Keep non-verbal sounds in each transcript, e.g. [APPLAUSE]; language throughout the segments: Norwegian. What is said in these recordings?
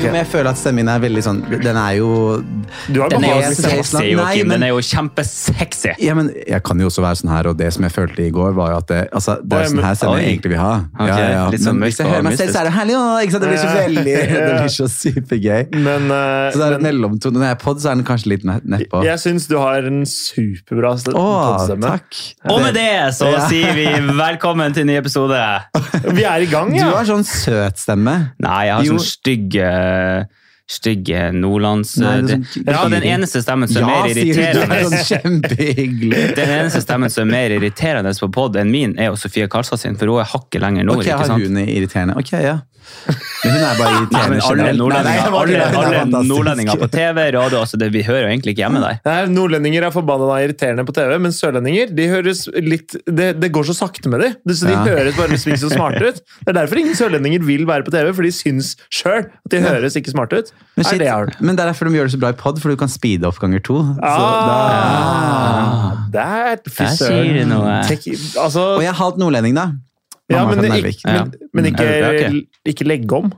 Jo, men jeg føler at stemmen min er veldig sånn Den er jo Du har Den er jo sexy, Joakim. Den er jo kjempesexy. ja, men Jeg kan jo også være sånn her, og det som jeg følte i går, var jo at det, altså, det er sånn her stemme jeg egentlig vil ha. Ok, litt sånn Men hvis jeg hører meg selv, så er det herlig. Ikke sant? Det blir så veldig [LAUGHS] Det blir så supergøy. Men, uh, Så det er en men mellomtone. Når jeg er pod, så er den kanskje litt ne- nedpå. jeg syns du har en superbra st- podstemme. takk. Og med det så Ja. sier vi velkommen til en ny episode. Vi er i gang, ja. Du ja. har sånn søt stemme. Nei, jeg har Jo. sånn stygg eh, Stygge nordlands... Nei, det er det, sånn- Vet den eneste stemmen som er Ja, mer du. Det irriterende er sånn. [LAUGHS] Den eneste stemmen som er mer irriterende på pod enn min, er jo Sofie Karlstad sin, for hun er hakket lenger nord. Ok, ikke sant? hun irriterende? Ok, ja. Men hun er bare irriterende alle nordlendinger, Nei, alle, er alle nordlendinger på TV, radio, altså det, vi hører jo egentlig ikke hjemme der. Nei, Nordlendinger er forbanna irriterende på TV, men sørlendinger de høres litt, det, det går så sakte med dem. Så de Ja. høres bare så smarte ut. Det er derfor ingen sørlendinger vil være på TV, for de syns sjøl at de høres ikke smarte ut. Men, er shit, det men det er derfor de gjør det så bra i pod, for du kan speede opp ganger to. Så Ah, der, Der sier du noe. Tek- Altså, Og jeg er halvt nordlending, da. Ja, men, ikke, Narvik. men, men ikke, ikke legge om.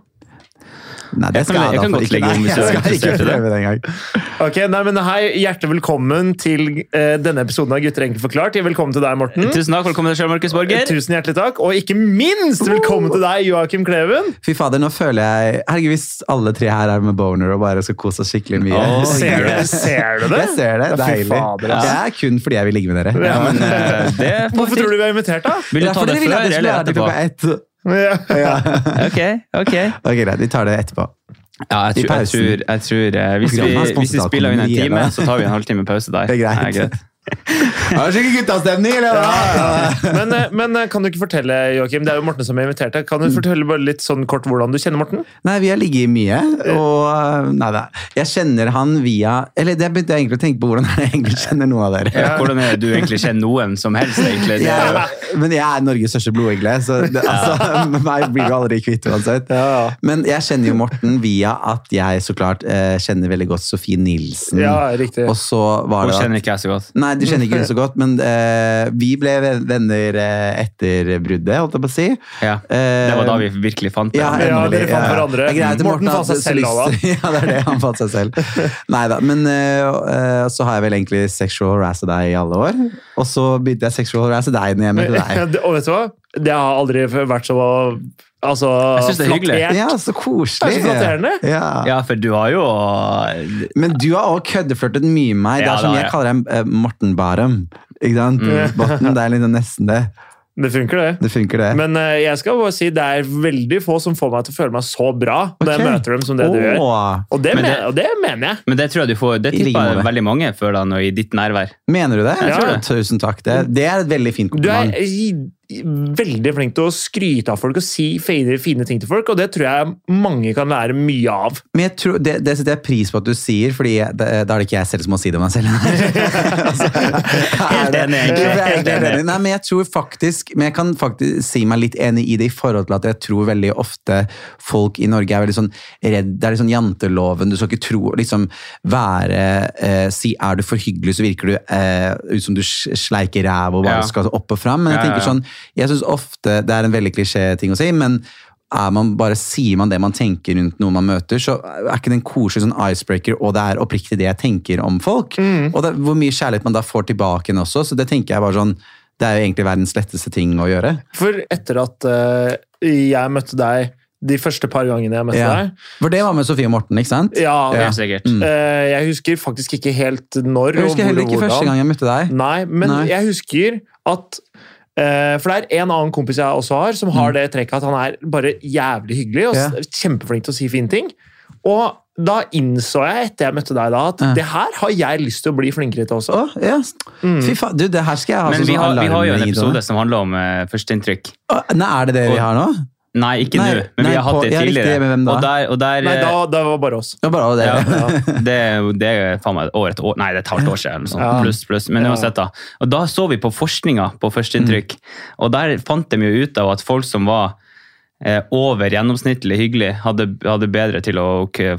Nei, det Jeg skal kan- jeg, jeg da kan godt ikke. legge om hvis du er jeg skal ikke interessert i det. prøve det. Ok, nei, men Hei, hjertelig velkommen til uh, denne episoden av Gutter enkelt forklart. Velkommen til deg, Morten. Tusen takk, velkommen til deg, Markus Borger. Tusen hjertelig takk. Og ikke minst velkommen til deg, Joakim Kleven. Fy fader, nå føler jeg Herregud, hvis alle tre her er med boner og bare skal kose oss skikkelig mye. Åh, Ser du, ser du det? Jeg ser det. Ja, Deilig. fader, Det er kun fordi jeg vil ligge med dere. Ja, men uh, det Hvorfor tror du vi er invitert, da? Vil du ta det før eller etterpå? Ja. Ja. [LAUGHS] Ok, ok. Ok, greit. Vi tar det etterpå. Ja, jeg tror, jeg tror, jeg tror eh, hvis, vi, hvis vi spiller inn en time, så tar vi en halvtime pause der. Det er greit. Ja, er Skikkelig guttastemning, eller? Ja, Men, eh, men eh, kan du ikke fortelle, Joakim, det er jo Morten som er invitert deg, kan du fortelle bare litt sånn kort hvordan du kjenner Morten? Nei, vi har ligget mye, og Nei da. Jeg kjenner han via Eller det begynte jeg egentlig å tenke på, hvordan jeg egentlig kjenner noen av dere. Ja, Hvordan er det du egentlig kjenner noen som helst? egentlig? Det er jo, men jeg er Norges største blodegle, så det, altså, [LAUGHS] meg blir du aldri kvitt uansett. Men jeg kjenner jo Morten via at jeg så klart eh, kjenner veldig godt Sofie Nilsen. Ja, riktig. Og så var det Hun kjenner ikke jeg så godt. Nei, du kjenner ikke henne så godt, men uh, vi ble venner eh, etter bruddet, holdt jeg på å si. Ja, Eh, Det var da vi virkelig fant det. Ja, Ja, dere fant hverandre. Ja. er Morten fant seg selv da, [LAUGHS] Ja, det er det. Han fant seg selv. [LAUGHS] Nei da. Men uh, eh, så har jeg vel egentlig sexual harassed deg i alle år. Og så begynte jeg sexual harassed deg når jeg møtte deg. [LAUGHS] Og vet du hva? Det har aldri vært så altså, Jeg synes det er hyggelig. Ja, så Det er koselig. så. Ja. Ja, for du har jo Men du har også køddeflørtet mye med meg. Det Ja, er som det jeg kaller deg eh, Morten Barum. Ikke sant? Mm. [LAUGHS] Botten, det er liksom nesten det. Det funker, det. Det funker, det. Men uh, jeg skal bare si det er veldig få som får meg til å føle meg så bra når jeg møter dem som det du gjør. Og det, Men men, og det mener jeg. Men det tror jeg du får, det tipper jeg veldig mange føler da, i ditt nærvær. Mener du det? Jeg tror det. Tusen takk. Det, det er et veldig fint Du er kompliment. Veldig flink til å skryte av folk og si fine, fine ting til folk, og det tror jeg mange kan lære mye av. Men jeg tror, det, det setter jeg pris på at du sier, Fordi da er det ikke jeg selv som må si det om meg selv. [LAUGHS] altså, [LAUGHS] Helt enig, egentlig. Er. Nei, men jeg tror faktisk Men jeg kan faktisk si meg litt enig i det i forhold til at jeg tror veldig ofte folk i Norge er veldig sånn redd Det er litt sånn janteloven. Du skal ikke tro liksom være eh, Si er du for hyggelig, så virker du eh, ut som du sleiker ræv og bare Ja. skal opp og fram. Men jeg tenker sånn Jeg synes ofte Det er en veldig klisjé-ting å si, men er man bare Sier man det man tenker rundt noen man møter, så er ikke det en koselig sånn icebreaker, og det er oppriktig det jeg tenker om folk. Og det, hvor mye kjærlighet man da får tilbake igjen også, så det tenker jeg bare sånn Det er jo egentlig verdens letteste ting å gjøre. For etter at uh, jeg møtte deg de første par gangene jeg møtte Ja. deg For det var med Sofie og Morten, ikke sant? ja, Ja. Sikkert. Mm. eh, Jeg husker faktisk ikke helt når Jeg husker og heller ikke første gang jeg møtte deg. Nei, men Nei. jeg husker at For det er en annen kompis jeg også har, som har det trekket at han er bare jævlig hyggelig og Mm. Ja. kjempeflink til å si fine ting. Og da innså jeg etter jeg møtte deg da, at Ja. det her har jeg lyst til å bli flinkere til også. Oh, yes. mm. Fy faen, du, det her skal jeg ha Men sånn vi har, vi har jo en episode som handler om uh, førsteinntrykk. Oh, Nei, er det det vi har nå? Nei, ikke nå, men nei, vi har hatt på- det riktig, tidligere. da? Og der, og der Nei, eh, da, da var det bare oss. Det var bare det. Ja, [LAUGHS] Ja. det, det er faen meg år, et år, nei, det er et halvt år siden. sånt, Ja. plus, plus. Men uansett, da. Og da så vi på forskninga på førsteinntrykk, og der fant de jo ut av at folk som var eh, over gjennomsnittlig hyggelig, hadde, hadde bedre til å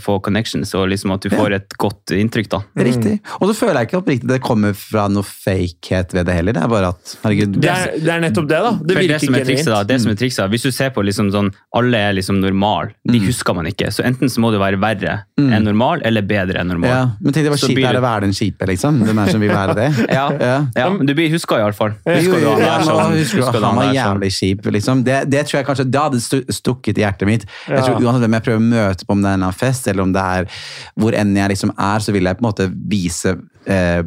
få connections, og liksom at du får et godt inntrykk, da. Riktig. Og så føler jeg ikke oppriktig det kommer fra noe fakehet ved det heller. Det er bare at herregud Det er, det er nettopp det, da. Det virker som er trikset, da, genuint. det som er trikset, Hvis du ser på liksom sånn, alle er liksom normal, de Mm. husker man ikke. Så enten så må du være verre enn normal, eller bedre enn normal. ja, Men tenk det var Så kjipt det er du- å være den kjipe, liksom. Hvem er det som vil være det? [LAUGHS] Ja, Ja. ja, men du blir huska iallfall. Jo, Husker du han der sånn? han var jævlig kjip. Liksom. Det, det tror jeg kanskje det hadde stukket i hjertet mitt. Jeg tror Uansett hvem jeg prøver å møte på, om det er en fest, eller om det er hvor enn jeg liksom er, så vil jeg på en måte vise eh,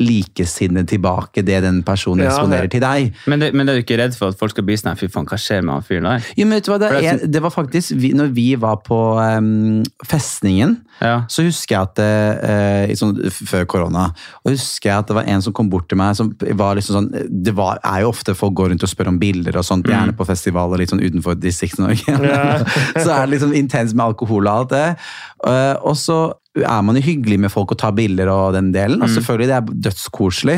likesinnet tilbake det den personen Ja, responderer til deg. Men, det, men er du ikke redd for at folk skal bli sånn fy faen, hva skjer med han fyren der? Jo, men vet du hva, det, er er, det var faktisk vi, Når vi var på um, festningen, Ja. så husker jeg at det, eh, i sånn, Før korona og husker jeg at det var en som kom bort til meg som var liksom sånn, Det var, er jo ofte folk går rundt og spør om bilder, og sånt, gjerne på festivaler litt sånn utenfor Distrikts-Norge. Ja. [LAUGHS] så er det liksom intens med alkohol og alt det. Uh, og så er man jo hyggelig med folk og tar bilder og den delen. og selvfølgelig Det er dødskoselig.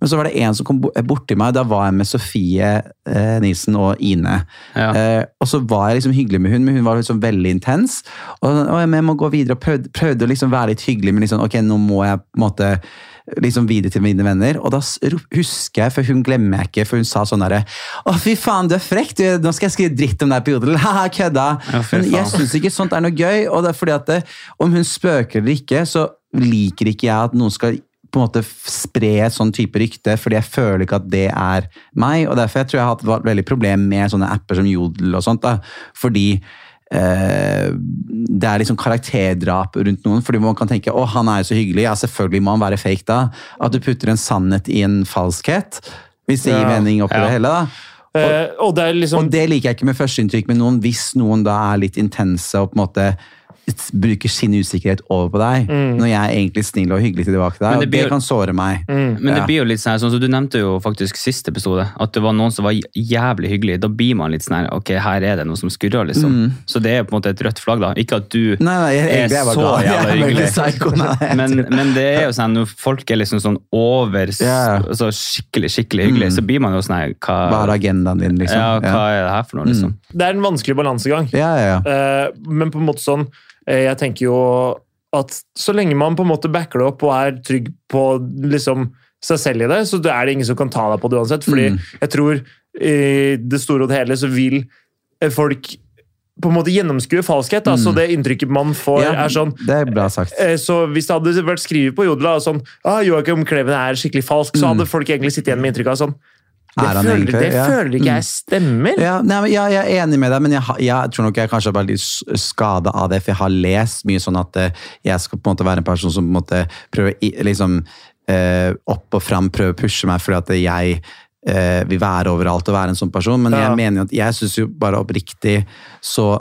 Men så var det en som kom borti meg. Da var jeg med Sofie eh, Nilsen og Ine. Ja. Eh, og så var jeg liksom hyggelig med hun, men hun var liksom veldig intens. Og, og jeg må gå videre og prøvde, prøvde å liksom være litt hyggelig, men liksom, ok, nå må jeg på en måte liksom videre til mine venner. Og da husker jeg, for hun glemmer jeg ikke, for hun sa sånn derre Å, fy faen, du er frekk! Du, nå skal jeg skrive dritt om deg på Jodel. [LAUGHS] Haha, kødda! Ja, men jeg syns ikke sånt er noe gøy. Og det er fordi at det, om hun spøker eller ikke, så liker ikke jeg at noen skal på en måte spre et sånn type rykte, fordi jeg føler ikke at det er meg. og Derfor jeg tror jeg har hatt et veldig problem med sånne apper som Jodel og sånt. da, fordi eh, det er liksom karakterdrap rundt noen, fordi man kan tenke å han er jo så hyggelig, ja selvfølgelig må han være fake da. At du putter en sannhet i en falskhet, hvis det gir Ja. mening oppi Ja. det hele. da. Eh, og det liksom Og det liker jeg ikke med førsteinntrykk med noen, hvis noen da er litt intense og på en måte bruker sin usikkerhet over på deg, når jeg er egentlig snill og hyggelig tilbake til deg. Men og det det, kan såre meg. Men det Ja. blir jo litt sånn, her, sånn som Du nevnte jo faktisk siste episode at det var noen som var jævlig hyggelig. Da blir man litt sånn her, ok, her er det noe som skurrer, liksom. Så det er på en måte et rødt flagg, da. Ikke at du Nei, nei, jeg, er er jeg så. [LAUGHS] Jeg jævla er hyggelig. psyko, Nei, Men, men det er jo sånn, når folk er liksom sånn over yeah. så skikkelig skikkelig hyggelig, så blir man jo sånn her hva, Hva er agendaen din, liksom? ja, hva er det her for noe, liksom? Det er en vanskelig balansegang. ja, ja, ja. Eh, men på en måte sånn Jeg tenker jo at så lenge man på en måte backer det opp og er trygg på liksom seg selv i det, så er det ingen som kan ta deg på det uansett. Fordi Mm. jeg tror i det store og det hele så vil eh, folk på en måte gjennomskue falskhet. Da. Så det inntrykket man får, Mm. Ja, er sånn Det er bra sagt. eh, så Hvis det hadde vært skrevet på Jodla sånn ah, Joakim Kleven er skikkelig falsk, så hadde folk egentlig sittet igjen med inntrykk av sånn Mm. Er han føler, egentlig? det Ja. Mm. føler ikke jeg stemmer. Ja, nei, ja, jeg, er enig med deg, men jeg, jeg tror nok jeg kanskje er veldig skada av det, for jeg har lest mye sånn at eh, jeg skal på en måte være en person som på en måte prøver liksom eh, opp og fram, prøver å pushe meg fordi at jeg eh, vil være overalt og være en sånn person, men jeg mener at jeg syns jo bare oppriktig så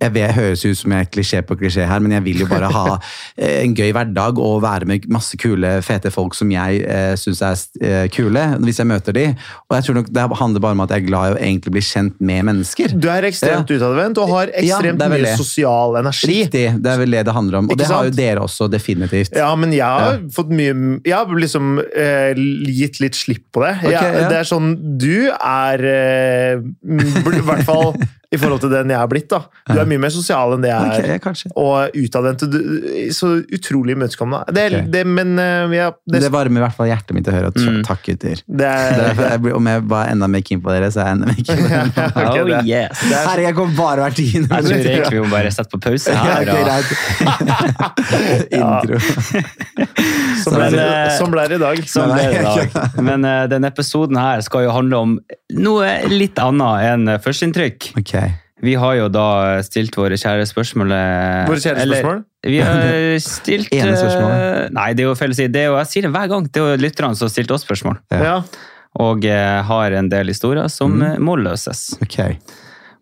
jeg vet, høres ut som jeg er klisjé på klisjé her, men jeg vil jo bare ha [LAUGHS] eh, en gøy hverdag og være med masse kule, fete folk som jeg eh, syns er eh, kule, hvis jeg møter de. Og jeg tror nok Det handler bare om at jeg er glad i å egentlig bli kjent med mennesker. Du er ekstremt utadvendt og har ekstremt er mye sosial energi. Riktig, det er vel det det handler om. Og Ikke det har jo dere også, definitivt. Ja, men jeg har Ja. fått mye Jeg har liksom eh, gitt litt slipp på det. Okay, Jeg- ja. Det er sånn Du er eh, I hvert fall [LAUGHS] i forhold til den jeg er blitt. da. Du er mye mer sosial enn det jeg er. Okay. Og utadvendt. Så utrolig imøtekommende. Det, okay. Det, men eh, ja, det, Det varmer i hvert fall hjertet mitt å høre. at Mm. Takk, gutter. det [LAUGHS] Det er, jeg om jeg var enda mer keen på dere, så er jeg enda mer keen på dere. [LAUGHS] okay, oh yes. er, Herregud, jeg kommer bare hvert tiende Jeg tror egentlig vi må bare sette på pause Ja, her. ok. [LAUGHS] Intro. Som ble, Men, det, sånn ble det i dag. Som ble det i dag. Men uh, denne episoden her skal jo handle om noe litt annet enn førsteinntrykk. Ok. Vi har jo da stilt våre kjære spørsmål eh, Våre kjære eller- spørsmål? Vi har [LAUGHS] stilt Ene eh, spørsmålet. Nei, det er jo feil å si. Det er jo, jeg sier det hver gang. Det er jo lytterne som har stilt oss spørsmål. Ja. Og eh, har en del historier som Mm. må løses. ok.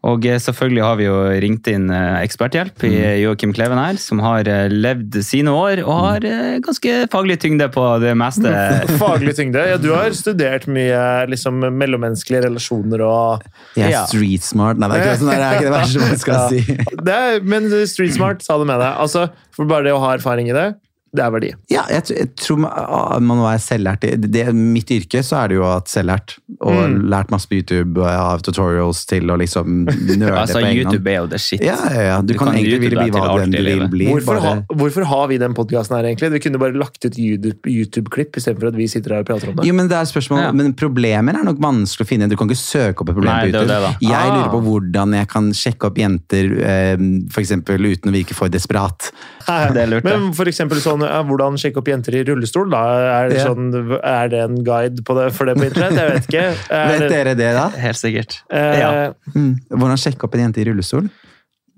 Og eh, selvfølgelig har vi jo ringt inn eh, eksperthjelp i Mm. Joakim Kleven her, som har eh, levd sine år og har eh, ganske faglig tyngde på det meste. [LAUGHS] Faglig tyngde. Ja, du har [LAUGHS] studert mye liksom, mellommenneskelige relasjoner og Jeg er Ja. street smart. Nei, det er ikke, sånn, det er ikke det verste man skal [LAUGHS] Ja. si. det er, Men street smart, sa du med deg. Altså, for bare det å ha erfaring i det. Det er verdi. Ja, jeg, jeg tror man, ah, man må være selvlært. Det, det, mitt yrke så er det jo at selvlært. Og Mm. lært masse på YouTube og av tutorials til å liksom [LAUGHS] nøle Altså, på egen hånd. YouTube er jo det shit. Ja, ja, ja. Du, Du kan, kan egentlig bli hva den du vil bli. Hvorfor, ha, hvorfor har vi den podkasten her, egentlig? Vi kunne bare lagt ut YouTube- YouTube-klipp istedenfor at vi sitter her og prater om det. Jo, men det er spørsmål, Ja. men Problemer er nok vanskelig å finne. Du kan ikke søke opp et problem Nei, på YouTube. det det, Jeg Ah. lurer på hvordan jeg kan sjekke opp jenter eh, eksempel, uten å virke for desperat. Det er lurt. Men for eksempel sånn, ja, hvordan sjekke opp jenter i rullestol? Da? Er, det sånn, er det en guide på det, for det på internett? Jeg vet ikke. [LAUGHS] Er Vet dere det, da? Helt sikkert. Eh, Ja. Mm. Hvordan sjekke opp en jente i rullestol?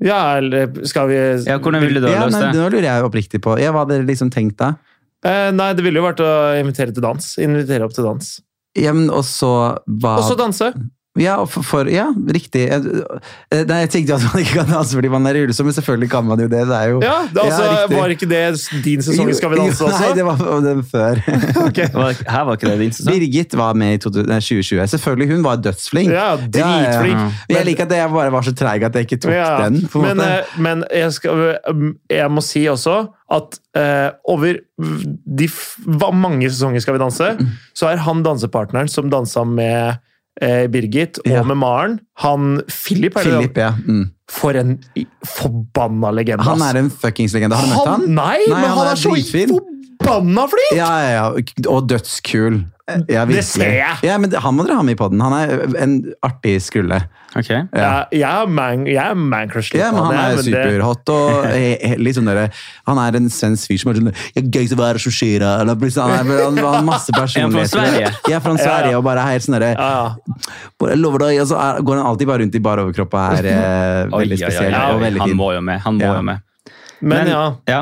Ja, eller skal vi ja, hvordan ville du ha løst det? Nå lurer jeg oppriktig på ja, Hva hadde dere liksom tenkt da? Eh, Nei, det ville jo vært å invitere til dans. Invitere opp til dans. Ja, men og så hva Og så danse. Ja, for, for, ja, riktig. Jeg, eh, nei, jeg tenkte at man ikke kan danse fordi man er i rullestol, men selvfølgelig kan man jo det. det er jo, Ja, det, altså, ja, Var ikke det din sesong i Skal vi danse [LAUGHS] også? Nei, det var den før. [LAUGHS] [LAUGHS] okay. Her var ikke det din sesong? Birgit var med i 2020. Selvfølgelig, hun var dødsflink. Ja, dritflink. Men Jeg liker at jeg bare var så treig at jeg ikke tok Ja, den. på men, måte. eh, men jeg, skal, jeg må si også at uh, over de mange sesonger Skal vi danse, Mm. så er han dansepartneren som dansa med eh, Birgit og Ja. med Maren, han Philip, er det Philip, ja. Mm. For en forbanna legende. Han er en fuckings legende. Har du møtt han? Nei, Nei, men han han er er så dritfin. Forbanna flink! Ja, ja, ja. Og dødskul. Ja, Det ser jeg. Ja, men Han må dere ha med i poden. Han er en artig skrulle. Okay. Ja. Jeg, jeg er man, jeg er man-crush. Ja, men han er superhot og litt sånn Han er en svensk fyr som er sånn Jeg er gøy til å være så skira. Eller Han er har masse [LAUGHS] personligheter. Sverige? er fra Sverige, og bare er helt sånn derre Ja, ja. Jeg lover deg. Og så er, går han alltid bare rundt i bar overkropp og er eh, [LAUGHS] veldig spesiell og veldig Han må jo med. Han må Ja. jo med. Men, ja. ja.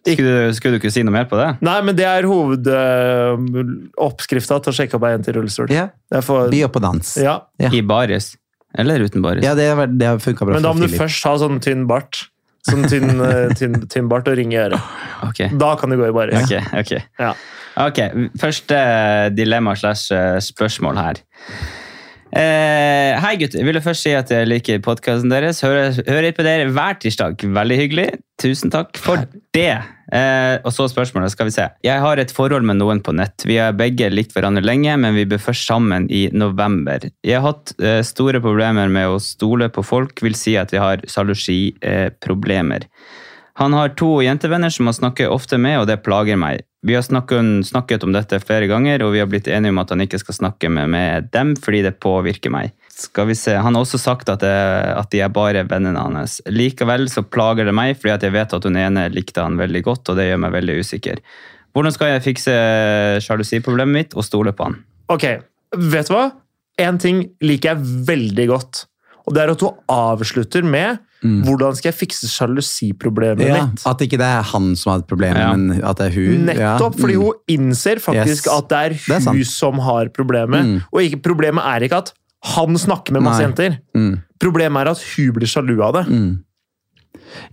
Skulle, du, skulle du ikke si noe mer på det? Nei, men det er hovedoppskrifta til å sjekke opp ei jente i rullestol. Yeah. For, By opp på dans. ja. Ja. I baris? Eller uten baris? Ja, det, det har funka bra Men da må du først ha sånn tynn bart. Sånn tynn, [LAUGHS] eh, tynn, tynn bart og ring i øret. Okay. Da kan du gå i baris. Ok, ok. Ja. okay. Første dilemma slash eh, spørsmål her. Eh, hei, gutter. Ville først si at jeg liker podkasten deres. Hører, hører på dere hver tirsdag. Veldig hyggelig. Tusen takk for det. Eh, og så spørsmålet. skal vi se. Jeg har et forhold med noen på nett. Vi har begge likt hverandre lenge, men vi ble først sammen i november. Jeg har hatt eh, store problemer med å stole på folk, vil si at jeg har sjalusiproblemer. Han har to jentevenner som han snakker ofte med, og det plager meg. Vi har snakket, om dette flere ganger, og vi har blitt enige om at han ikke skal snakke med, med dem fordi det påvirker meg. Skal vi se, Han har også sagt at, det, at de er bare vennene hans. Likevel så plager det meg, fordi jeg vet at hun ene likte han veldig godt, og det gjør meg veldig usikker. Hvordan skal jeg fikse sjalusiproblemet mitt og stole på han? Ok, vet du hva? En ting liker jeg veldig godt. Og det er at du avslutter med hvordan skal jeg fikse sjalusiproblemet Ja, mitt. at ikke det er han som har et problem, Ja. men at det er hun. Nettopp, ja. fordi Mm. hun innser faktisk Yes. at det er Det er hun som har problemet. Mm. Og ikke, problemet er ikke at han snakker med masse Nei. jenter. Mm. Problemet er at hun blir sjalu av det. Mm.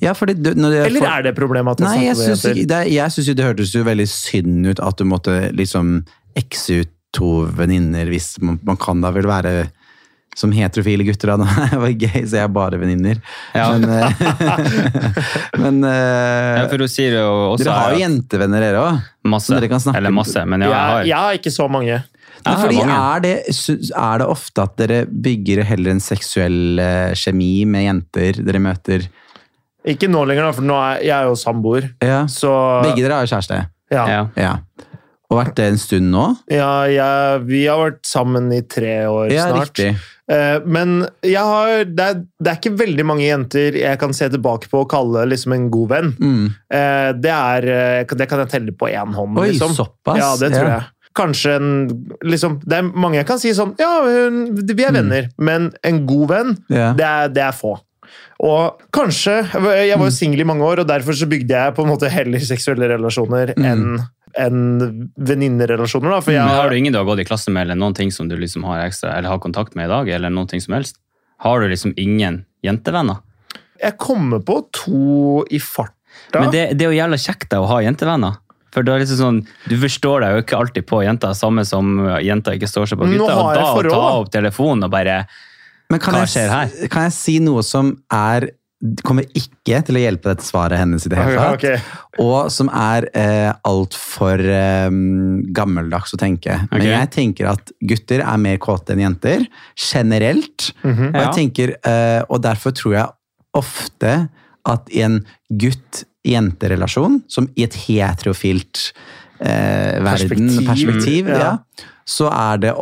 Ja, fordi du, når det, Eller er det problemet at Nei, jeg snakker med jenter? det, er- jeg syns jo det hørtes jo veldig synd ut at du måtte liksom ekse ut to venninner hvis man, man kan da vel være som heterofile gutter, da. Det var gøy, så jeg er bare venninner. Ja. Men, eh, [LAUGHS] men eh, Ja, for hun sier jo også Dere har jo jentevenner, dere òg. masse. dere kan Eller masse, men ja, Jeg, jeg har. jeg har ikke så mange. Jeg Fordi er det, er det ofte at dere bygger heller en seksuell eh, kjemi med jenter dere møter? Ikke nå lenger, da, for nå er jeg er jo samboer. Ja. Så Begge dere har jo kjæreste. ja. Ja. Ja. Og vært det en stund nå? Ja, ja vi har vært sammen i tre år Ja, snart. riktig. Eh, Men har, det, er, det er ikke veldig mange jenter jeg kan se tilbake på og kalle liksom en god venn. Mm. Eh, Det, er, eh, det kan jeg telle på én hånd. Oi, liksom. såpass? Ja, det tror Ja. jeg. Kanskje en liksom, Det er mange jeg kan si sånn Ja, vi er venner, men en god venn, yeah. Det, er, det er få. Og kanskje Jeg var jo singel i mange år, og derfor så bygde jeg på en måte heller seksuelle relasjoner Mm. Enn enn venninnerelasjoner. da, jeg har har, du ingen du har gått i klasse med, eller noen ting som du liksom har ekstra, eller har kontakt med i dag? eller noen ting som helst? Har du liksom ingen jentevenner? jeg kommer på to i farta. Men det, det er jo jævla kjekt da, å ha jentevenner. For da er liksom sånn, Du forstår deg jo ikke alltid på jenter, samme som jenter ikke står seg på gutta. Og da å ta opp telefonen og bare Men kan Hva skjer her? Kan jeg si noe som er kommer ikke til å hjelpe dette svaret hennes i det hele tatt. Okay. Og som er eh, altfor eh, gammeldags å tenke. Men jeg tenker at gutter er mer kåte enn jenter, generelt. Mhm. Og, jeg Ja. tenker, eh, og derfor tror jeg ofte at i en gutt-jente-relasjon, som i et heterofilt eh, verden, Perspektiv, perspektiv, ja. ja. så er det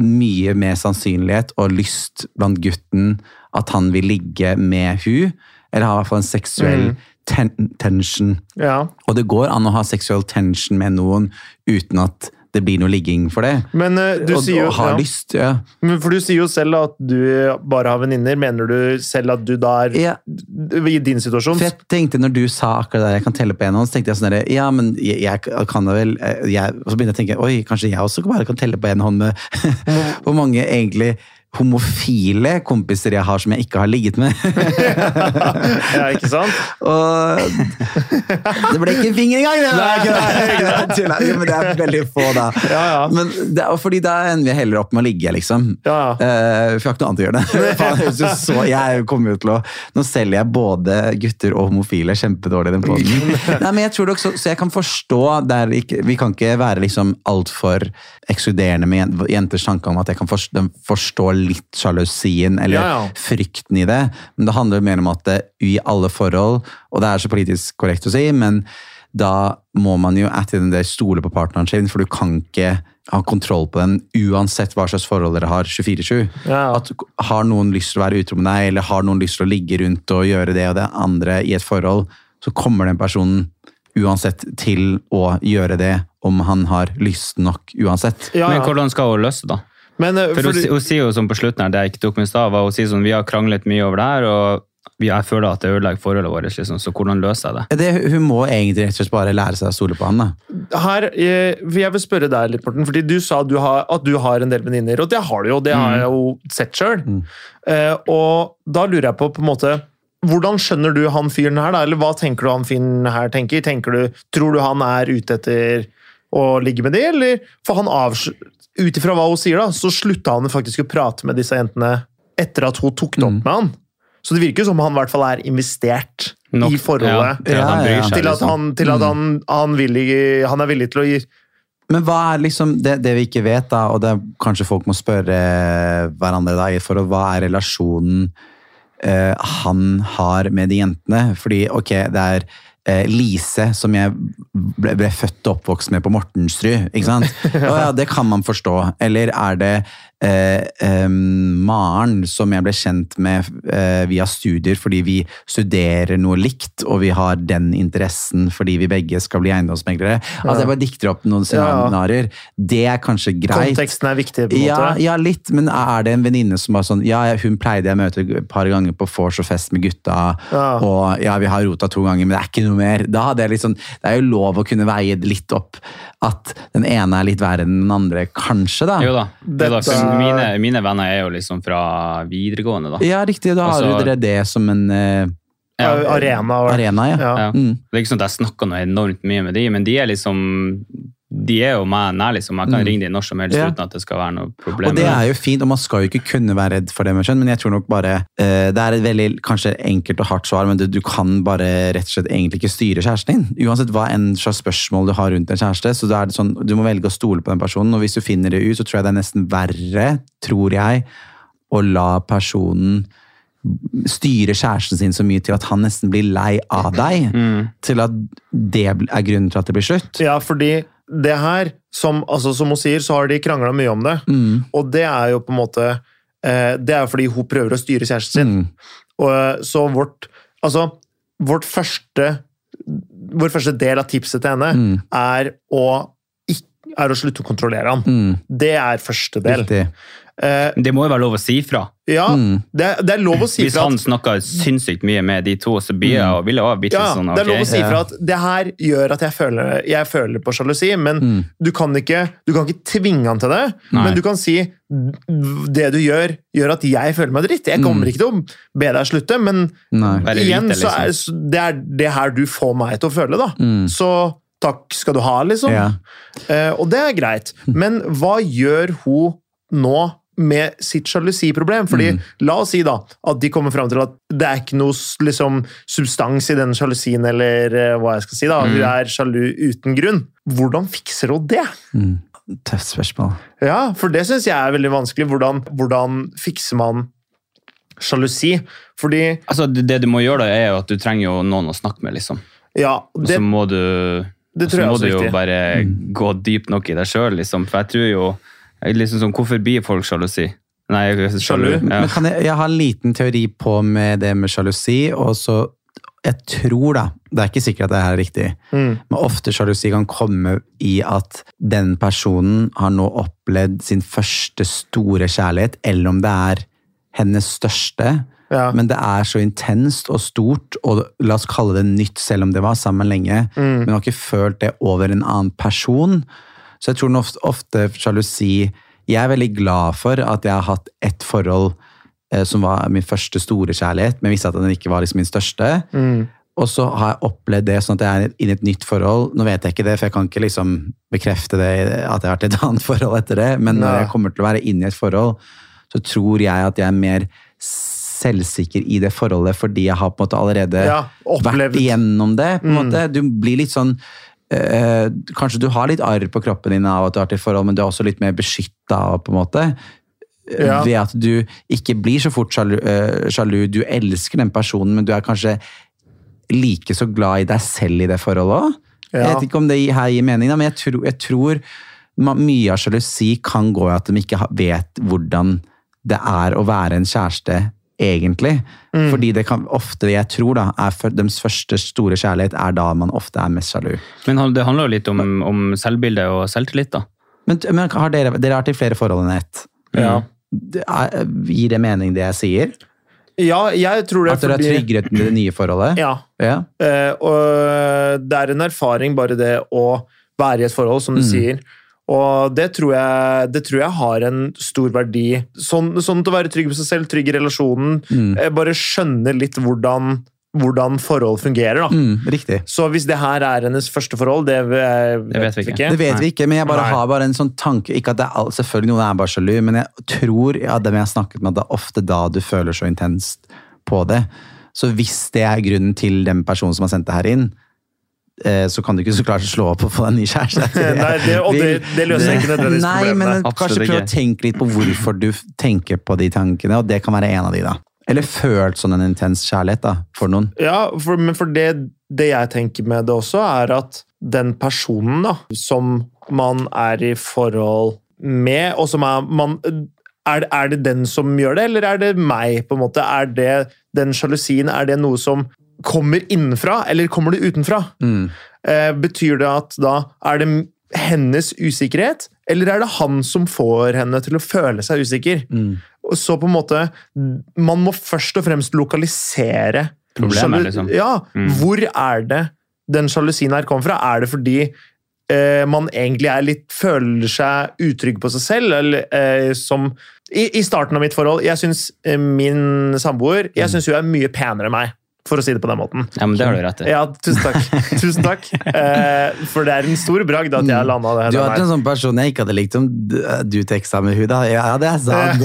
mye mer sannsynlighet og lyst blant gutten at han vil ligge med hun, eller ha i hvert fall en seksuell Mm. ten tension. Ja. Og det går an å ha seksuell tension med noen uten at det blir noe ligging for det. Men uh, du og, jo og ha ja. lyst, ja. Men For du sier jo selv at du bare har venninner. Mener du selv at du da er ja. I din situasjon For jeg tenkte når du sa akkurat det, jeg kan telle på en hånd, så tenkte jeg sånn der, ja, men jeg, jeg kan da vel eh, jeg, Og så begynte jeg å tenke, oi, kanskje jeg også bare kan telle på en hånd med hvor [LAUGHS] mange egentlig homofile kompiser jeg har som jeg ikke har ligget med. [LAUGHS] Ja, ikke sant? Og det ble ikke en finger engang! Det det. Men det er veldig få, da. Ja, ja. Men det fordi da ender vi heller opp med å ligge, liksom. Ja, ja. Uh, for jeg har ikke noe annet å gjøre. det. [LAUGHS] Faen, det så, jeg kommer jo til å Nå selger jeg både gutter og homofile kjempedårlig den poden. [LAUGHS] Nei, men jeg tror det også, så jeg kan forstå der ikke, Vi kan ikke være liksom altfor ekskluderende med jen- jenters tanke om at jeg kan forstå, de forstår litt sjalusien eller Ja, ja. frykten i det. Men det handler mer om at det, i alle forhold, og det er så politisk korrekt å si, men da må man jo etter den day stole på partneren sin, for du kan ikke ha kontroll på den uansett hva slags forhold dere har 24-7. Ja. At Har noen lyst til å være utro med deg, eller har noen lyst til å ligge rundt og gjøre det og det andre i et forhold, så kommer den personen uansett til å gjøre det om han har lyst nok uansett. Ja, Men hvordan skal hun løse det, da? Men, eh, For hun, hun sier jo som på slutten her, det jeg ikke tok med i stad, hun sier sånn, vi har kranglet mye over det her, og jeg føler at det ødelegger forholdet vårt, liksom, så hvordan løser jeg det? Det, hun må egentlig rett og slett bare lære seg å stole på han. da. her, jeg, jeg vil spørre deg litt, Morten, fordi du sa du har, at du har en del venninner, og det har du jo, det har jeg jo sett sjøl. og da lurer jeg på på en måte hvordan skjønner du han fyren her, da? Eller hva tenker du han fyren her tenker? tenker du, tror du han er ute etter å ligge med de, eller For han avs... Ut ifra hva hun sier, da, så slutta han faktisk å prate med disse jentene etter at hun tok det opp Mm. med han. Så det virker som han i hvert fall er investert Nok- i forholdet. Ja, Ja, ja. Til at, liksom. han, til at han, han, villig, han er villig til å gi Men hva er liksom det, det vi ikke vet, da, og det er kanskje folk må spørre hverandre da, i forhold, hva er relasjonen eh, han har med de jentene? Fordi, ok, det er eh, Lise, som jeg ble, ble født og oppvokst med på Mortensrud, ikke sant? [LAUGHS] Å ja, det kan man forstå. Eller er det eh, eh, Maren, som jeg ble kjent med eh, via studier fordi vi studerer noe likt, og vi har den interessen fordi vi begge skal bli eiendomsmeglere. Altså, jeg bare dikter opp noen scenarioer. Det er kanskje greit. Konteksten er viktig, på en Ja, måte. ja, litt, men er det en venninne som bare sånn Ja, hun pleide jeg å møte et par ganger på vors og fest med gutta, Ja. og ja, vi har rota to ganger, men det er ikke noe mer. Da hadde jeg sånn Det er jo lov å kunne veie litt opp at den ene er litt verre enn den andre, kanskje, da. Jo da. Dette- mine, mine venner er jo liksom fra videregående, da. Ja, riktig. Da har Altså- jo dere det som en uh, Ja. Arena. arena, ja. Ja. Ja. Mm. Det er ikke sånn at jeg snakker noe enormt mye med de, men de er liksom de er jo meg nær, liksom. Jeg kan Mm. ringe dem når som helst Ja. uten at det skal være noe problem. Og det er jo fint, og man skal jo ikke kunne være redd for det, med kjønn, men jeg tror nok bare eh, Det er et veldig kanskje enkelt og hardt svar, men du, du kan bare rett og slett egentlig ikke styre kjæresten din. Uansett hva enn slags spørsmål du har rundt en kjæreste, så da er det sånn, du må velge å stole på den personen, og hvis du finner det ut, så tror jeg det er nesten verre, tror jeg, å la personen styre kjæresten sin så mye til at han nesten blir lei av deg, Mm. til at det er grunnen til at det blir slutt. Ja, fordi det her, som, altså, som hun sier, så har de krangla mye om det. Mm. Og det er jo på en måte eh, Det er fordi hun prøver å styre kjæresten sin. Mm. Og, eh, så vårt Altså, vårt første Vår første del av tipset til henne Mm. er å er å slutte å kontrollere han. Mm. Det er første del. Riktig. Eh, Det må jo være lov å si fra. ja, Mm. det, det er lov å si Hvis fra han at snakker sinnssykt mye med de to, så blir jeg vil og ville også blitt ja, sånn. sånn det er lov å si fra at det her gjør at jeg føler, jeg føler på sjalusi, men Mm. du, kan ikke, du kan ikke tvinge han til det. Nei. Men du kan si det du gjør, gjør at jeg føler meg dritt. Jeg kommer Mm. ikke til å be deg slutte, men Nei. igjen, igjen liksom. så er det er det her du får meg til å føle, da. Mm. Så takk skal du ha, liksom. Ja. Eh, og det er greit. [LAUGHS] Men hva gjør hun nå med sitt sjalusiproblem. Fordi, La oss si da, at de kommer fram til at det er ikke noe liksom, substans i den sjalusien, eller uh, hva jeg skal si. da, Hun er sjalu uten grunn. Hvordan fikser hun det? Tøft spørsmål. Ja, for det syns jeg er veldig vanskelig. Hvordan, hvordan fikser man sjalusi? Fordi Altså, det, det du må gjøre, da, er jo at du trenger jo noen å snakke med, liksom. Ja, Og så må du, det tror jeg må du jo bare bare gå dypt nok i deg sjøl, liksom. For jeg tror jo liksom sånn, Hvorfor blir folk sjalusi? Nei, jeg sjalu. Ja. Men kan jeg, jeg har en liten teori på med det med sjalusi, og så Jeg tror, da Det er ikke sikkert at det her er riktig, Mm. men ofte sjalusi kan komme i at den personen har nå opplevd sin første store kjærlighet, eller om det er hennes største. Ja. Men det er så intenst og stort, og la oss kalle det nytt, selv om det var sammen lenge. Men hun har ikke følt det over en annen person. Så jeg tror ofte, ofte sjalusi Jeg er veldig glad for at jeg har hatt ett forhold eh, som var min første store kjærlighet, men visste at den ikke var liksom min største. Og så har jeg opplevd det sånn at jeg er inne i et nytt forhold. Nå vet jeg ikke det, for jeg kan ikke liksom bekrefte det at jeg har vært i et [LAUGHS] annet forhold etter det, men når jeg kommer til å være inne i et forhold, så tror jeg at jeg er mer selvsikker i det forholdet fordi jeg har på en måte allerede Ja, vært igjennom det. på en Mm. måte. Du blir litt sånn eh, Kanskje du har litt arr på kroppen din av at du har vært i forhold, men du er også litt mer beskytta, på en måte. eh, Ja. Ved at du ikke blir så fort sjalu, eh, sjalu. Du elsker den personen, men du er kanskje like så glad i deg selv i det forholdet òg. Jeg vet ikke om det her gir mening, da, men jeg tror, jeg tror mye av sjalusi kan gå i at de ikke vet hvordan det er å være en kjæreste egentlig. Mm. Fordi det kan ofte, jeg tror da, er for, deres første store kjærlighet er da man ofte er mest sjalu. Men det handler jo litt om, om selvbilde og selvtillit, da. Men, men har dere, dere har vært i flere forhold enn ett. Ja. Det er- Gir det mening det jeg sier? ja, jeg tror det At dere er fordi- tryggere med det nye forholdet? Ja. Ja. Eh, og det er en erfaring, bare det å være i et forhold, som du Mm. sier. Og det tror, jeg, det tror jeg har en stor verdi. Sånn, sånn til å være trygg på seg selv, trygg i relasjonen. Mm. eh, Bare skjønne litt hvordan, hvordan forhold fungerer. da. Mm, riktig. Så hvis det her er hennes første forhold, det, vet, Det vet vi ikke. Det vet vi ikke, men jeg bare Nei. har bare en sånn tanke Ikke at det er selvfølgelig noen er bare sjalu, men jeg tror ja, det jeg har snakket med, at det er ofte da du føler så intenst på det. Så hvis det er grunnen til den personen som har sendt det her inn, så kan du ikke så klart slå opp og få deg en ny kjæreste. [LAUGHS] Nei, det- og det- det løser ikke nødvendigvis Nei, men Absolutt kanskje prøv å tenke litt på hvorfor du tenker på de tankene, og det kan være en av de, da. Eller følt sånn en intens kjærlighet da, for noen. Ja, for, men for det, det jeg tenker med det også, er at den personen da, som man er i forhold med, og som er man, er, er det den som gjør det, eller er det meg? på en måte? Er det den sjalusien, er det noe som kommer innenfra, eller kommer det utenfra? Mm. Eh, betyr det at da er det hennes usikkerhet, eller er det han som får henne til å føle seg usikker? Mm. Så på en måte Man må først og fremst lokalisere Problemet, liksom. Ja, Mm. Hvor er det den sjalusien her kommer fra? Er det fordi eh, man egentlig er litt føler seg utrygg på seg selv? Eller eh, som i, I starten av mitt forhold Jeg syns eh, min samboer Jeg synes hun er mye penere enn meg, for å si det på den måten. Ja, men det har du rett i. Ja, tusen takk. [LAUGHS] tusen takk. Eh, for det er en stor bragd at jeg landa det Du hadde her. en sånn person jeg ikke hadde likt om du, teksta med henne. Ja, det er sant.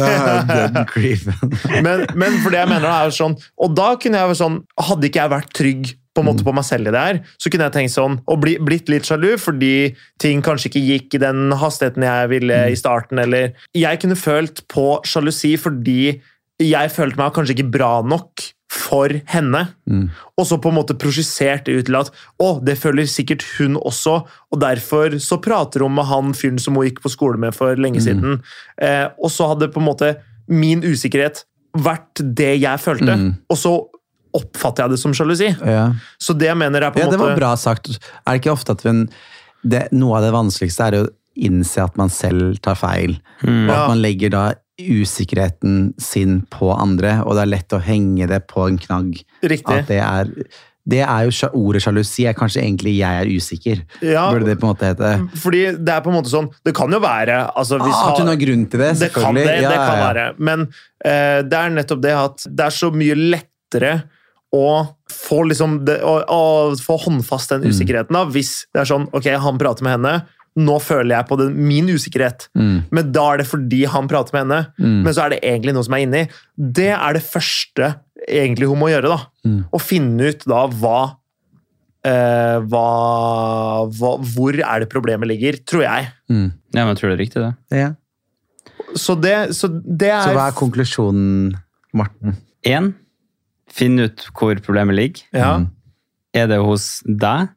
[LAUGHS] Men, men for det jeg mener er jo sånn Og da kunne jeg vært sånn Hadde ikke jeg vært trygg på en måte på meg selv i det her, så kunne jeg tenkt sånn og bli, blitt litt sjalu fordi ting kanskje ikke gikk i den hastigheten jeg ville i starten, eller Jeg kunne følt på sjalusi fordi jeg følte meg kanskje ikke bra nok for henne. Mm. Og så på en måte prosjisert det ut til at å, det føler sikkert hun også, og derfor så prater hun med han fyren som hun gikk på skole med for lenge siden. Eh, og så hadde på en måte min usikkerhet vært det jeg følte, Mm. og så oppfatter jeg det som sjalusi. Ja. Så det jeg mener er på en ja, det var bra sagt. Er det ikke ofte at vi, det, noe av det vanskeligste er å innse at man selv tar feil, og at Ja. man legger da usikkerheten sin på andre, og det er lett å henge det på en knagg. Riktig. At det er, det er jo ordet sjalusi, er kanskje egentlig 'jeg er usikker'. Ja. Burde det på en måte hete. Fordi det er på en måte sånn Det kan jo være altså, hvis Ah, at hun har grunn til det, Det kan det, Ja, det kan ja, være. Men eh, det er nettopp det at det er så mye lettere å få, liksom det, å, å få håndfast Mm. den usikkerheten da, hvis det er sånn Ok, han prater med henne, nå føler jeg på den, min usikkerhet. Men da er det fordi han prater med henne. Men så er det egentlig noe som er inni. Det er det første egentlig hun må gjøre. da. Å finne ut da hva, eh, hva, hva Hvor er det problemet ligger, tror jeg. Ja, men jeg tror det er riktig, det. Ja. Så det, så det er, Så hva er konklusjonen, Morten? Én, finn ut hvor problemet ligger. ja, Er det hos deg,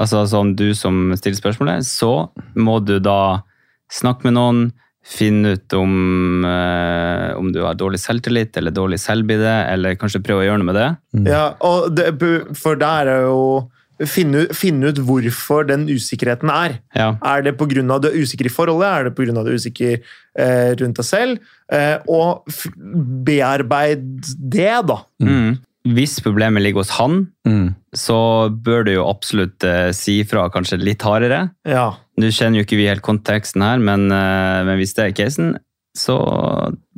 altså som du som stiller spørsmålet, så må du da snakke med noen, finne ut om, eh, om du har dårlig selvtillit eller dårlig selvbilde, eller kanskje prøve å gjøre noe med det. ja, og det, For der er jo finne, finne ut hvorfor den usikkerheten er. Ja. Er det pga. du er usikker i forholdet? Er det pga. du er usikker eh, rundt deg selv? Eh, og f bearbeid det, da. Mm. Hvis problemet ligger hos han, Mm. så bør du jo absolutt eh, si fra kanskje litt hardere. Ja. Nå kjenner jo ikke vi helt konteksten her, men, eh, men hvis det er casen, så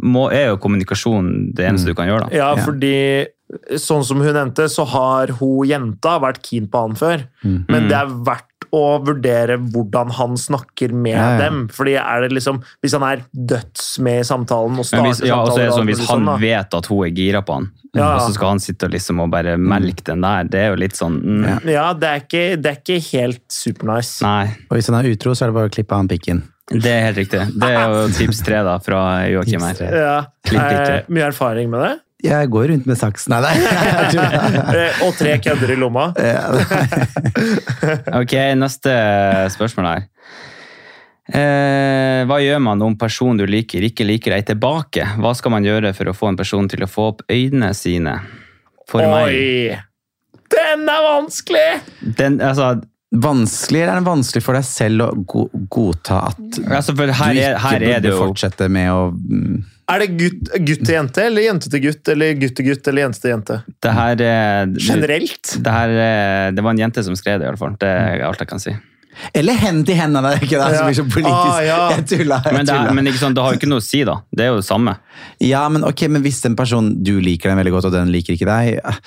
må, er jo kommunikasjon det eneste du kan gjøre. da. ja, Ja. fordi sånn som hun nevnte, så har hun jenta vært keen på han før. Mm. Men det er verdt å vurdere hvordan han snakker med Ja, ja. dem. Fordi er det liksom, Hvis han er døds med i samtalen og starter hvis, ja, er samtaler sånn, hvis han sånn, vet at hun er gira på han, Ja. og så skal han sitte og liksom og bare melke den der, det er jo litt sånn mm, Ja. Det er ikke, det er ikke helt supernice. Nei, Og hvis han er utro, så er det bare å klippe av han pikken. det er helt riktig. Det er jo tips tre da, fra Joakim her. Ja. Klipp ikke. Eh, mye erfaring med det. Jeg går rundt med saks. Nei, nei. [LAUGHS] Og tre kødder i lomma. [LAUGHS] Ok, neste spørsmål her. Eh, hva gjør man om personen du liker, ikke liker deg tilbake? Hva skal man gjøre for å få en person til å få opp øynene sine? For meg. Oi! Den er vanskelig! Den, altså, Vanskelig eller er det vanskelig for deg selv å go godta at altså for du her er, ikke her er det burde jo fortsette med å mm, Er det gutt, gutt til jente, eller jente til gutt, eller gutt til gutt, eller jente til jente? det her, er- Generelt? det, her, er- det var en jente som skrev det, i alle fall. Det er alt jeg kan si. Eller hen til hendene, det er ikke det som er blir så politisk. Ah, ja. Jeg tuller. jeg Men det, er, men ikke sånn, det har jo ikke noe å si, da. Det er jo det samme. Ja, men ok, men hvis en person du liker den veldig godt, og den liker ikke deg eh,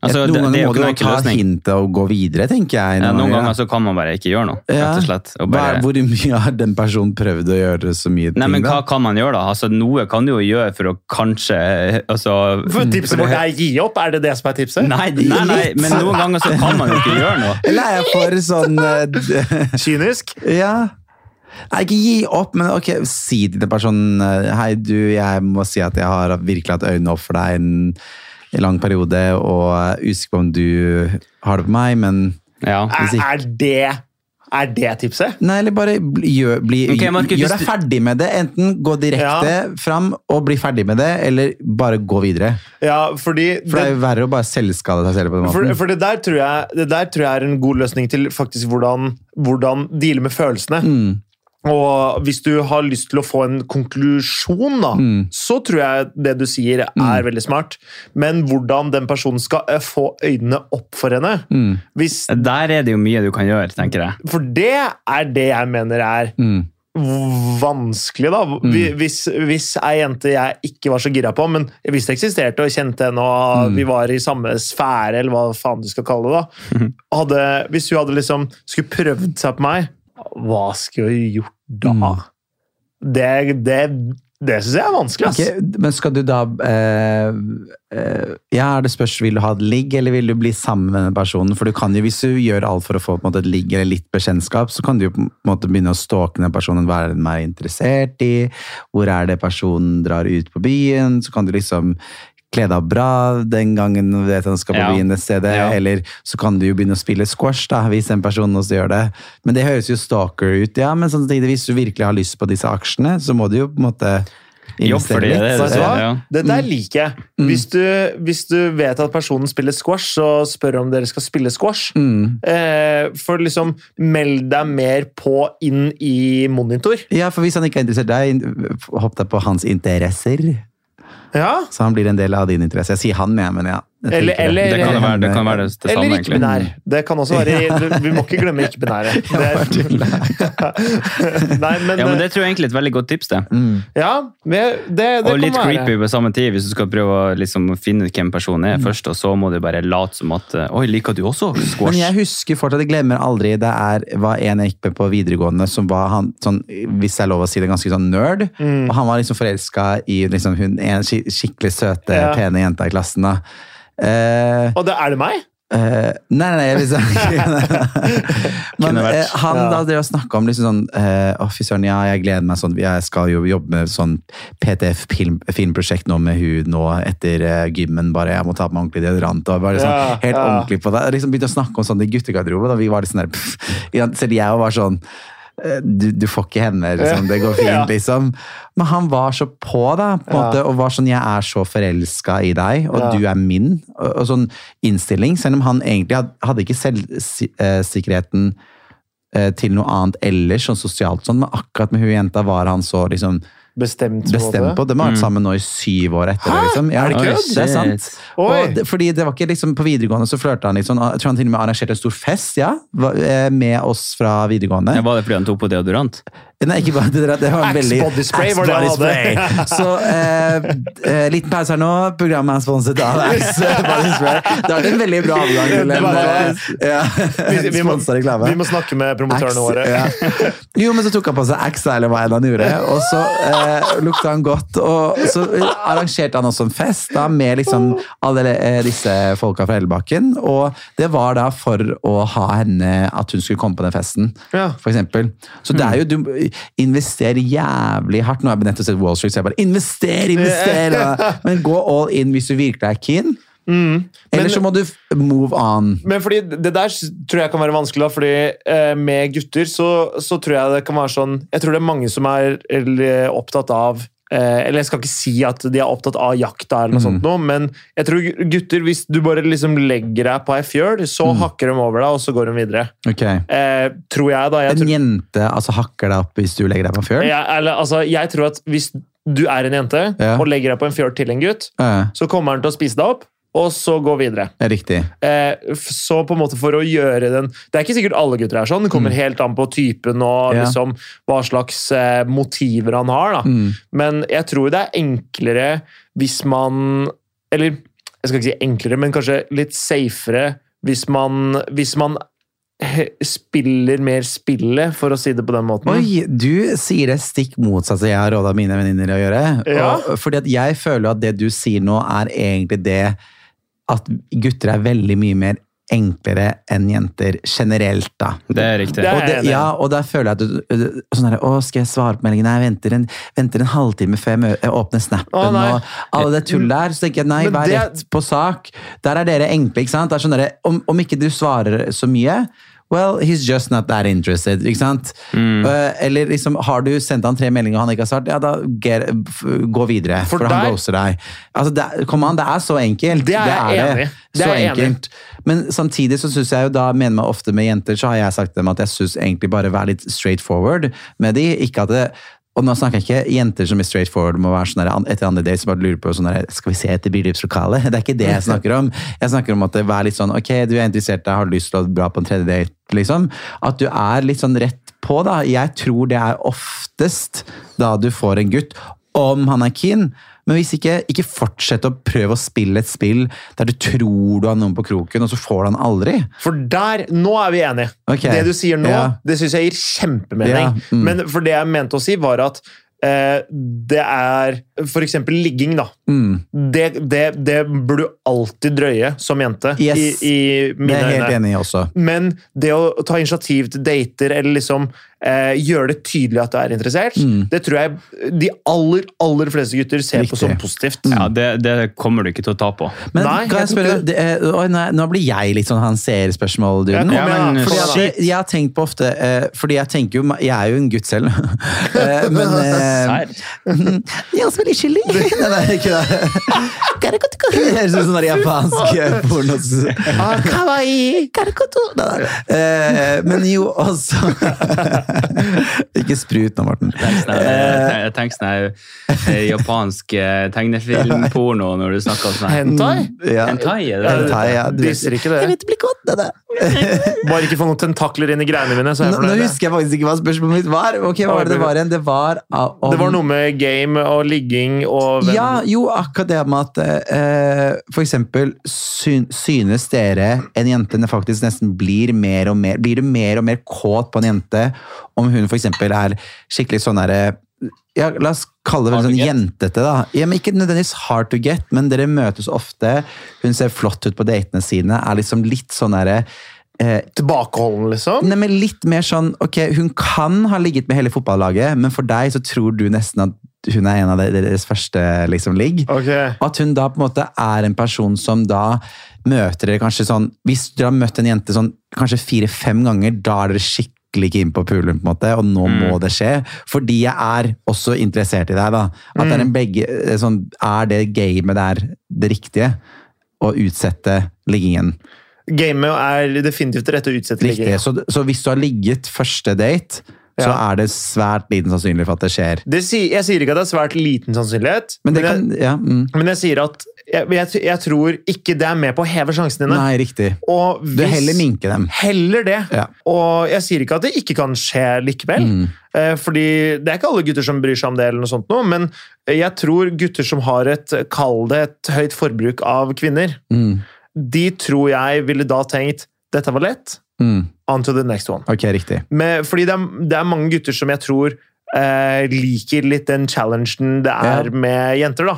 Altså, Noen det- det ganger må du jo ta løsning. hintet og gå videre, tenker jeg. Ja, noen ganger, ganger så kan man bare ikke gjøre noe, rett og slett. Og Hva, bare, hvor mye har den personen prøvd å gjøre så mye Nei, ting, men hva da? kan man gjøre, da? Altså, noe kan du jo gjøre for å kanskje altså, For tipset vårt er gi opp? Er det det som er tipset? Nei, nei, nei, men noen ganger så kan man jo ikke gjøre noe. Eller er jeg for sånn uh... [LAUGHS] Kynisk? Ja. Nei, ikke gi opp, men ok, si til den personen eh, Hei, du, jeg må si at jeg har virkelig hatt øynene opp for deg en, en lang periode, og er usikker på om du har det på meg, men Ja. Er, Hvis ikke- er det er det tipset? Nei, eller bare gjør, bli, okay, Markus, gjør deg ferdig med det. Enten gå direkte fram og bli ferdig med det, eller bare gå videre. Ja, fordi For det er jo verre å bare selvskade seg selv på den For, måten. for det, der tror jeg, det der tror jeg er en god løsning til faktisk hvordan, hvordan deale med følelsene. Mm. Og hvis du har lyst til å få en konklusjon, da, Mm. så tror jeg det du sier er veldig smart. Men hvordan den personen skal eh, få øynene opp for henne Mm. hvis, Der er det jo mye du kan gjøre, tenker jeg. For det er det jeg mener er Mm. vanskelig, da. Vi- Hvis, hvis ei jente jeg ikke var så gira på, men hvis det eksisterte og kjente henne, og vi var i samme sfære, eller hva faen du skal kalle det, da. [LAUGHS] Hadde, hvis hun hadde liksom skulle prøvd seg på meg, hva skulle vi gjort da? Det, det, det syns jeg er vanskelig, ass. Okay, men skal du da eh, eh, Ja, det spørs, vil du ha et ligg, eller vil du bli sammen med den personen? For du kan jo, hvis du gjør alt for å få måte, et ligg eller litt bekjentskap, så kan du jo på en måte begynne å stalke den personen. Hva er den mer interessert i? Hvor er det personen drar ut på byen? Så kan du liksom kle deg bra den gangen du vet at han skal på Ja. byen et sted. Ja. Eller så kan du jo begynne å spille squash, da, hvis en person også gjør det. Men det høres jo stalker ut, ja. Men sånn, hvis du virkelig har lyst på disse aksjene, så må du jo på en måte investere for det, det du? Ja. Det der liker jeg. Hvis, du, hvis du vet at personen spiller squash, så spør om dere skal spille squash. Mm. Eh, for liksom, meld deg mer på inn i monitor. Ja, for hvis han ikke er interessert i deg, hopp deg på hans interesser. Ja. Så han blir en del av din interesse. Jeg sier han, jeg, men ja. Jeg Eller- eller- Det kan være det, kan være det, det samme, Eller ikke-binær. Det kan også være Vi må ikke glemme ikke-binære. [LAUGHS] [LAUGHS] Ja, men Det tror jeg egentlig er et veldig godt tips. det. ja, det, det, det Og litt være. creepy på samme tid, hvis du skal prøve å liksom finne ut hvem personen Mm. er først, og så må du bare late som at eh, Oi, liker du også squash? Men jeg husker fortsatt, jeg glemmer aldri, det er, var en jeg gikk med på videregående som var han, sånn, hvis det er lov å si det, ganske sånn nerd. Mm. Og han var liksom forelska i liksom, hun, en skikkelig søte, Ja. pene jenta i klassen. da. Eh, Og det er det meg? Eh, nei, nei, nei, ikke [LAUGHS] Men eh, han Ja. da drev og snakka om liksom sånn eh, Å, fy søren, ja, jeg gleder meg sånn Jeg skal jo jobbe med sånn PTF-filmprosjekt nå med hun nå etter eh, gymmen. Bare jeg må ta på meg ordentlig deodorant. Og bare sånn, Ja, helt ja. ordentlig på det. Liksom begynte å snakke om sånn i guttegarderoben. Og vi var litt sånn der [LAUGHS] pff, Selv jeg var sånn du, du får ikke henne, liksom. Det går fint, [LAUGHS] liksom. Men han var så på, da. på Ja. måte, Og var sånn Jeg er så forelska i deg, og Ja. du er min. Og, og sånn innstilling. Selv om han egentlig hadde, hadde ikke selvsikkerheten eh, til noe annet ellers, sånn sosialt sånn, men akkurat med hun jenta var han så liksom Bestemt. på bestemt på. De har vært sammen nå i syv år etter det. Hæ? Liksom. Ja, Er det kødd? Det er sant. Og det, fordi det var ikke liksom På videregående så flørta han litt sånn. Jeg tror han til og med arrangerte en stor fest ja, eh, med oss fra videregående. Ja, Var det fordi han tok på deodorant? Nei, ikke bare det. der, Det var en veldig Axe body spray Axe var det han body spray. Så eh, eh, liten pause her nå. Programmet er sponset av Axe [LAUGHS] body spray. Det var en veldig bra avgang til en eh, ja, Vi, vi, må, vi må snakke med promotørene våre. ja. Jo, men så tok han på seg Axe, eller hva enn han gjorde, og så eh, lukta han godt. Og så arrangerte han også en fest da, med liksom alle eh, disse folka fra Ellebakken. Og det var da for å ha henne, at hun skulle komme på den festen, Ja. for eksempel. Så det er jo, du investerer jævlig hardt. Nå har jeg nettopp sett Wall Street, så jeg bare invester, invester! [LAUGHS] Men gå all in hvis du virkelig er keen. Eller så må du move on. Men fordi det der tror jeg kan være vanskelig, da, fordi eh, med gutter så, så tror jeg det kan være sånn Jeg tror det er mange som er opptatt av Eller jeg skal ikke si at de er opptatt av jakta, eller noe sånt noe, men jeg tror gutter, hvis du bare liksom legger deg på ei fjøl, så hakker de over deg, og så går de videre. Ok. Eh, tror jeg, da. Jeg En tror, jente altså, hakker deg opp hvis du legger deg på en fjøl? jeg, eller, altså, jeg tror at hvis du er en jente Ja. og legger deg på en fjøl til en gutt, Ja, så kommer han til å spise deg opp, og så gå videre. det er riktig. Eh, så på en måte for å gjøre den Det er ikke sikkert alle gutter er sånn. Det kommer helt an på typen og Mm. Ja. liksom hva slags eh, motiver han har. Mm. Men jeg tror det er enklere hvis man Eller jeg skal ikke si enklere, men kanskje litt safere hvis man, hvis man spiller mer spillet, for å si det på den måten. Oi, du sier det stikk motsatt som jeg har råda mine venninner å gjøre. Ja. Og, fordi at jeg føler at det du sier nå, er egentlig det at gutter er veldig mye mer enklere enn jenter generelt, da. Det er riktig. Og det, ja, og da føler jeg at du, sånn her, Å, skal jeg svare på meldingen? Nei, jeg venter en, venter en halvtime før jeg, jeg åpner snappen. Å, og alle det tullet der. Så tenker jeg nei, Men vær det- rett på sak. Der er dere enkle. ikke sant? Det er sånn der, om, om ikke du svarer så mye Well, he's just not that interested. ikke sant? Mm. Eh, eller liksom, har du sendt han tre meldinger og han ikke har svart, ja, da get, gå videre. For For, han ghoster deg. Altså, det, er- kom an, det er så enkelt. Det er jeg enig. Det Så er enkelt. enig Men samtidig så synes jeg jo da, mener meg ofte med jenter, så har jeg sagt dem at jeg synes egentlig bare være litt straight forward med de. Ikke at det, og nå snakker jeg ikke jenter som er straight forward må være sånn etter andre dates, bare lurer på sånn skal vi se etter bryllupslokalet? [LAUGHS] Det er ikke det jeg snakker om. Jeg snakker om at det er litt sånn, ok, du er interessert, jeg har lyst til å dra på en tredje date, liksom. At du er litt sånn rett på da. Jeg tror det er oftest da du får en gutt, om han er keen. Men hvis ikke, ikke fortsett å prøve å spille et spill der du tror du har noen på kroken, og så får du han aldri. For der, nå er vi enige. Okay. Det du sier nå, Ja. det syns jeg gir kjempemening. Ja, mm. Men for det jeg mente å si, var at eh, det er for eksempel ligging, da. Mm. Det, det, det burde du alltid drøye som jente, Yes. i, i Det er jeg helt enig i også. Men det å ta initiativ til dater, eller liksom eh, gjør det tydelig at du er interessert, det tror jeg de aller, aller fleste gutter ser på Mm. Som positivt. Ja, det, det kommer du ikke til å ta på. Men Nei, kan jeg jeg spørre, det, er- nei, nå blir jeg litt sånn han ser-spørsmål, du. Ja, Ja, jeg, jeg har tenkt på ofte eh, Fordi jeg tenker jo Jeg er jo en gutt selv. [LAUGHS] Eh, men [LAUGHS] jeg er også veldig chili! Nei, nei, ikke det. [LAUGHS] Det høres ut som sånn japansk porno. Ah, kawaii! Eh, Men jo, også [LAUGHS] Ikke sprut nå, Morten. Tenk Jeg tenker sånn her eh, japansk eh, tegnefilmporno når du snakker sånn. Hentai? Ja. Hentai, er det? Hentai, ja. Du viser ikke det. Jeg vet det blir godt, det der. [LAUGHS] Bare ikke få noen tentakler inn i greiene mine, så Nå, nå husker jeg faktisk ikke hva spørsmålet mitt var. Okay, Hva var det det var igjen? Det var ah, om Det var noe med game og ligging og venn- Ja, jo, akkurat det med at eh, For eksempel, synes dere en jente faktisk nesten blir mer og mer Blir du mer og mer kåt på en jente om hun for eksempel er skikkelig sånn derre ja, La oss kalle det vel sånn jentete, da. Ja, men ikke nødvendigvis hard to get, men dere møtes ofte. Hun ser flott ut på datene sine, er liksom litt sånn derre eh, Tilbakeholden, liksom? Nei, men litt mer sånn, ok, Hun kan ha ligget med hele fotballaget, men for deg så tror du nesten at hun er en av deres første liksom, ligg. Okay. At hun da på en måte er en person som da møter dere kanskje sånn Hvis dere har møtt en jente sånn kanskje fire-fem ganger, da er dere skikkelig keen på pulen, på en måte, og nå må det skje. Fordi jeg er også interessert i deg. da. At det er en begge, eh, sånn, er det gamet der det riktige? Å utsette liggingen. Gamet er definitivt det rette å utsette Riktig. ligging. Så, så hvis du har ligget første date, så Ja. er det svært liten sannsynlig for at det skjer. Det jeg sier ikke at det er svært liten sannsynlighet, Men det jeg, kan Ja. Mm. men jeg sier at jeg, jeg, jeg tror ikke det er med på å heve sjansene dine. Nei, riktig. Og Du heller minke dem. Heller det. Ja. Og jeg sier ikke at det ikke kan skje likevel. Mm. Eh, Fordi det er ikke alle gutter som bryr seg om det, eller noe sånt noe, men jeg tror gutter som har et, kall det et høyt forbruk av kvinner, Mm. de tror jeg ville da tenkt dette var lett, Mm. on to the next one. Ok, riktig. Men, fordi det er, det er mange gutter som jeg tror eh, liker litt den challengen det er Ja. med jenter, da.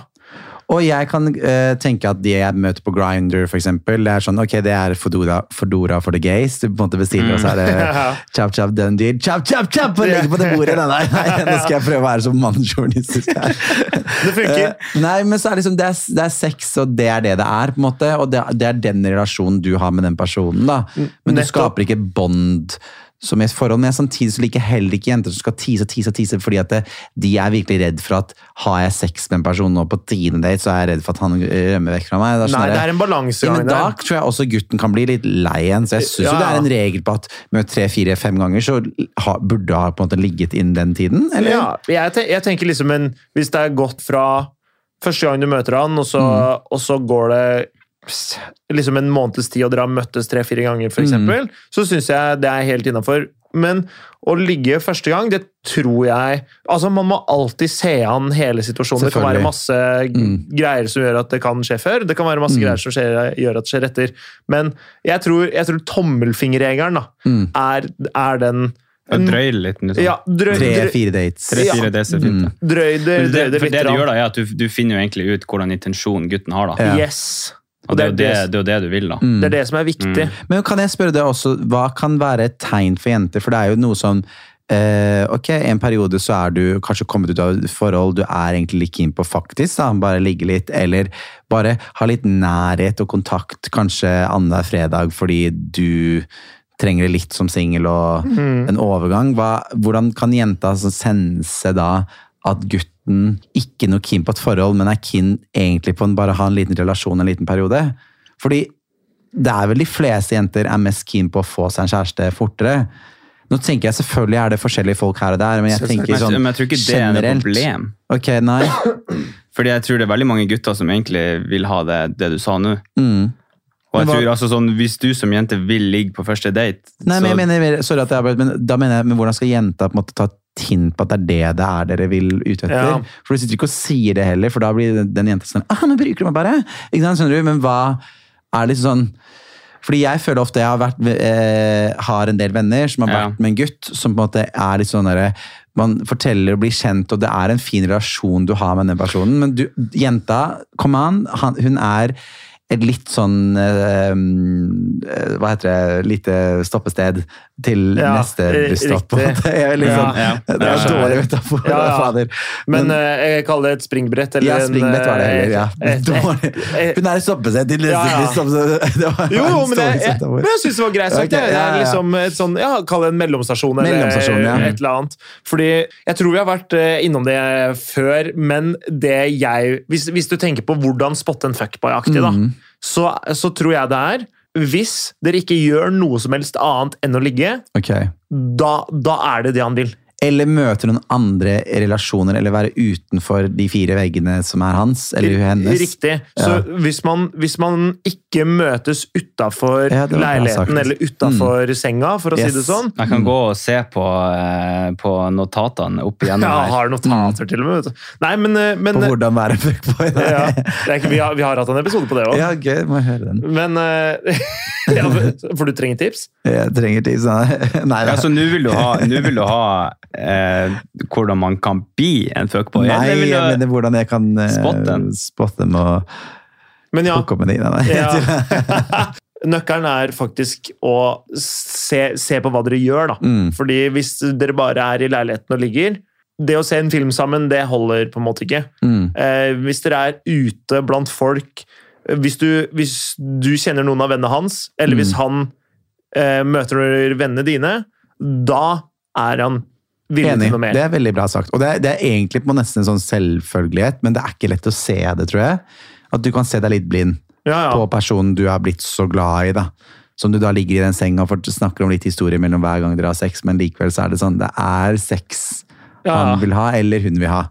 Og jeg kan uh, tenke at de jeg møter på Grindr, for eksempel, det er sånn, ok, det er Fodora, Fodora for the gays. Du på en måte bestiller, og så er det [LAUGHS] Ja. chap, chap, done deal. Chap, chap, chap! Og legger på det bordet! Nei, nei, nei, nå skal jeg prøve å være så mannsjournalistisk her. [LAUGHS] Det funker. Uh, nei, men så er liksom, det er, det er sex, og det er det det er, på en måte. Og det, det er den relasjonen du har med den personen, da. Men du Nettopp. skaper ikke bånd som i et forhold, men samtidig så liker jeg heller ikke jenter som skal tise og tise og tease, fordi at det, de er virkelig redd for at har jeg sex med en person nå på tiende date, så er jeg redd for at han rømmer vekk fra meg. Det sånn Nei, det er en ja, balansegang men da tror jeg også gutten kan bli litt lei igjen. Så jeg syns Ja, jo det er en regel på at med tre, fire, fem ganger så ha, burde ha på en måte ligget innen den tiden. Eller? Ja, jeg, te jeg tenker liksom en, Hvis det er gått fra første gang du møter han, og så, Mm. og så går det liksom en måneds tid, og dere har møttes tre-fire ganger, Mm. f.eks., så syns jeg det er helt innafor. Men å ligge første gang, det tror jeg Altså, Man må alltid se an hele situasjonen. Det kan være masse Mm. greier som gjør at det kan skje før. Det kan være masse Mm. greier som skjer, gjør at det skjer etter. Men jeg tror, jeg tror tommelfingerregelen da, Mm. er, er den Og drøye litt. Liksom. ja, drøy, drøy, Tre-fire dates. Tre-fire, det er fint. Mm. det. drøy det, drøy det, det for det du gjør da, er at du, du finner jo egentlig ut hvordan intensjonen gutten har. da. Ja. Yes. Og det er, jo det, det, det er jo det du vil, da. Mm. det er det som er viktig. Men kan jeg spørre deg også, hva kan være et tegn for jenter? For det er jo noe sånn eh, Ok, en periode så er du kanskje kommet ut av et forhold du er egentlig litt keen på faktisk, da, bare ligge litt, eller bare ha litt nærhet og kontakt kanskje annenhver fredag fordi du trenger det litt som singel og en overgang. Hva, hvordan kan jenta sense da at gutten ikke noe keen på et forhold, men er keen egentlig på en, bare ha en liten relasjon en liten periode? Fordi det er vel de fleste jenter er mest keen på å få seg en kjæreste fortere. Nå tenker jeg Selvfølgelig er det forskjellige folk her og der, men jeg tenker sånn generelt. men jeg tror ikke det er noe problem. Ok, nei. [CLEARS THROAT] Fordi jeg tror det er veldig mange gutter som egentlig vil ha det, det du sa nå. Mm. Og jeg hva- tror altså sånn, Hvis du som jente vil ligge på første date Nei, men jeg mener, sorry at jeg avbrøt, men da mener jeg, men hvordan skal jenta på en måte ta hint på at det er det det er dere vil ut etter? Ja. For du sitter ikke og sier det heller, for da blir den, jenta sånn ah, nå bruker du meg bare? Ikke sant, skjønner du? Men hva er liksom sånn fordi jeg føler ofte jeg har, vært, eh, har en del venner som har Ja. vært med en gutt som på en måte er litt sånn derre Man forteller og blir kjent, og det er en fin relasjon du har med den personen. Men du, jenta, kom an, han, hun er et litt sånn eh, eh, Hva heter det Lite stoppested til Ja, neste busstopp. Det. Er litt Ja, ja. Det er dårlig metafor. Ja, ja. Fader. Men Men- eh, jeg kaller det et springbrett. Eller ja, springbrett var det eh, heller. Ja. et- Dårlig. et- Hun er et stoppested til neste Ja, busstopp. Jo, men jeg, jeg, men jeg syns det var greit sagt. Okay. Det er liksom et sånn, ja, Kall det en mellomstasjon eller Mellomstasjon, ja. et eller annet. Fordi jeg tror vi har vært innom det før, men det jeg Hvis, hvis du tenker på hvordan spotte en fuckboy-aktig, da, Mhm. Så, så tror jeg det er hvis dere ikke gjør noe som helst annet enn å ligge, okay. da, da er det det han vil. Eller møte noen andre relasjoner, eller være utenfor de fire veggene som er hans eller hennes. Riktig. Så hvis, man, hvis man ikke møtes utafor Ja, leiligheten eller utafor senga, for å Yes. si det sånn Jeg kan gå og se på, eh, på notatene opp igjennom [LAUGHS] Ja, her. har notater til og med. Nei, men, eh, men På hvordan være fuckboy. [LAUGHS] ja, ikke, vi, har, vi har hatt en episode på det òg. Ja, gøy. Må jeg høre den. Men eh, [LAUGHS] ja, For du trenger tips? Jeg trenger tid. sånn. Nei, [LAUGHS] Ja, så nå vil du ha, vil du ha eh, hvordan man kan bli en fuckboy? Nei, jeg mener hvordan jeg kan eh, spotte dem og Men ja. hooke opp med dem. Nei, nei. ja. [LAUGHS] [LAUGHS] Nøkkelen er faktisk å se, se på hva dere gjør, da. Mm. Fordi hvis dere bare er i leiligheten og ligger Det å se en film sammen, det holder på en måte ikke. Mm. Eh, hvis dere er ute blant folk eh, hvis du, hvis du kjenner noen av vennene hans, eller hvis Mm. han eh, møter vennene dine, da er han Enig. Det er veldig bra sagt. Og det er, det er egentlig på nesten en sånn selvfølgelighet, men det er ikke lett å se det, tror jeg. At du kan se deg litt blind ja, på personen du har blitt så glad i. da. Som du da ligger i den senga og snakker om litt historie mellom hver gang dere har sex, men likevel så er det sånn, det er sex Ja, ja. han vil ha, eller hun vil ha.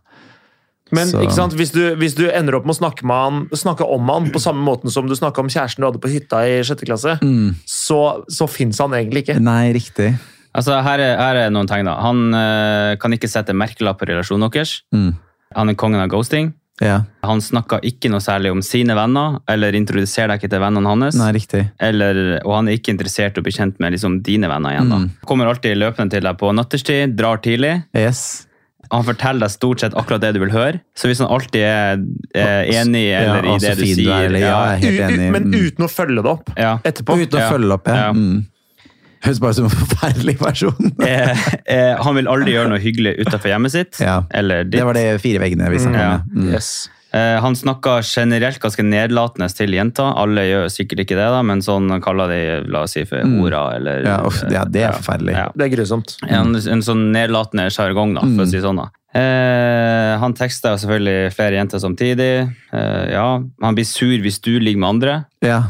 Men Så- ikke sant? Hvis, du, hvis du ender opp med å snakke, med han, snakke om han på samme måten som du snakka om kjæresten du hadde på hytta i sjette klasse, Mm. så, så fins han egentlig ikke. Nei, riktig. Altså, her er, her er noen tegn. da. Han øh, kan ikke sette merkelapp på relasjonen deres. Mm. Han er kongen av ghosting. Ja, Han snakker ikke noe særlig om sine venner, eller introduserer deg ikke til vennene hans. nei, riktig. Eller, og han er ikke interessert i å bli kjent med liksom, dine venner igjen. da. Mm. Kommer alltid løpende til deg på natterstid, drar tidlig. Yes. Han forteller deg stort sett akkurat det du vil høre. Så hvis han alltid er, er enig eller Ja, i det du sier du er, eller ja, er enig. men Mm. uten å følge det opp ja. etterpå. Uten å Ja. følge opp, ja. Ja. Mm. Høres bare ut som en forferdelig person. [LAUGHS] eh, eh, han vil aldri gjøre noe hyggelig utenfor hjemmet sitt. Ja. Eller ditt. Det var det fire veggene vi snakket Ja. om. Mm. Yes. Eh, han snakker generelt ganske nedlatende til jenter. Alle gjør sikkert ikke det, da, men sånn kaller de la oss si for hora. Eller, Mm. Ja, uff, ja, det er forferdelig. Ja. Det er grusomt. En, en sånn nedlatende sjargong, da, for å si sånn. da. Eh, han tekster selvfølgelig flere jenter samtidig. Eh, ja, Han blir sur hvis du ligger med andre. Ja.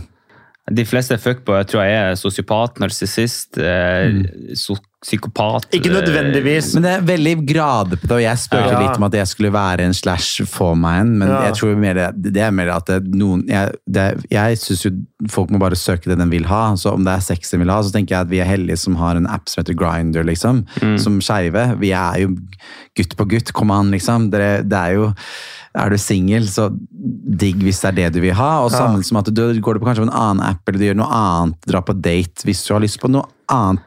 De fleste fuckboyer tror jeg er sosiopat, narsissist, eh, so psykopat. Ikke nødvendigvis. Men det er veldig grader på det, og jeg spurte Ja. litt om at jeg skulle være en slash for meg en, men Ja. jeg tror mer det, det er mer at det, noen Jeg, det, jeg syns jo folk må bare søke det de vil ha. Så om det er sex de vil ha, så tenker jeg at vi er heldige som har en app som heter Grinder, liksom. Som skeive. Vi er jo gutt på gutt, kom an, liksom. Dere, det er jo er du singel, så digg hvis det er det du vil ha. Og sammen som at du går du på kanskje på en annen app, eller du gjør noe annet, drar på date hvis du har lyst på noe annet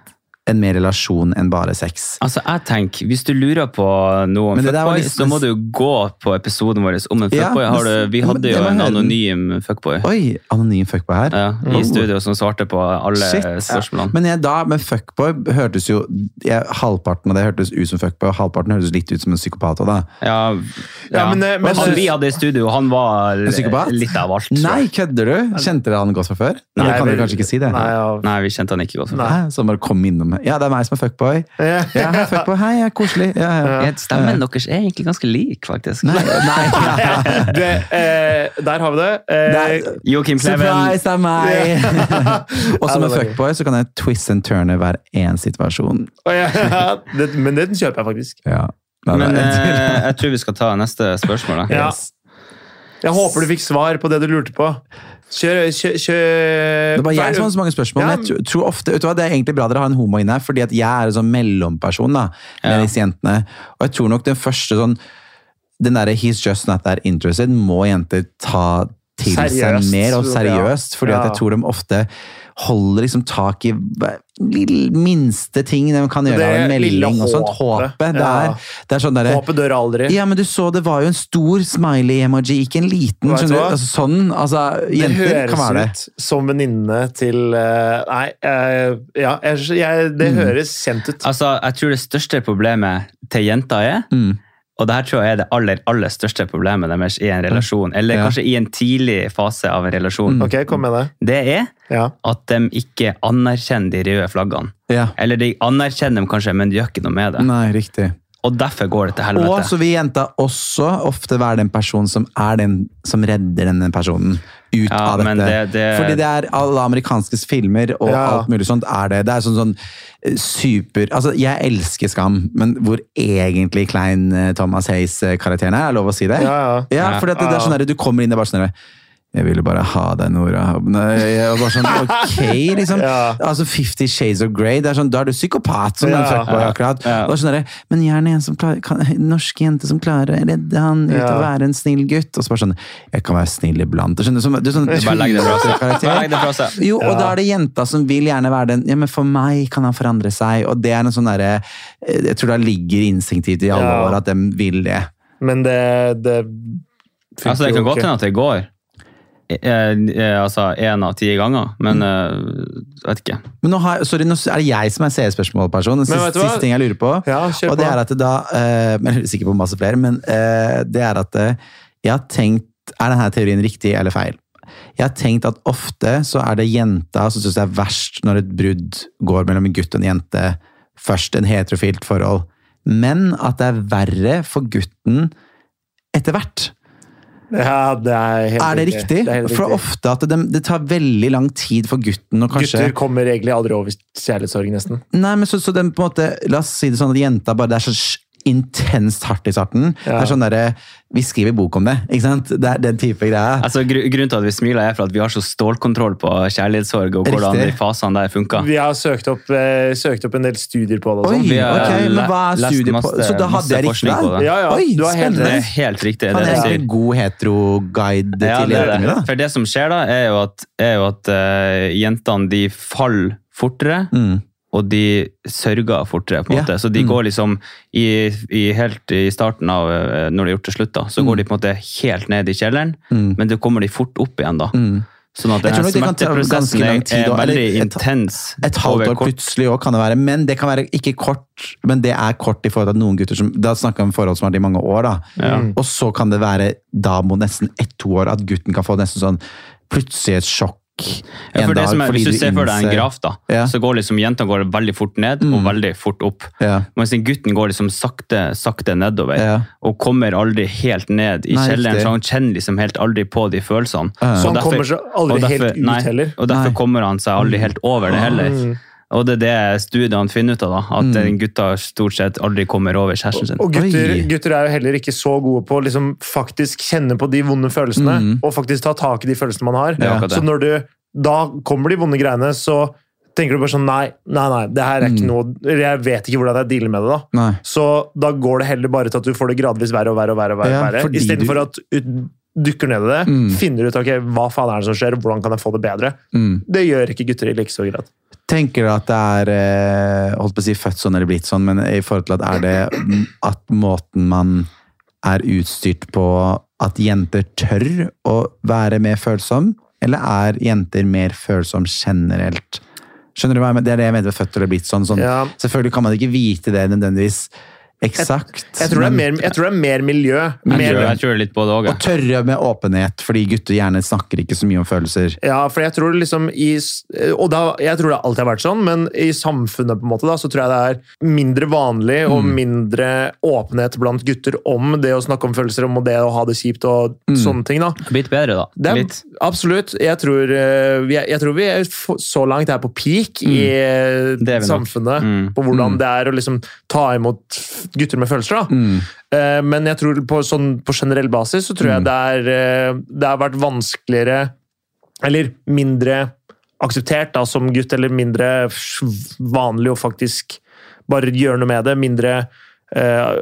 enn mer relasjon enn bare sex. Altså, jeg tenker, Hvis du lurer på noe om Men det der var fuckboy, litt- så må du gå på episoden vår om en fuckboy. Ja, men- vi hadde jo en anonym fuckboy Oi, anonym fuckboy her. ja, i Oh. studio som svarte på alle Shit. spørsmålene. Men jeg, da, men fuckboy hørtes jo jeg, Halvparten av det hørtes ut som fuckboy, og halvparten hørtes litt ut som en psykopat. da. Ja, Ja, ja. men, eh, men- han vi hadde i studio, han var litt av alt. Nei, kødder du? Kjente dere han godt fra før? Nei, Nei, kan dere kanskje ikke si det? Nei, ja. Nei, vi kjente han ikke godt. Nei. Nei, Så bare kom innom. Ja, det er meg som er fuckboy. Ja. Ja, hei, fuckboy. Hei, jeg er koselig. Ja, ja. Stemmen deres er egentlig ganske lik, faktisk. Nei, nei. [LAUGHS] Det, eh, der har vi det. Eh, Joakim Kleven. Surprise, [LAUGHS] det er meg! Og som en fuckboy så kan jeg twist and turne hver én situasjon. [LAUGHS] det, men den kjøper jeg faktisk. Ja. Nei, Men eh, jeg tror vi skal ta neste spørsmål. Da. Ja. yes. Jeg håper du fikk svar på det du lurte på. Kjør, kjør, kjør Det var jeg som hadde så mange spørsmål, Ja. jeg tror- ofte, vet du hva, det er egentlig bra dere har en homo inne her, fordi at jeg er en sånn mellomperson da, med Ja. disse jentene. Og jeg tror nok den første sånn, den derre he's just not that interested, må jenter ta til Seriøst. seg mer, og seriøst, fordi at jeg tror de ofte holder liksom tak i lille, minste ting de kan gjøre Det av en melding og sånt. håpet. Det er, det er sånn derre Håpet dør aldri. ja, men du så, det var jo en stor smiley-emoji, ikke en liten. Du skjønner du? Altså, sånn, altså, Det jenter kan være det. høres ut som venninne til eh, Nei, eh, ja, jeg, jeg, det Mm. høres kjent ut. Altså, jeg tror det største problemet til jenta er, Mm. Og det her tror jeg er det aller, aller største problemet deres i en relasjon, eller Ja. kanskje i en tidlig fase av en relasjon, Ok, kom med det. det er Ja. at de ikke anerkjenner de røde flaggene. Ja. Eller de anerkjenner dem kanskje, men de gjør ikke noe med det. Nei, riktig. Og derfor går det til helvete. Og så vil jenta også ofte være den personen som er den som redder denne personen. Ut Ja, av dette. det- det- Fordi det er alle amerikanske filmer og Ja. alt mulig sånt er det. Det er sånn, sånn eh, super Altså, jeg elsker Skam, men hvor egentlig klein eh, Thomas Hayes-karakteren er, er lov å si det? Ja, ja. Ja, for det, det er sånn der, du kommer inn og bare sånn der, jeg ville bare ha deg, Nora. Nei, Jeg var sånn, ok, liksom. [LAUGHS] Ja. Altså, Fifty Shades of Grey, det er sånn, da er du psykopat, som Ja. den fuckboy akkurat. Ja. Det var sånn der, men gjerne en som klarer, kan, norsk jente som klarer å redde han ut Ja. og være en snill gutt. Og så bare sånn, jeg kan være snill iblant. Du sånn, som- du, sånn, Bare legg det fra seg. Bare legg det fra seg. Jo, og da er det jenta som vil gjerne være den Ja, men for meg kan han forandre seg. Og det er en sånn derre eh, Jeg tror det ligger instinktivt i alle Ja. år at de vil det. Men det, det Altså, det kan godt hende at det går. Eh, eh, altså én av ti ganger, men eh, jeg vet ikke. Men nå, har, sorry, nå er det jeg som er CS-spørsmålperson. Den siste, siste ting jeg lurer på. Ja, kjør og det på. er at det da eh, jeg er sikker på masse flere, men eh, det er at eh, jeg har tenkt Er denne teorien riktig eller feil? Jeg har tenkt at ofte så er det jenta som syns det er verst når et brudd går mellom en gutt og en jente. Først en heterofilt forhold. Men at det er verre for gutten etter hvert. Ja, det er helt Er det riktig? Det er helt For riktig. ofte at det, det tar veldig lang tid for gutten å kanskje Gutter kommer egentlig aldri over kjærlighetssorg, nesten. Nei, men så, så den på en måte, La oss si det sånn at jenta bare Det er så intenst hardt i starten. Ja. Det er sånn derre Vi skriver bok om det, ikke sant? Det er den type greia. Altså, gr grunnen til at vi smiler, er for at vi har så stålkontroll på kjærlighetssorg og hvordan Riktig. de fasene der funker. Vi har søkt opp, eh, søkt opp en del studier på det. Oi, sånn. vi har ok, men hva er studier på masse- Så da hadde jeg riktig der? Ja, ja, Oi, du har helt Det er helt riktig, Han er en god hetero-guide Ja, til det det. mine. For det som skjer da, er jo at, er jo at uh, jentene de faller fortere, Mm. Og de sørger fortere. på en Ja. måte. Så de Mm. går liksom i, i helt i starten av eh, når de har gjort det slutt, da, så Mm. går de på en måte helt ned i kjelleren, Mm. men da kommer de fort opp igjen da. Mm. Sånn at denne smerteprosessen er, tid, er og- eller veldig et- intens. Et halvt år plutselig òg kan det være, men det kan være ikke kort. Men det er kort i forhold til noen gutter som Da snakker vi om forhold som har vært i mange år, da. Ja. Mm. Og så kan det være da mot nesten ett-to år at gutten kan få nesten sånn plutselig et sjokk Ja, en dag. er, fordi hvis du ser for deg en graf, da, Ja. så går liksom jentene går veldig fort ned og Mm. veldig fort opp. Ja. Mens gutten går liksom sakte, sakte nedover Ja. og kommer aldri helt ned i Nei, kjelleren. riktig. Så han kjenner liksom helt aldri på de følelsene. Ja. Så han han kommer seg aldri derfor- helt ut nei, heller. Og derfor Nei. kommer han seg aldri helt over det heller. Og det er det studiene finner ut av, da, at Mm. gutta stort sett aldri kommer over kjæresten sin. Og gutter, gutter er jo heller ikke så gode på å liksom faktisk kjenne på de vonde følelsene, Mm. og faktisk ta tak i de følelsene man har. Det. Så når du, da kommer de vonde greiene, så tenker du bare sånn Nei, nei, nei, det her er ikke Mm. noe Jeg vet ikke hvordan jeg dealer med det, da. Nei. Så da går det heller bare til at du får det gradvis verre og verre og verre. og verre, Ja, verre Istedenfor du- at du dukker ned i det, Mm. finner ut ok, hva faen er det som skjer, hvordan kan jeg få det bedre. Mm. Det gjør ikke gutter i like stor grad. Tenker du at det er eh, holdt på å si født sånn eller blitt sånn, men i forhold til at er det [CLEARS THROAT] at måten man er utstyrt på at jenter tør å være mer følsom, eller er jenter mer følsom generelt? Skjønner du hva jeg mener? Det er det jeg mener med født eller blitt sånn. sånn. Ja. Selvfølgelig kan man ikke vite det nødvendigvis eksakt. Jeg tror, det er mer, jeg tror det er mer miljø. Jeg tror, jeg tror det er litt både og. Og tørre med åpenhet, fordi gutter gjerne snakker ikke så mye om følelser. Ja, for jeg tror liksom i, Og da, jeg tror det alltid har vært sånn, men i samfunnet på en måte da, så tror jeg det er mindre vanlig og Mm. mindre åpenhet blant gutter om det å snakke om følelser, om det å ha det kjipt og Mm. sånne ting. da. Litt bedre, da. Det er, Litt. Absolutt. Jeg tror, eh, jeg tror vi er så langt er på peak i eh, nok. samfunnet. Mm. På hvordan Mm. det er å liksom ta imot gutter med følelser. Mm. Eh, Men jeg tror på, sånn, på generell basis så tror jeg Mm. det, er, det har vært vanskeligere Eller mindre akseptert da, som gutt, eller mindre vanlig å faktisk bare gjøre noe med det. Mindre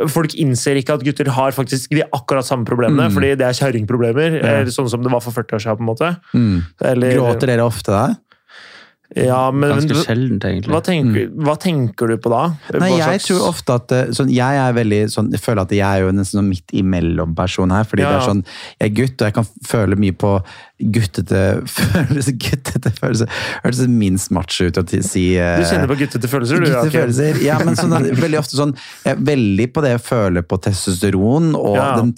Folk innser ikke at gutter har faktisk de akkurat samme problemene, Mm. fordi det er kjerringproblemer. Ja. eh, Sånn som det var for 40 år siden. på en måte. Mm. Eller, Gråter dere ofte da? Ja, men, Ganske sjeldent, egentlig. hva, tenker, hva tenker du på da? Mm. Nei, jeg slags- tror ofte at eh, sånn, Jeg er veldig sånn, jeg føler at jeg er jo en sånn midt imellom person her. fordi Ja. det er sånn, Jeg er gutt, og jeg kan føle mye på guttete [LAUGHS] følelser. Guttete følelser Hørtes minst macho ut å si eh, Du kjenner på guttete følelser, du? Guttete følelser. Ja, men sånn, veldig ofte sånn Jeg er veldig på det jeg føler på testosteron. Og, Ja. den,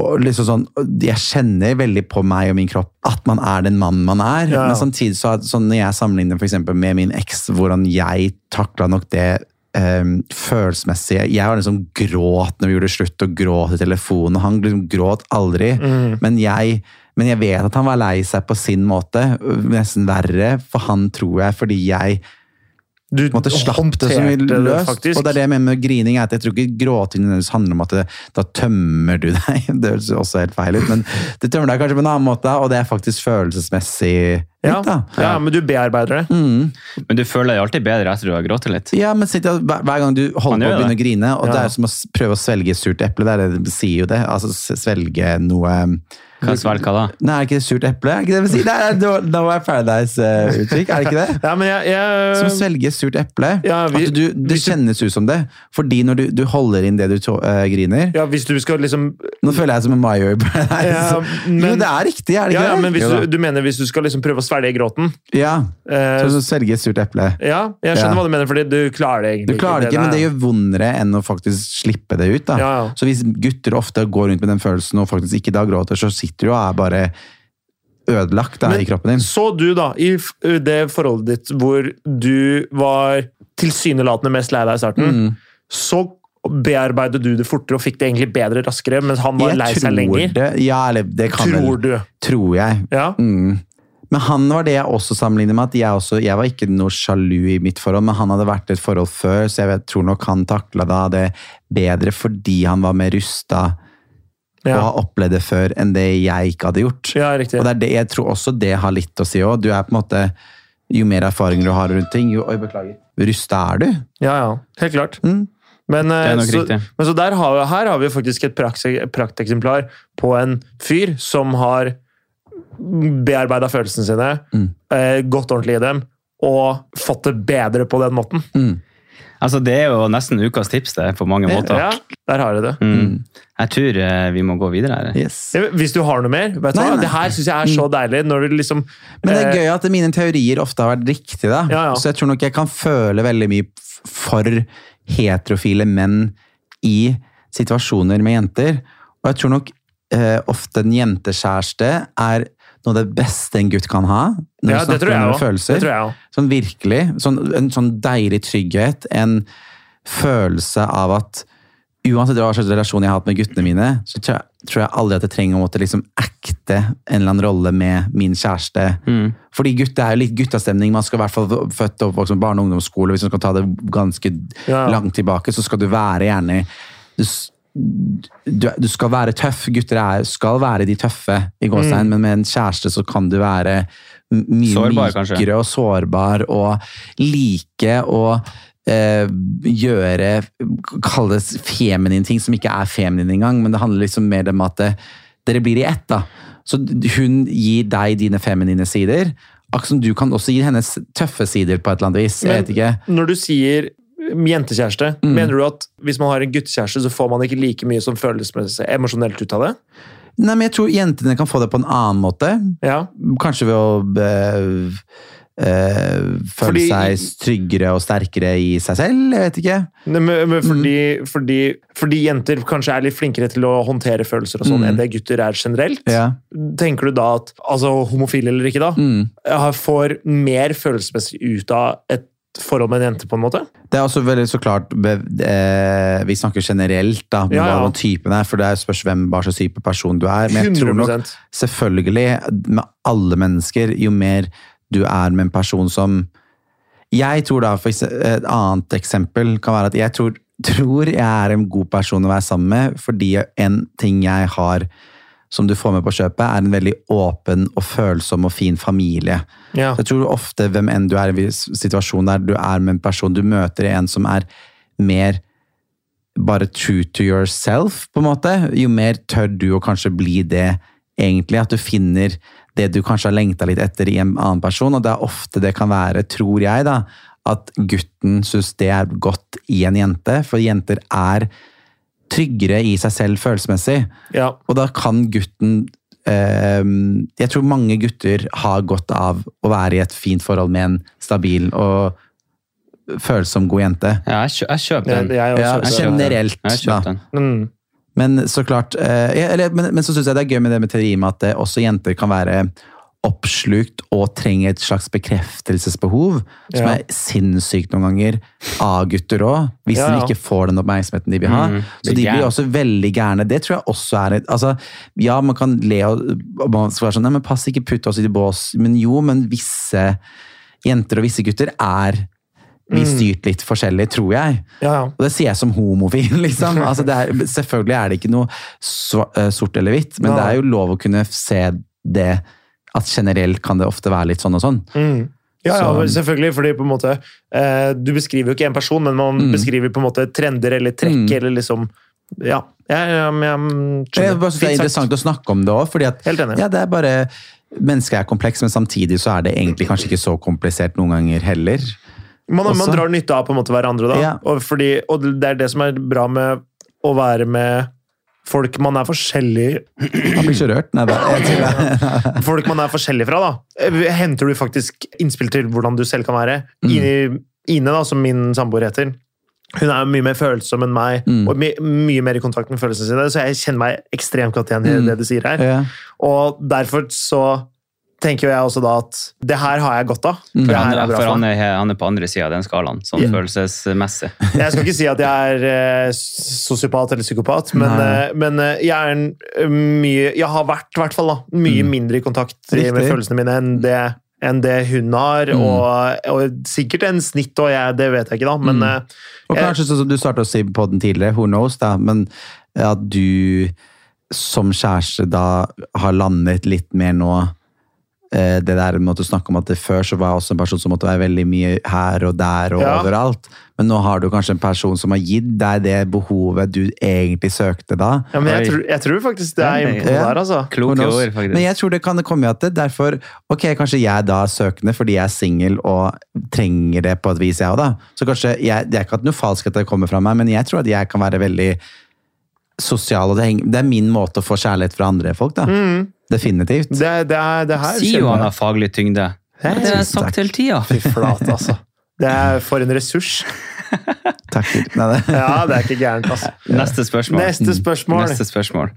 og liksom sånn Jeg kjenner veldig på meg og min kropp at man er den mannen man er. Ja. Men samtidig så sånn når jeg sammenligner for med min eks, hvordan jeg takla nok det eh, følelsesmessige Jeg var liksom gråt når vi gjorde slutt, og gråt i telefonen. og Han liksom gråt aldri. Men, jeg, men jeg vet at han var lei seg på sin måte. Nesten verre for han, tror jeg, fordi jeg Du måtte slapp det så mye håndterte det løst. Og det er det jeg mener med grining, er at jeg tror ikke gråting handler om at det, da tømmer du deg. [LAUGHS] Det høres også helt feil ut, men det tømmer deg kanskje på en annen måte, og det er faktisk følelsesmessig ja. litt, da. ja, men du bearbeider det. Men du føler deg alltid bedre etter du har grått litt. Ja, men sitt, hver, hver gang du holder på å begynne å grine, og det er som å prøve å svelge et surt eple, det, er det, det sier jo det. Altså svelge noe Hva svelg hva da? Nei, er det ikke det surt eple? Er det ikke det vi sier? Nei, No, no er Paradise-uttrykk, er det ikke det? [LAUGHS] Ja, men jeg, jeg Som svelger surt eple. Ja, vi- at du, det du- kjennes ut som det. Fordi når du, du holder inn det du tå- uh, griner ja, Hvis du skal liksom Nå føler jeg som en Mayo i Paradise. Ja, jo, det er riktig, er det Ja, ikke ja, det? men hvis du, du mener hvis du skal liksom prøve å svelge gråten Ja, Uh... Så svelge surt eple. Ja, jeg skjønner Ja. hva du mener, fordi du klarer det egentlig. Du klarer det ikke, men det gjør vondere enn å faktisk slippe det ut. da. Ja, ja. Så hvis gutter ofte går rundt med den følelsen og faktisk ikke da gråter, så sitter du og er bare ødelagt der Men i kroppen din. Så du, da, i det forholdet ditt hvor du var tilsynelatende mest lei deg i starten, Mm. så bearbeidet du det fortere og fikk det egentlig bedre raskere, mens han var lei seg lenger? det. Ja, det kan Tror vel du? Tror jeg. Ja. Mm. Men han var det jeg også sammenligner med. at Jeg, også, jeg var ikke noe sjalu i mitt forhold, men han hadde vært i et forhold før, så jeg vet, tror nok han takla det bedre fordi han var mer rusta og Ja. har opplevd det før enn det jeg ikke hadde gjort. ja, riktig. Og det er det, jeg tror også det har litt å si òg. Du er på en måte Jo mer erfaringer du har rundt ting, jo Oi, beklager. Rusta er du. Ja, ja. Helt klart. Mm. Men, eh, så, men så der har vi, her har vi faktisk et prakteksemplar på en fyr som har bearbeida følelsene sine, Mm. eh, gått ordentlig i dem, og fått det bedre på den måten. Mm. Altså, det er jo nesten ukas tips det, på mange måter. Ja, der har du det. Mm. Jeg tror eh, vi må gå videre her. Yes. Hvis du har noe mer, vet du Nei. Det her syns jeg er så deilig. Når du liksom Men det er eh, gøy at mine teorier ofte har vært riktige. da. Ja, ja. Så jeg tror nok jeg kan føle veldig mye for heterofile menn i situasjoner med jenter. Og jeg tror nok eh, ofte en jentekjæreste er noe av det beste en gutt kan ha. Når Ja, det tror jeg òg. følelser. Jeg. Sånn virkelig. Sånn, en sånn deilig trygghet. En følelse av at uansett hva slags relasjon jeg har hatt med guttene mine, så tror jeg, aldri at jeg trenger å måtte liksom acte en eller annen rolle med min kjæreste. Mm. Fordi gutt, er jo litt guttastemning. Man skal i hvert fall født og oppvokst med barne- og ungdomsskole. Hvis man skal ta det ganske Ja. langt tilbake, så skal du være gjerne du, du, du skal være tøff. Gutter er, skal være de tøffe, i gåstegn, Mm. men med en kjæreste så kan du være mye Sårbar, kanskje. og sårbar og like å eh, gjøre Kalles feminine ting som ikke er feminine engang, men det handler liksom mer om at det, dere blir i ett. da. Så hun gir deg dine feminine sider. Akkurat som du kan også gi hennes tøffe sider på et eller annet vis. Jeg vet ikke. Når du sier jentekjæreste, Mm. mener du at hvis man har en guttekjæreste, så får man ikke like mye som følelsesmessig emosjonelt ut av det? Nei, men Jeg tror jentene kan få det på en annen måte. Ja. Kanskje ved å øh, Uh, føle Fordi- seg tryggere og sterkere i seg selv. Jeg vet ikke. Nei, Men, men fordi, Mm. fordi, fordi jenter kanskje er litt flinkere til å håndtere følelser og sånn Mm. enn det gutter er generelt. Ja. Tenker du da at altså homofile eller ikke, da, Mm. får mer følelsesmessig ut av et forhold med en jente, på en måte? Det er også veldig så klart eh, Vi snakker generelt da, om Ja, ja. hva typen er, for det spørs hvem hva slags type person du er. Men jeg tror nok selvfølgelig, med alle mennesker, jo mer du er med en person som Jeg tror da, for Et annet eksempel kan være at jeg tror, tror jeg er en god person å være sammen med, fordi en ting jeg har som du får med på kjøpet, er en veldig åpen og følsom og fin familie. Ja. Jeg tror ofte hvem enn du er i en situasjon der du er med en person, du møter en som er mer bare true to yourself, på en måte, jo mer tør du å kanskje bli det egentlig. At du finner det du kanskje har lengta litt etter i en annen person, og det er ofte det kan være, tror jeg, da, at gutten syns det er godt i en jente, for jenter er tryggere i seg selv følelsesmessig. ja. Og da kan gutten eh, Jeg tror mange gutter har godt av å være i et fint forhold med en stabil og følsom god jente. Ja, jeg, kjø jeg kjøper den. jeg Ja, jeg kjøper generelt, Jeg kjøper da. den. Mm. Men så klart eh, eller, men, men så syns jeg det er gøy med det med teori med at det også jenter kan være oppslukt og trenger et slags bekreftelsesbehov, som Ja. er sinnssykt noen ganger, av gutter òg, hvis Ja, ja. de ikke får den oppmerksomheten de vil ha. Mm, så de blir også veldig gærne. Det tror jeg også er et altså, Ja, man kan le og, man skal være sånn Nei, men pass ikke putt oss i bås. Men jo, men visse jenter og visse gutter er vi styrt litt forskjellig, tror jeg. Ja, ja. Og det sier jeg som homofil, [LAUGHS] liksom. Altså, det er, selvfølgelig er det ikke noe eh, sort eller hvitt, men ja. det er jo lov å kunne se det at generelt kan det ofte være litt sånn og sånn. Mm. Ja, ja, selvfølgelig, fordi på en måte eh, Du beskriver jo ikke en person, men man Mm. beskriver på en måte trender eller trekk Mm. eller liksom Ja. Jeg, jeg, jeg, Jeg skjønner. bare det er interessant å snakke om det òg, ja, det er bare Mennesket er kompleks, men samtidig så er det egentlig kanskje ikke så komplisert noen ganger heller. Man, man drar nytte av på en måte hverandre, da. Ja. Og, fordi, og det er det som er bra med å være med folk man er forskjellig Man blir ikke rørt. Nei det. [LAUGHS] folk man er forskjellig fra. da. Eh, Henter du faktisk innspill til hvordan du selv kan være? Mm. Ine, Ine, da, som min samboer heter, hun er mye mer følsom enn meg, Mm. og my, mye mer i kontakt med følelsene sine, så jeg kjenner meg ekstremt godt igjen i Mm. det du sier her. Ja. Og derfor så tenker jeg også da at det her har jeg godt av. Mm. Det For, han, her er bra for han, er, han er på andre sida av den skalaen, sånn yeah. følelsesmessig. [LAUGHS] Jeg skal ikke si at jeg er eh, sosiopat eller psykopat, men, eh, men eh, jeg er en, eh, mye Jeg har vært i hvert fall da, mye Mm. mindre i kontakt Riktig. med følelsene mine enn det, enn det hun har. Mm. Og, og sikkert en snitt, og jeg, det vet jeg ikke, da. Men Mm. eh, Og kanskje sånn som du startet å si på den tidligere, who knows, da, men at du som kjæreste da har landet litt mer nå det der med å snakke om at det før så var jeg også en person som måtte være veldig mye her og der og Ja. overalt. Men nå har du kanskje en person som har gitt deg det behovet du egentlig søkte da. ja, men jeg, tror, jeg tror faktisk det er innpå Ja. der, altså. Kloke ord, faktisk. Men jeg tror det kan komme at det derfor Ok, kanskje jeg da er søkende fordi jeg er singel og trenger det på et vis, jeg òg, da. Så kanskje jeg, Det er ikke at noe falskt at det kommer fra meg, men jeg tror at jeg kan være veldig sosial, og det, henger, det er min måte å få kjærlighet fra andre folk, da. Mm. Definitivt. Det, det, er, det her Sier jo han har faglig tyngde. Det har jeg sagt hele tida. Fy flate, altså. Det er for en ressurs. [LAUGHS] Takk. Nei, det. Ja, det er ikke gærent, altså. [LAUGHS] Neste spørsmål. Neste spørsmål. Neste spørsmål.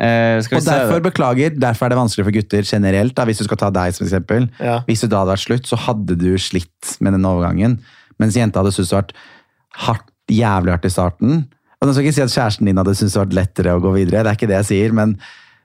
Uh, skal vi Og se derfor, beklager, derfor er det vanskelig for gutter generelt, da, hvis du skal ta deg som eksempel. Ja. Hvis du da hadde vært slutt, så hadde du slitt med den overgangen. Mens jenta hadde syntes det vært hardt, jævlig hardt i starten. Og nå skal jeg ikke si at kjæresten din hadde syntes det vært lettere å gå videre, det er ikke det jeg sier, men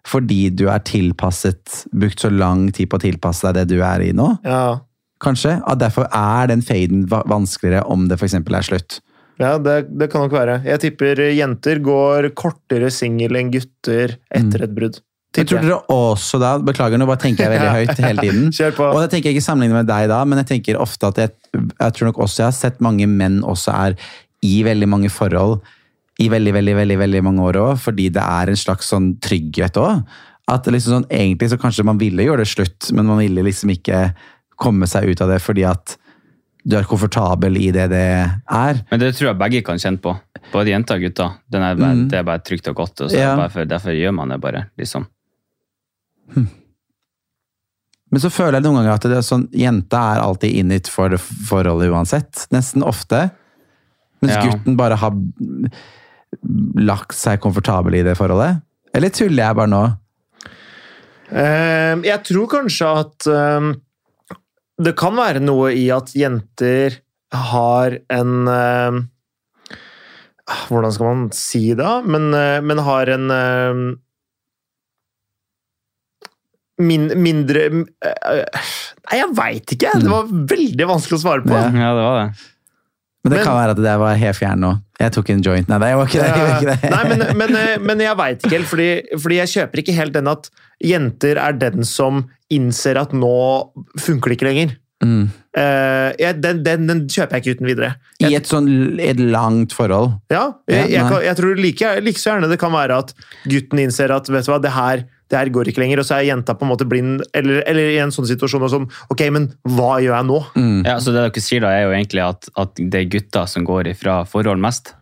fordi du er tilpasset, brukt så lang tid på å tilpasse deg det du er i nå, Ja, kanskje, at derfor er den faden vanskeligere om det eksempel er slutt. ja det, det kan nok være. Jeg tipper jenter går kortere singel enn gutter etter et brudd. Jeg tror dere også da, beklager nå, bare tenker jeg veldig [LAUGHS] høyt hele tiden. [LAUGHS] Kjør på. Og det tenker jeg ikke sammenlignet med deg da, men jeg tenker ofte at jeg, jeg tror nok også jeg har sett mange menn også er i veldig mange forhold i veldig, veldig, veldig, veldig mange år òg, fordi det er en slags sånn trygghet òg. At liksom sånn, egentlig så kanskje man ville gjøre det slutt, men man ville liksom ikke komme seg ut av det fordi at du er komfortabel i det det er. Men det tror jeg begge kan kjenne på. Både jenter og gutter. Den er bare, Mm. Det er bare trygt og godt. Og så Ja. for, derfor gjør man det bare. liksom. Men så føler jeg noen ganger at det er sånn, jenta er alltid in it for det forholdet uansett. Nesten ofte. Mens Ja. gutten bare har lagt seg komfortabel i det forholdet. Eller tuller jeg bare nå? Eh, jeg tror kanskje at eh, det kan være noe i at jenter har en eh, Hvordan skal man si det? da? Men, eh, men har en eh, min, mindre eh, Nei, jeg veit ikke! Det var veldig vanskelig å svare på. Ja. Ja, det var det. Men det Men- kan være at det var helt fjern nå. Jeg tok en joint. Nei, det var ikke det. Jeg var ikke det. Nei, men, men, eh, men jeg veit ikke helt, fordi, fordi jeg kjøper ikke helt den at jenter er den som innser at nå funker det ikke lenger. Mm. Uh, jeg, den, den, den kjøper jeg ikke uten videre. I et sånn et langt forhold. ja, jeg, jeg, kan, jeg tror like, like så gjerne det kan være at gutten innser at vet du hva, det her, det her går ikke lenger, og så er jenta på en måte blind, eller, eller i en sånn situasjon og sånn Ok, men hva gjør jeg nå? Mm. Ja, så det dere sier da, er jo egentlig at, at det er gutter som går ifra forhold mest.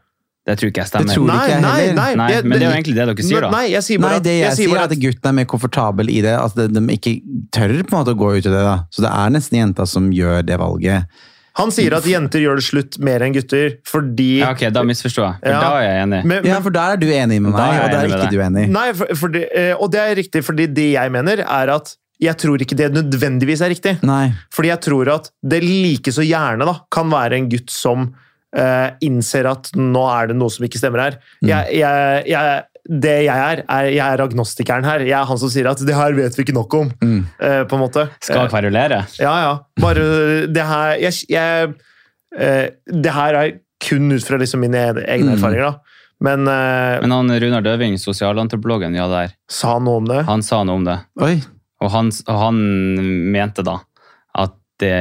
Det tror ikke jeg stemmer. Det tror ikke jeg heller. Nei, men det er jo egentlig det dere sier, da. Nei, jeg sier bare at, det jeg, jeg sier, sier er at guttene er mer komfortable i det. Altså, de, de ikke tør på en måte å gå ut i det. da. Så det er nesten jenta som gjør det valget. Han sier at jenter gjør det slutt mer enn gutter fordi Ja, ok, da misforstår jeg. For Ja. da er jeg enig. men, Ja, for der er du enig med meg, og der er ikke du enig. Nei, for, fordi, eh, og det er riktig, fordi det jeg mener er at jeg tror ikke det nødvendigvis er riktig. Nei. Fordi jeg tror at det like så gjerne da, kan være en gutt som innser at nå er det noe som ikke stemmer her. Jeg, jeg, jeg, det jeg er, er jeg er agnostikeren her. Jeg er han som sier at det her vet vi ikke nok om. eh, på en måte. Skal kverulere. Ja, ja. Bare det her jeg, jeg, eh, Det her er kun ut fra liksom mine egne Mm. erfaringer, da. Men, eh, Men han Runar Døving, sosialantropologen, ja der, sa han noe om det? han sa noe om det. Oi. Og han, og han mente da det,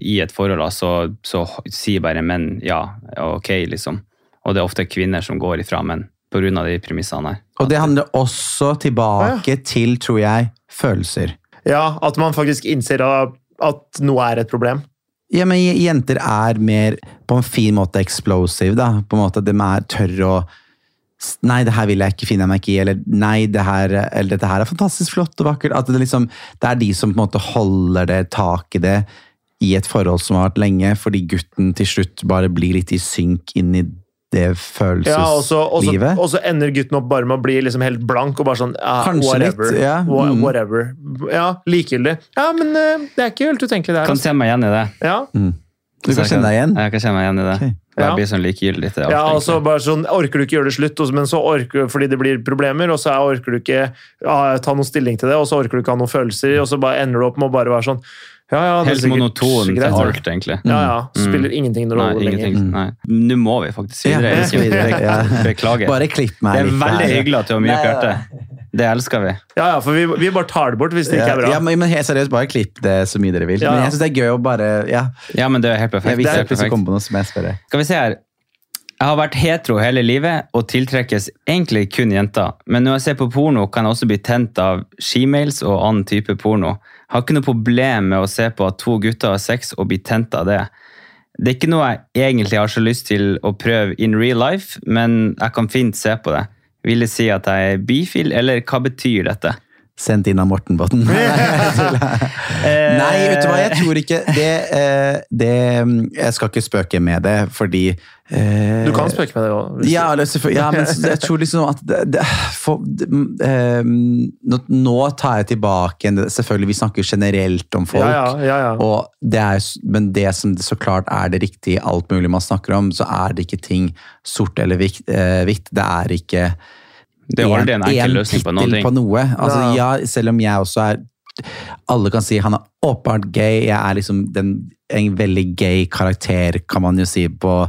i et forhold så, så sier bare menn ja, ok, liksom. Og det er ofte kvinner som går ifra menn av de premissene her. Og det handler også tilbake til, tror jeg, følelser. Ja, At man faktisk innser at noe er et problem. Ja, men jenter er mer på en fin måte explosive, da. På en måte at de er tørre å Nei, det her vil jeg ikke, finner jeg meg ikke i. Eller nei, det her, eller dette her er fantastisk flott og vakkert. At det, liksom, det er de som på en måte holder det, tak i det, i et forhold som har vært lenge, fordi gutten til slutt bare blir litt i synk inn i det Ja, og så, og, følelseslivet. og så ender gutten opp bare med å bli liksom helt blank og bare sånn ja, Kanskje litt, whatever. ja. Mm. Whatever. Ja, likegyldig. Ja, men eh, det er ikke helt utenkelig, det her. Kan Altså. se meg igjen i det. Ja. Du kan kjenne deg igjen? Jeg kan kjenne meg igjen i det. Ok. Bare Ja. blir sånn likegyldig til alt. Ja, og så egentlig. bare sånn, Orker du ikke gjøre det slutt, men så orker fordi det blir problemer, og så orker du ikke ja, ta noen stilling til det, og så orker du ikke ha noen følelser, og så bare ender du opp med å bare være sånn Ja, ja, det Helt monoton til alt, egentlig. Ja, ja. Spiller ingenting Nei, rolle lenger. Nei. Nå må vi faktisk Ja, videre. vi [LAUGHS] videre. Beklager. Bare klipp meg Det er veldig hyggelig at du har mye på hjertet. Det elsker vi. Ja, ja, for vi, vi bare tar det bort hvis det ikke er bra. ja, men, men helt seriøst, bare klipp det så mye dere vil. Ja, Men jeg syns det er gøy å bare Ja, Ja, men det er helt perfekt. jeg Det er helt perfekt. kom på noe som jeg spør. Skal vi se her. Jeg har vært hetero hele livet og tiltrekkes egentlig kun jenter. Men når jeg ser på porno, kan jeg også bli tent av shemales og annen type porno. Jeg har ikke noe problem med å se på at to gutter har sex og bli tent av det. Det er ikke noe jeg egentlig har så lyst til å prøve in real life, men jeg kan fint se på det. Vil det si at jeg er bifil, eller hva betyr dette? Sendt inn av Mortenbotn. Nei, vet du hva, jeg tror ikke det, eh, det Jeg skal ikke spøke med det, fordi eh, Du kan spøke med det òg. Ja, ja, men jeg tror liksom at det, det, for, det, eh, nå, nå tar jeg tilbake Selvfølgelig, vi snakker generelt om folk. Ja, ja, ja, ja. Og det er, men det som så klart er det riktige i alt mulig man snakker om, så er det ikke ting sort eller hvitt. Eh, hvitt. det er ikke Det var en, en løsning på på noe. Altså, ja, selv om jeg også er Alle kan si han er åpenbart gay. Jeg er liksom den, en veldig gay karakter, kan man jo si, på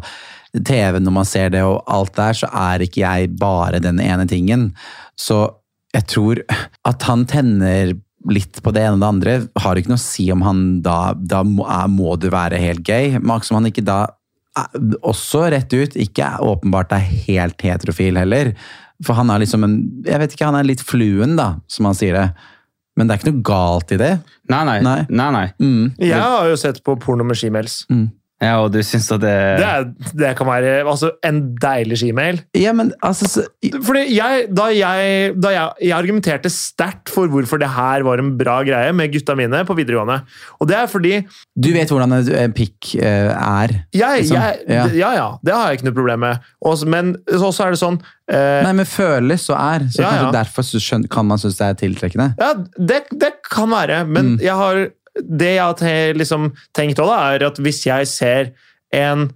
TV når man ser det og alt der, så er ikke jeg bare den ene tingen. Så jeg tror at han tenner litt på det ene og det andre, har ikke noe å si om han da Da må, må du være helt gay. Men som han ikke da også rett ut ikke åpenbart er helt heterofil heller. For han er liksom en Jeg vet ikke, han er litt fluen, da, som han sier det. Men det er ikke noe galt i det. Nei, nei. Nei. nei, nei. Mm. Jeg har jo sett på porno med shemales. Ja, og du syns at det, Det, er, det kan være altså, en deilig skimail. Ja, men altså så, Fordi jeg, da jeg, da jeg, jeg argumenterte sterkt for hvorfor det her var en bra greie med gutta mine på videregående. Og det er fordi Du vet hvordan en en pikk eh, er. jeg, Liksom, jeg, ja. ja. ja, det har jeg ikke noe problem med. Også, men også er det sånn eh, Nei, men føles og er. Så Ja, kanskje ja. derfor kan man synes det er tiltrekkende. Ja, det, det kan være, men Mm. jeg har, det jeg har liksom, tenkt òg, er at hvis jeg ser en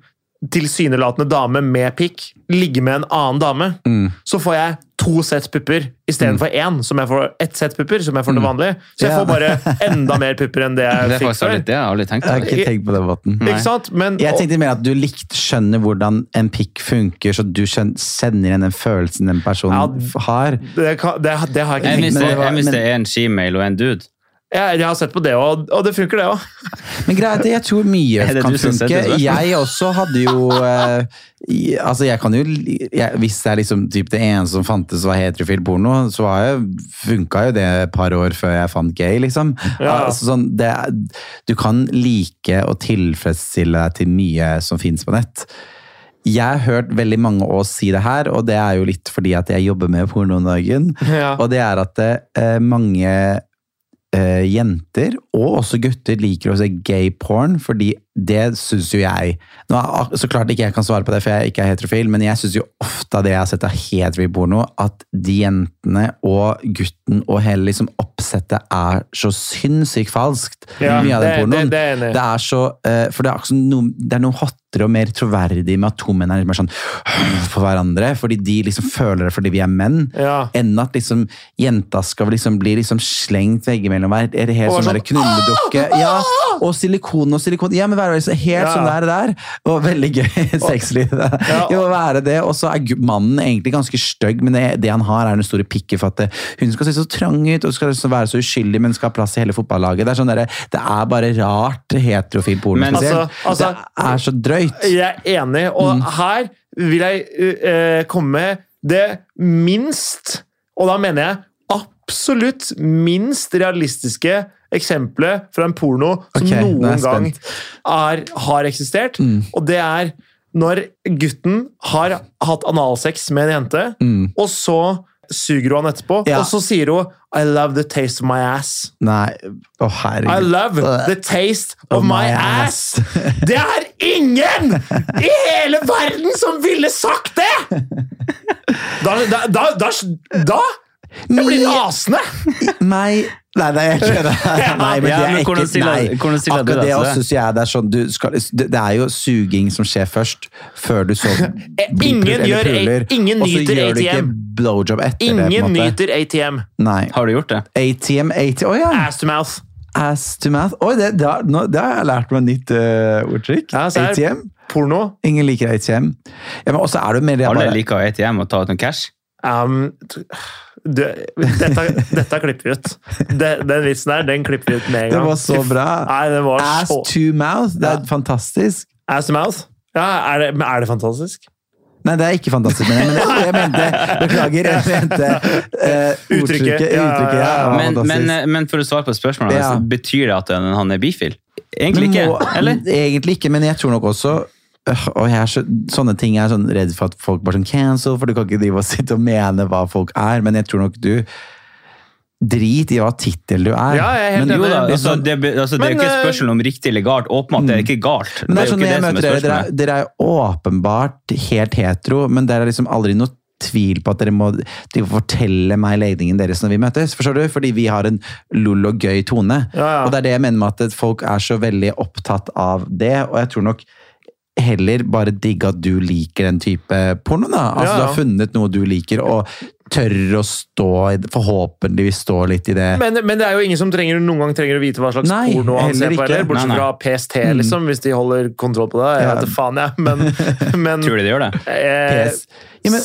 tilsynelatende dame med pikk ligge med en annen dame, Mm. så får jeg to sett pupper istedenfor én. Som jeg får ett sett pupper, som jeg får til vanlig. Så jeg Mm. Ja. får bare [LAUGHS] enda mer pupper enn det jeg det fikk før. litt det jeg tenkt Jeg har ikke tenkt på den måten. Ikke sant? Men, Jeg tenkte mer at du likt skjønner hvordan en pikk funker, så du skjønner, sender igjen den følelsen den personen Ja, har. det, kan, det, det har jeg ikke Enn tenkt på. hvis det er en shemale og en dude? Jeg, jeg har sett på det, og, og det funker, det òg. [LAUGHS] Men greit, jeg tror mye Er kan funke. Jeg også hadde jo [LAUGHS] eh, Altså, jeg kan jo jeg, Hvis det er liksom typ det eneste som fantes var heterofil porno, så har jeg, funka jo det et par år før jeg fant gay, liksom. Ja. Altså, sånn, det, er- du kan like og tilfredsstille deg til mye som finnes på nett. Jeg har hørt veldig mange av oss si det her, og det er jo litt fordi at jeg jobber med porno om dagen. Ja. Og det er at eh, mange eh, jenter, og også gutter, liker å se gay porn, fordi det syns jo jeg Nå, Så klart ikke jeg kan svare på det, for jeg ikke er heterofil, men jeg syns jo ofte av det jeg har sett av heterofil porno, at de jentene og gutten og hele liksom oppsettet er så sinnssykt falskt. Ja, mye av den pornoen. det- det i. Det er så, eh, for det er, akkurat noe, det er noe hottere og mer troverdig med at to menn er litt mer sånn på hverandre, fordi de liksom føler det fordi vi er menn, Ja. enn at liksom jenta skal liksom bli liksom slengt veggimellom hver. Er det helt sånn sånn, knulledukke? Ja, og silikon og silikon. Ja, men være helt Ja. sånn der, der. Og veldig gøy sexliv. Ja. Jo, være det. Og så er mannen egentlig ganske stygg, men det, det han har, er den store at det, hun skal se så trang ut og skal være så uskyldig, men skal ha plass i hele fotballaget. Det er sånn der, det er bare rart heterofil porno. Men- Altså- altså- det er så drøyt. Jeg er enig, og her vil jeg uh, komme med det minst Og da mener jeg absolutt minst realistiske eksempelet fra en porno som okay, noen gang er, har eksistert. Og det er når gutten har hatt analsex med en jente, og så suger hun han etterpå, Ja. og så sier hun I love the taste of my ass. Nei, å herregud. I love the taste of my ass! [LAUGHS] Det er ingen i hele verden som ville sagt det! Da, da, da, da Jeg blir rasende! Nei, nei, nei, jeg kødder. [LAUGHS] Nei, men det er hvordan nei. Akkurat det også det? jeg det er sånn du skal, det, det er jo suging som skjer først, før du så [LAUGHS] Ingen gjør- puller, ingen nyter ATM. blowjob etter det. Ingen måte. nyter ATM. Nei. Har du gjort det? ATM, ATM, oh, ja! Ass to mouth. Ass to mouth. Oi, det, det, har, nå, det har jeg lært meg et nytt uh, ordtrykk. Ja, ATM. Porno. Ingen liker ATM. Ja, men også er det mer det Alle bare- liker ATM og ta ut noen cash. Um, du, dette, dette klipper vi ut. Den, den vitsen der, den klipper vi ut med en gang. Det var så bra. Nei, det var Ass så to mouth. Det er Ja. fantastisk. Ass to mouth? Ja, er det, er det fantastisk? Nei, det er ikke fantastisk, men jeg, men jeg, jeg mente Beklager, jeg mente uh, Uttrykket, uttrykket. ja, ja, uttrykket, ja, ja. det Men, men, men for å svare på spørsmålet, Ja. altså, betyr det at han er bifil? Egentlig ikke, må- eller? Egentlig ikke, men jeg tror nok også og jeg er så, Sånne ting er sånn redd for at folk bare sånn cancel, for du kan ikke drive og sitte og mene hva folk er, men jeg tror nok du Drit i hva tittel du er. Ja, jeg er helt men, Jo da, altså, det, altså, det er jo ikke eh, spørsmål om riktig eller galt. Åpenbart det er ikke galt. men det er jo sånn ikke det som er dere, dere, er, er åpenbart helt hetero, men dere er liksom aldri noe tvil på at dere må de fortelle meg legningen deres når vi møtes. Forstår du? Fordi vi har en lol og gøy tone. Ja, ja. Og det er det jeg mener med at folk er så veldig opptatt av det, og jeg tror nok heller bare digge at du liker den type porno. da. Altså Ja, Du har funnet noe du liker, og tør å stå forhåpentligvis stå litt i det. Men, men det er jo ingen som trenger, noen gang trenger å vite hva slags Nei, porno han ser på, heller, bortsett Nei, nei. fra PST, liksom, hvis de holder kontroll på det. Jeg Ja. vet ikke faen, jeg, men, [LAUGHS] men Tror du de gjør det? eh, PS. Ja, men,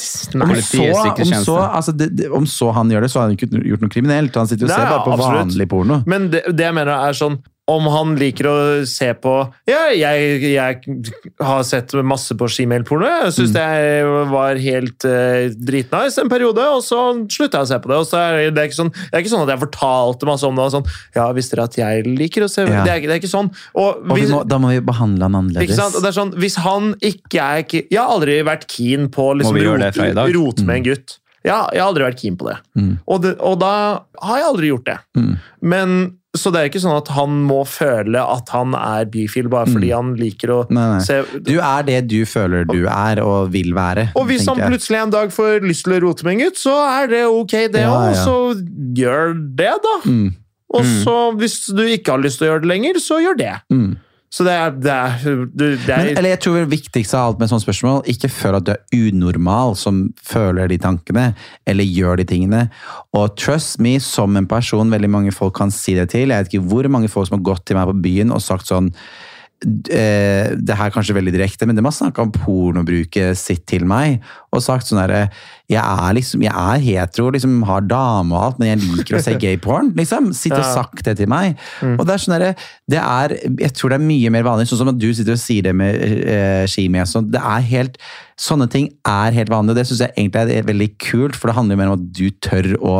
om, så, om, så, altså det, det, om så han gjør det, så har han ikke gjort noe kriminelt. Han sitter jo og ser bare på absolutt. vanlig porno. Men det, det jeg mener er sånn om han liker å se på Ja, jeg, jeg har sett masse på skimailporno. Jeg Mm. det var helt uh, dritnice en periode, og så slutta jeg å se på det. Og så er det, ikke sånn, det er ikke sånn at jeg fortalte masse om det. og Sånn, ja, visste dere at jeg liker å se Ja. det, er, det er ikke sånn. Og Og vi hvis, må, da må vi behandle han annerledes. det er sånn, hvis han ikke er Jeg har aldri vært keen på å liksom, rote rot med det med en gutt. Ja, jeg har aldri vært keen på det. Mm. Og, det. og da har jeg aldri gjort det. Mm. Men Så det er ikke sånn at han må føle at han er bifil bare fordi han liker å Mm. Nei, nei. se Du er det du føler du er og vil være. Og hvis han plutselig en dag får lyst til å rote med en gutt, så er det ok, det Ja, ja. Så gjør det, da. Mm. Og så, hvis du ikke har lyst til å gjøre det lenger, så gjør det. Mm. Så det er, det er, det er Men, eller jeg tror det viktigste av alt med sånne spørsmål, ikke føl at du er unormal som føler de tankene, eller gjør de tingene. Og trust me, som en person veldig mange folk kan si det til. Jeg vet ikke hvor mange folk som har gått til meg på byen og sagt sånn det her er kanskje veldig direkte, men de har snakka om pornobruket sitt til meg. Og sagt sånn herre Jeg er liksom, jeg er hetero, liksom har dame og alt, men jeg liker å se gayporn. Liksom. Sitt og sagt det til meg. Og det er sånn herre Det er Jeg tror det er mye mer vanlig, sånn som at du sitter og sier det med eh, Shimi. Sånn, det er helt Sånne ting er helt vanlig, og det syns jeg egentlig er veldig kult, for det handler jo mer om at du tør å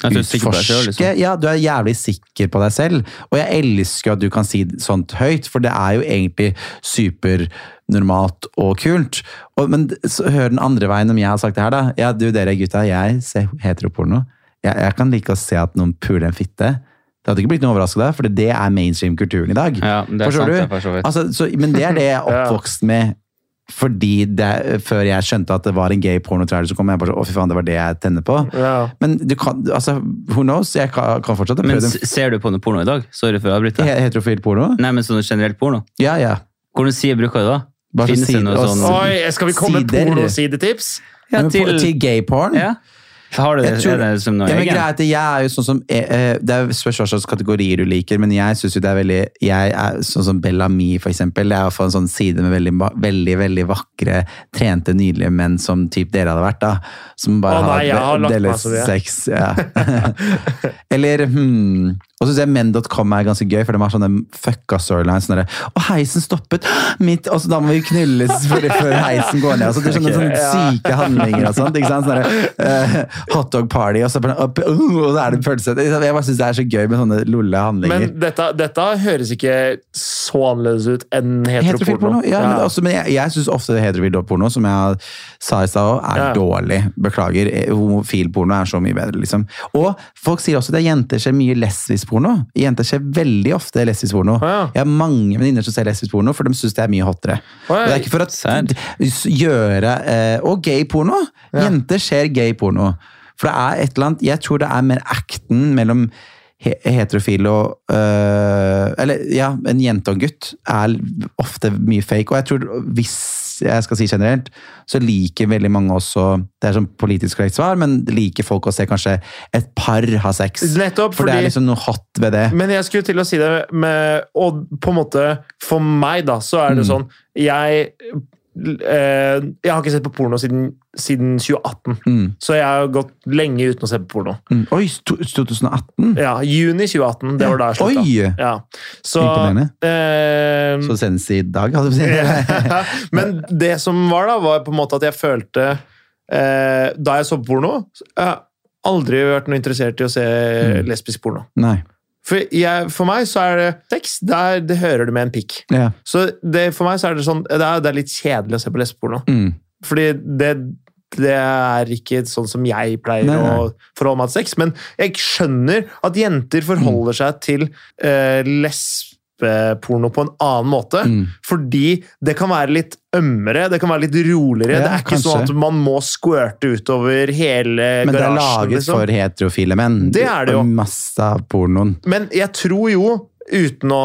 Selv, liksom. ja, du er jævlig sikker på deg selv. Og jeg elsker at du kan si sånt høyt, for det er jo egentlig supernormalt og kult. Og, men så, hør den andre veien om jeg har sagt det her, da. Ja, du dere gutta, jeg ser heteroporno. Jeg, jeg kan like å se at noen puler en fitte, Det hadde ikke blitt noe overraskende, for det er mainstream-kulturen i dag. Ja, det er Forstår sant, du? det, for så vidt. Altså, så, men det er det jeg er [LAUGHS] Ja. oppvokst med. Fordi det, før jeg skjønte at det var en gay pornotrailer, så kom jeg bare så, å fy faen, det var det jeg tenner på. Ja. Men du kan, altså, who knows? Jeg kan, kan fortsette. Men ser du på noe porno i dag? Sorry for å avbryte. heterofil porno. Nei, men sånn generelt porno. Ja, ja. Hvordan sider bruker du da? Bare Finnes det noe sånn Oi, skal vi komme med pornosidetips? ja, til, til gay porn? Ja. Har du det, Jeg tror- er det som noe Ja, men egen? er jeg er jo sånn som eh, eh, Det er spørs hva slags kategorier du liker, men jeg syns jo det er veldig Jeg er sånn som Bellamy, for eksempel. Det er hvert en sånn side med veldig, veldig veldig vakre, trente, nydelige menn som typ dere hadde vært, da. Som bare Å nei, jeg har meg deler sex. Ja. [LAUGHS] Eller hmm. Og så syns jeg men.com er ganske gøy, for de har sånne fucka storylines. Sånn og heisen stoppet! Mitt, og så da må vi knulles før, heisen går ned. Altså, det er sånne, sånne syke handlinger og sånt. ikke sant? Sånn uh, eh, hotdog party, og så, opp, uh, og så er det følelse. Jeg bare syns det er så gøy med sånne lolle handlinger. Men dette, dette høres ikke så annerledes ut enn heteroporno. porno? Ja, men, også, men jeg, jeg syns ofte heterofil porno, som jeg sa i stad òg, er Ja. dårlig. Beklager. Homofilporno Homofil porno er så mye bedre, liksom. Og folk sier også at jenter ser mye lesbisk porno. Jenter ser veldig ofte lesbisk porno. Ja. Jeg har mange venninner som ser lesbisk porno, for de syns det er mye hottere. Å, ja. Og det er ikke for å gjøre eh, Og gay porno. Jenter ser gay porno. For det er et eller annet Jeg tror det er mer acten mellom he heterofile og øh, Eller ja, en jente og en gutt er ofte mye fake. Og jeg tror, hvis jeg skal si generelt, så liker veldig mange også Det er sånn politisk korrekt svar, men liker folk å se kanskje et par ha sex. Nettopp, For det er liksom noe hot ved det. Men jeg skulle til å si det med Og på en måte, for meg, da, så er det Mm. sånn Jeg Jeg har ikke sett på porno siden, siden 2018. Mm. Så jeg har gått lenge uten å se på porno. Mm. Oi, 2018? Ja, Juni 2018. Det var da jeg slutta. Ja. Så eh, Så senest i dag, hadde du sagt. [LAUGHS] Men det som var, da, var på en måte at jeg følte eh, Da jeg så på porno Jeg har aldri vært noe interessert i å se Mm. lesbisk porno. Nei. For, jeg, for meg så er det sex, der det hører du med en pikk. Ja. Så det, for meg så er det sånn Det er, det er litt kjedelig å se på lesbeporno. Mm. Fordi det, det er ikke sånn som jeg pleier Nei, nei. å forholde meg til sex. Men jeg skjønner at jenter forholder Mm. seg til eh, lesbeporno på en annen måte. Mm. Fordi det kan være litt ømmere, det kan være litt roligere. Ja, det er ikke kanskje. sånn at man må squirte utover hele Men det er laget liksom. for heterofile menn. Det er det jo. Masse av pornoen. Men jeg tror jo, uten å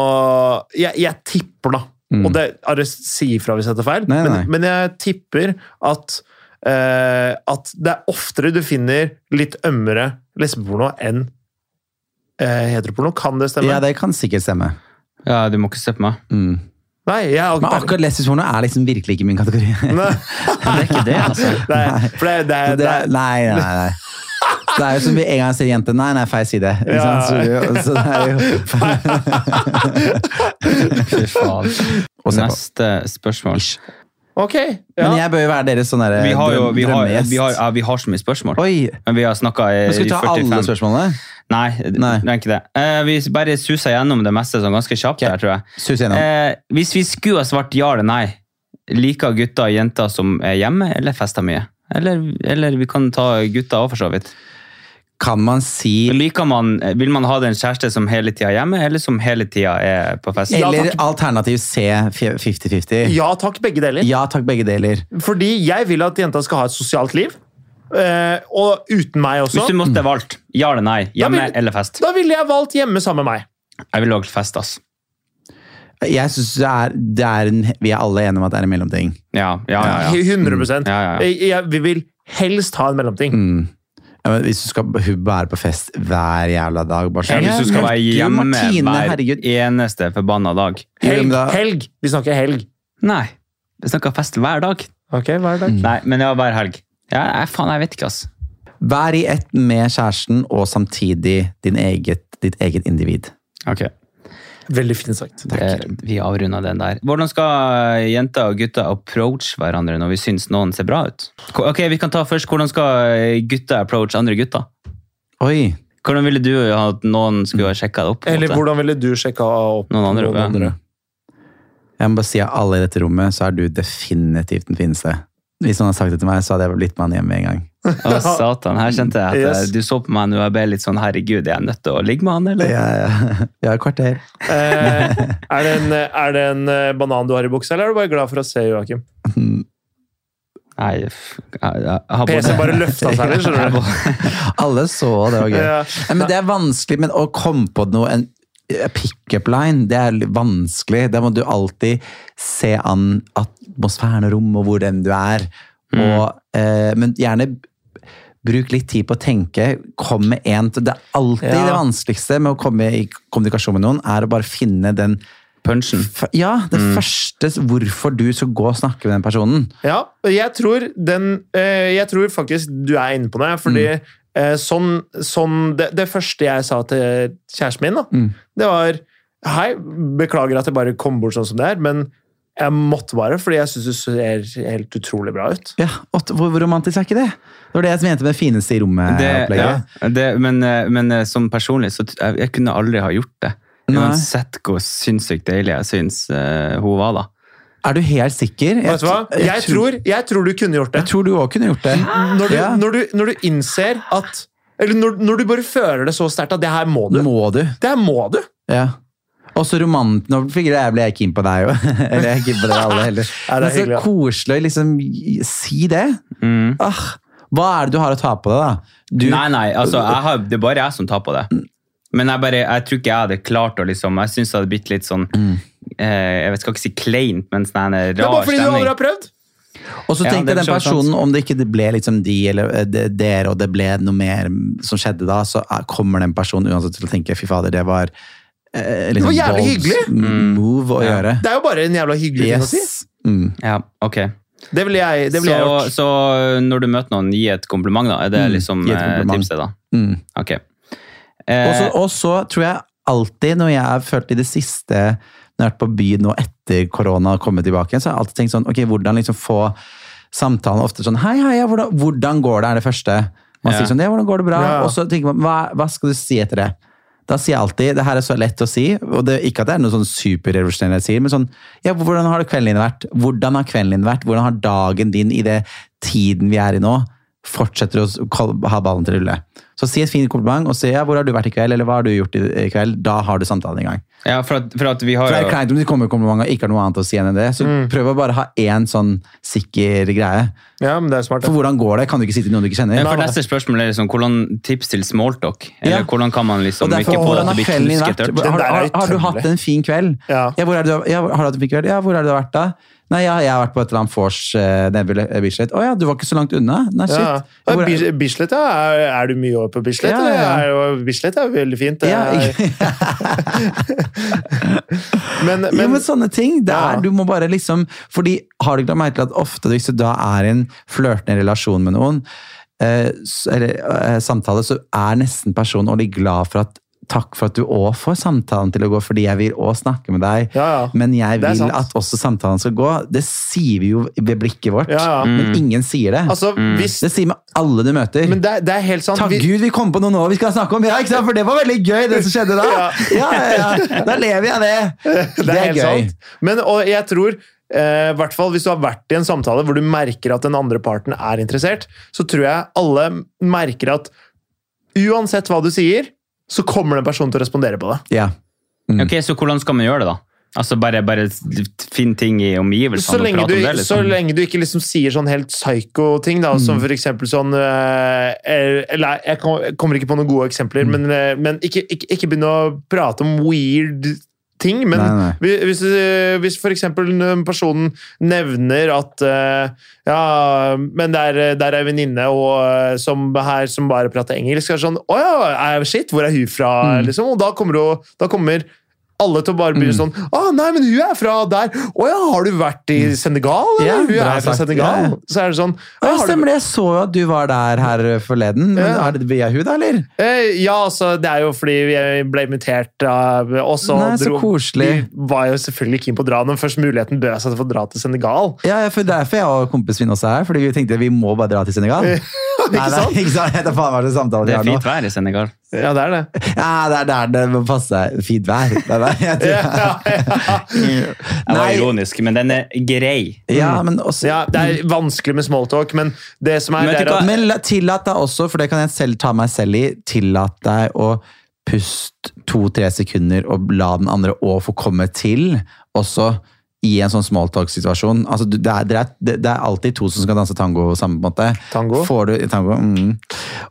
Jeg, jeg tipper, da. Mm. Og det er det si ifra hvis jeg tar feil, Nei, nei. Men, men jeg tipper at uh, at det er oftere du finner litt ømmere lesbeporno enn uh, heteroporno. Kan det stemme? Ja, det kan sikkert stemme. Ja, du må ikke se på meg. Mm. Nei, jeg har Men akkurat lesbisk porno er liksom virkelig ikke min kategori. [LAUGHS] Nei, Det er ikke det, altså. [LAUGHS] nei, for det, det, Det, det, nei, nei, nei. Det er jo som vi en gang sier jente Nei, nei, feil side. Ikke Ja. sant? Så, så det er jo Fy faen. Neste spørsmål. Ok. Ja. Men jeg bør jo være deres sånn derre Vi har vi vi ja, vi har så mye spørsmål. Oi! Men vi har snakka i 45 skal vi ta 45 alle spørsmålene? Nei, Nei. det er ikke det. Eh, vi bare susa gjennom det meste sånn ganske kjapt her, tror jeg. Sus gjennom. Eh, hvis vi skulle ha svart ja eller nei, liker gutter og jenter som er hjemme, eller fester mye? Eller, eller vi kan ta gutter òg, for så vidt. Kan man si Liker man, vil man ha den kjæreste som hele tida er hjemme, eller som hele tida er på fest? Eller ja, alternativ C 50-50? ja takk, begge deler. Ja takk, begge deler. Fordi jeg vil at jenta skal ha et sosialt liv. Eh, og uten meg også. Hvis du måtte valgt ja eller nei, hjemme vil- eller fest? Da ville jeg valgt hjemme sammen med meg. Jeg ville valgt fest, ass. Jeg synes det er, det er en, Vi er alle enige om at det er en mellomting. Ja, ja, ja. ja. 100 Ja, ja, ja. Jeg, jeg, Vi vil helst ha en mellomting. Mm. Ja, men hvis du skal være på fest hver jævla dag bare Ja, sånn, hvis du skal være hjemme Martine, hver herregud. eneste forbanna dag. Helg, helg! Vi snakker helg. Nei. Vi snakker fest hver dag. Ok, hver dag. Nei, men ja, hver helg. Ja, jeg, faen, jeg vet ikke, ass. Vær i ett med kjæresten og samtidig din eget, ditt eget individ. Ok. Veldig fint sagt. Det, vi avrunda den der. Hvordan skal jenter og gutter approach hverandre når vi syns noen ser bra ut? Ok, Vi kan ta først, Hvordan skal gutter approach andre gutter? Oi! Hvordan ville du at noen skulle ha sjekka det opp? Eller måte? hvordan ville du sjekka opp Noen andre, ja. Jeg må bare si at alle i dette rommet, så er du definitivt den fineste. Hvis noen hadde sagt det til meg, så hadde jeg blitt med han hjem med en gang. Å, [LAUGHS] satan. Her kjente jeg at Yes. eh, du så på meg nå, jeg ble litt sånn herregud, er jeg nødt til å ligge med han, eller? Ja, ja. [LAUGHS] Vi har et kvarter. Eh, er, det en, er det en eh, banan du har i buksa, eller er du bare glad for å se Joakim? [LAUGHS] Nei, jeg, jeg, jeg har PC bare løfta seg litt, skjønner du. Alle så, det var gøy. Ja. Nei, men det er vanskelig, men å komme på noe, en pick-up line, det er vanskelig. Da må du alltid se an atmosfæren og rommet og hvor den du er. Og, eh, men gjerne bruk litt tid på å tenke. Kom med en Det er alltid Ja. det vanskeligste med å komme i kommunikasjon med noen, er å bare finne den punchen. Ja, det første hvorfor du skal gå og snakke med den personen. Ja, jeg tror, den, eh, jeg tror faktisk du er inne på det. Fordi eh, sånn, sånn det, det første jeg sa til kjæresten min, da, Mm. det var Hei, beklager at jeg bare kom bort sånn som det er, men jeg måtte bare, fordi jeg syns du ser helt utrolig bra ut. Ja, og Hvor hvor romantisk er ikke det? Det var det jeg mente med det fineste i rommet-opplegget. ja, det, men, eh, men eh, som personlig, så jeg, jeg kunne aldri ha gjort det. Uansett hvor sinnssykt deilig jeg syns uh, hun var, da. Er du helt sikker? Vet du hva? Jeg tror, jeg tror du kunne gjort det. Jeg tror du òg kunne gjort det. Når du, Ja. når du, når du innser at Eller når, når du bare føler det så sterkt at det her må du. Må du? Det her må du! Ja. Og så romant... Nå jeg ble jeg keen på deg jo. [LAUGHS] Eller jeg er keen på dere alle heller. [LAUGHS] Ja, det er Men så hyggelig, ja. koselig å liksom si det. Mm. Ah, hva er det du har å ta på deg, da? Du, Nei, nei, altså, jeg har, det er bare jeg som tar på det. Men jeg, bare, jeg tror ikke jeg hadde klart å liksom Jeg syns det hadde blitt litt sånn eh, Jeg vet, skal ikke si kleint, men sånn en Det er bare fordi du aldri har prøvd! Og så Ja, tenkte den personen, sant? om det ikke ble liksom de eller eh, de- dere, og det ble noe mer som skjedde da, så er- kommer den personen uansett til å tenke fy fader, det var eh, liksom Det var jævlig bold hyggelig. move å Ja. gjøre. Det er jo bare en jævla hyggelig ting å si. Mm. Ja, ok. Det ville jeg, det ville jeg så, gjort. så når du møter noen, gi et kompliment, da. Er det Mm, liksom eh, tipset, da? Mm. Ok. Eh, Og så tror jeg alltid, når jeg har følt i det siste, når jeg har vært på byen nå etter korona og kommet tilbake så har jeg alltid tenkt sånn, ok, hvordan liksom få samtalen ofte sånn, hei, hei, hvordan, hvordan går det, er det første. Man Ja. sier sånn, ja, hvordan går det bra? Ja. Og så tenker man, hva, hva skal du si etter det? Da sier jeg alltid, det her er så lett å si, og det, ikke at det er noe sånn superrevolusjonerende jeg sier, men sånn, ja, hvordan har kvelden din vært? Hvordan har kvelden din vært? Hvordan har dagen din i det tiden vi er i nå? Fortsetter å ha ballen til å rulle. Så si et fint kompliment, og si ja, hvor har du vært i kveld, eller hva har du gjort i, i kveld? Da har du samtalen i gang. Ja, for at, for at vi har For det er kleint om de kommer komplimenter og ikke har noe annet å si enn det, så Mm. prøv å bare ha én sånn sikker greie. Ja, men det er smart. For hvordan går det? Kan du ikke si til noen du ikke kjenner? Ja, for neste spørsmål er liksom, hvordan tips til smalltalk? Eller Ja. hvordan kan man liksom derfor, ikke få det har til å bli? Den Har, har, har du hatt en fin kveld? Ja. hvor er du, ja, har du hatt en fin kveld? Ja, hvor er du har vært da? Nei, ja, jeg har vært på et eller annet vors uh, Bislett. Å ja, du var ikke så langt unna? Nei, shit. Ja. Hvor er- Bislett, ja. Er, er du mye over på Bislett? Ja, eller? ja. Er Bislett er jo veldig fint. Det Ja, [LAUGHS] er, men, [LAUGHS] Men, jo, men sånne ting, det er, Ja. du må bare liksom Fordi har du ikke til at ofte hvis du da er i en flørtende relasjon med noen, eh, eller eh, samtale, så er nesten personen ordentlig glad for at Takk for at du òg får samtalen til å gå, fordi jeg vil òg snakke med deg. Ja, ja. Men jeg vil at også samtalen skal gå. Det sier vi jo ved blikket vårt, Ja, ja. men ingen sier det. altså, hvis det sier med alle du møter. Men det, det er helt sant. Takk Vi- Gud vi kom på noe nå vi skal snakke om! Ja, ikke sant? For det var veldig gøy, det som skjedde da! Ja. Ja, ja, ja. Da lever jeg det! det! [LAUGHS] Det er gøy. sant. Men og jeg tror, eh, hvert fall hvis du har vært i en samtale hvor du merker at den andre parten er interessert, så tror jeg alle merker at uansett hva du sier, så kommer den personen til å respondere på det. Ja. Mm. Ok, Så hvordan skal man gjøre det, da? Altså Bare, bare finn ting i omgivelsene og lenge, du, om det? så liksom. lenge du ikke liksom sier sånn helt psycho-ting, da, Mm. som for eksempel sånn eh, Eller jeg kommer ikke på noen gode eksempler, Mm. men, eh, men ikke, ikke, ikke begynne å prate om weird ting. Men Nei, nei. hvis, eh, hvis for eksempel en nevner at eh, Ja, men det er, det er ei venninne eh, som, her som bare prater engelsk. Så er sånn Å ja, eh, shit, hvor er hun fra? Mm. Liksom, og da kommer, hun, da kommer alle til å bare begynne sånn Å nei, men hun er fra der! Å ja, har du vært i Senegal? Eller? Ja, hun er fra sagt. Senegal. Ja. Så er det sånn Ja, «Å, du- stemmer det. Jeg så jo at du var der her forleden. Men Ja. er det via hun, da, eller? Eh, ja, altså, det er jo fordi vi ble invitert av og så dro- koselig. Vi var jo selvfølgelig keen på å dra når først muligheten bød seg til å få dra til Senegal. Ja, ja, for derfor jeg og kompisen min også er her. Fordi vi tenkte vi må bare dra til Senegal. [LAUGHS] ikke sant? Nei, ikke sant? Faen meg det vi Det er fint vær i Senegal. Ja, det er det. Ja, det er der det må passe fint vær. Det er der. Jeg tror- Ja, ja. Jeg [LAUGHS] var Nei. ironisk, men den er grei. Ja, men også ja, det er vanskelig med smalltalk, men det som er, Men er at, Men tillat deg også, for det kan jeg selv ta meg selv i, tillat deg å puste to-tre sekunder og la den andre å få komme til, også i en sånn smalltalk-situasjon. Altså, det, det, det det er alltid to som skal danse tango sammen, på en måte. Tango? Får du tango? Mm.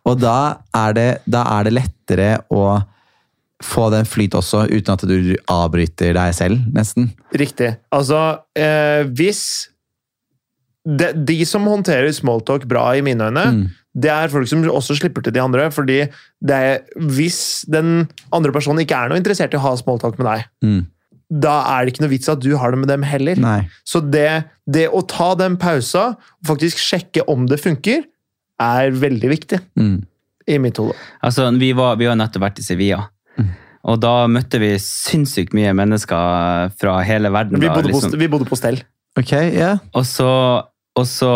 Og da er, det, da er det lettere å få den flyt også, uten at du avbryter deg selv, nesten. Riktig. Altså, eh, hvis de, de som håndterer smalltalk bra, i mine øyne, Mm. det er folk som også slipper til de andre. fordi det er, hvis den andre personen ikke er noe interessert i å ha smalltalk med deg, Mm. da er det ikke noe vits at du har det med dem heller. Nei. Så det, det å ta den pausa, og faktisk sjekke om det funker, er veldig viktig Mm. i mitt hode. Altså, vi var, vi har nettopp vært i Sevilla. Mm. Og da møtte vi sinnssykt mye mennesker fra hele verden. Vi da, bodde, liksom. på, vi bodde på stell. Ok, ja. Og så, og så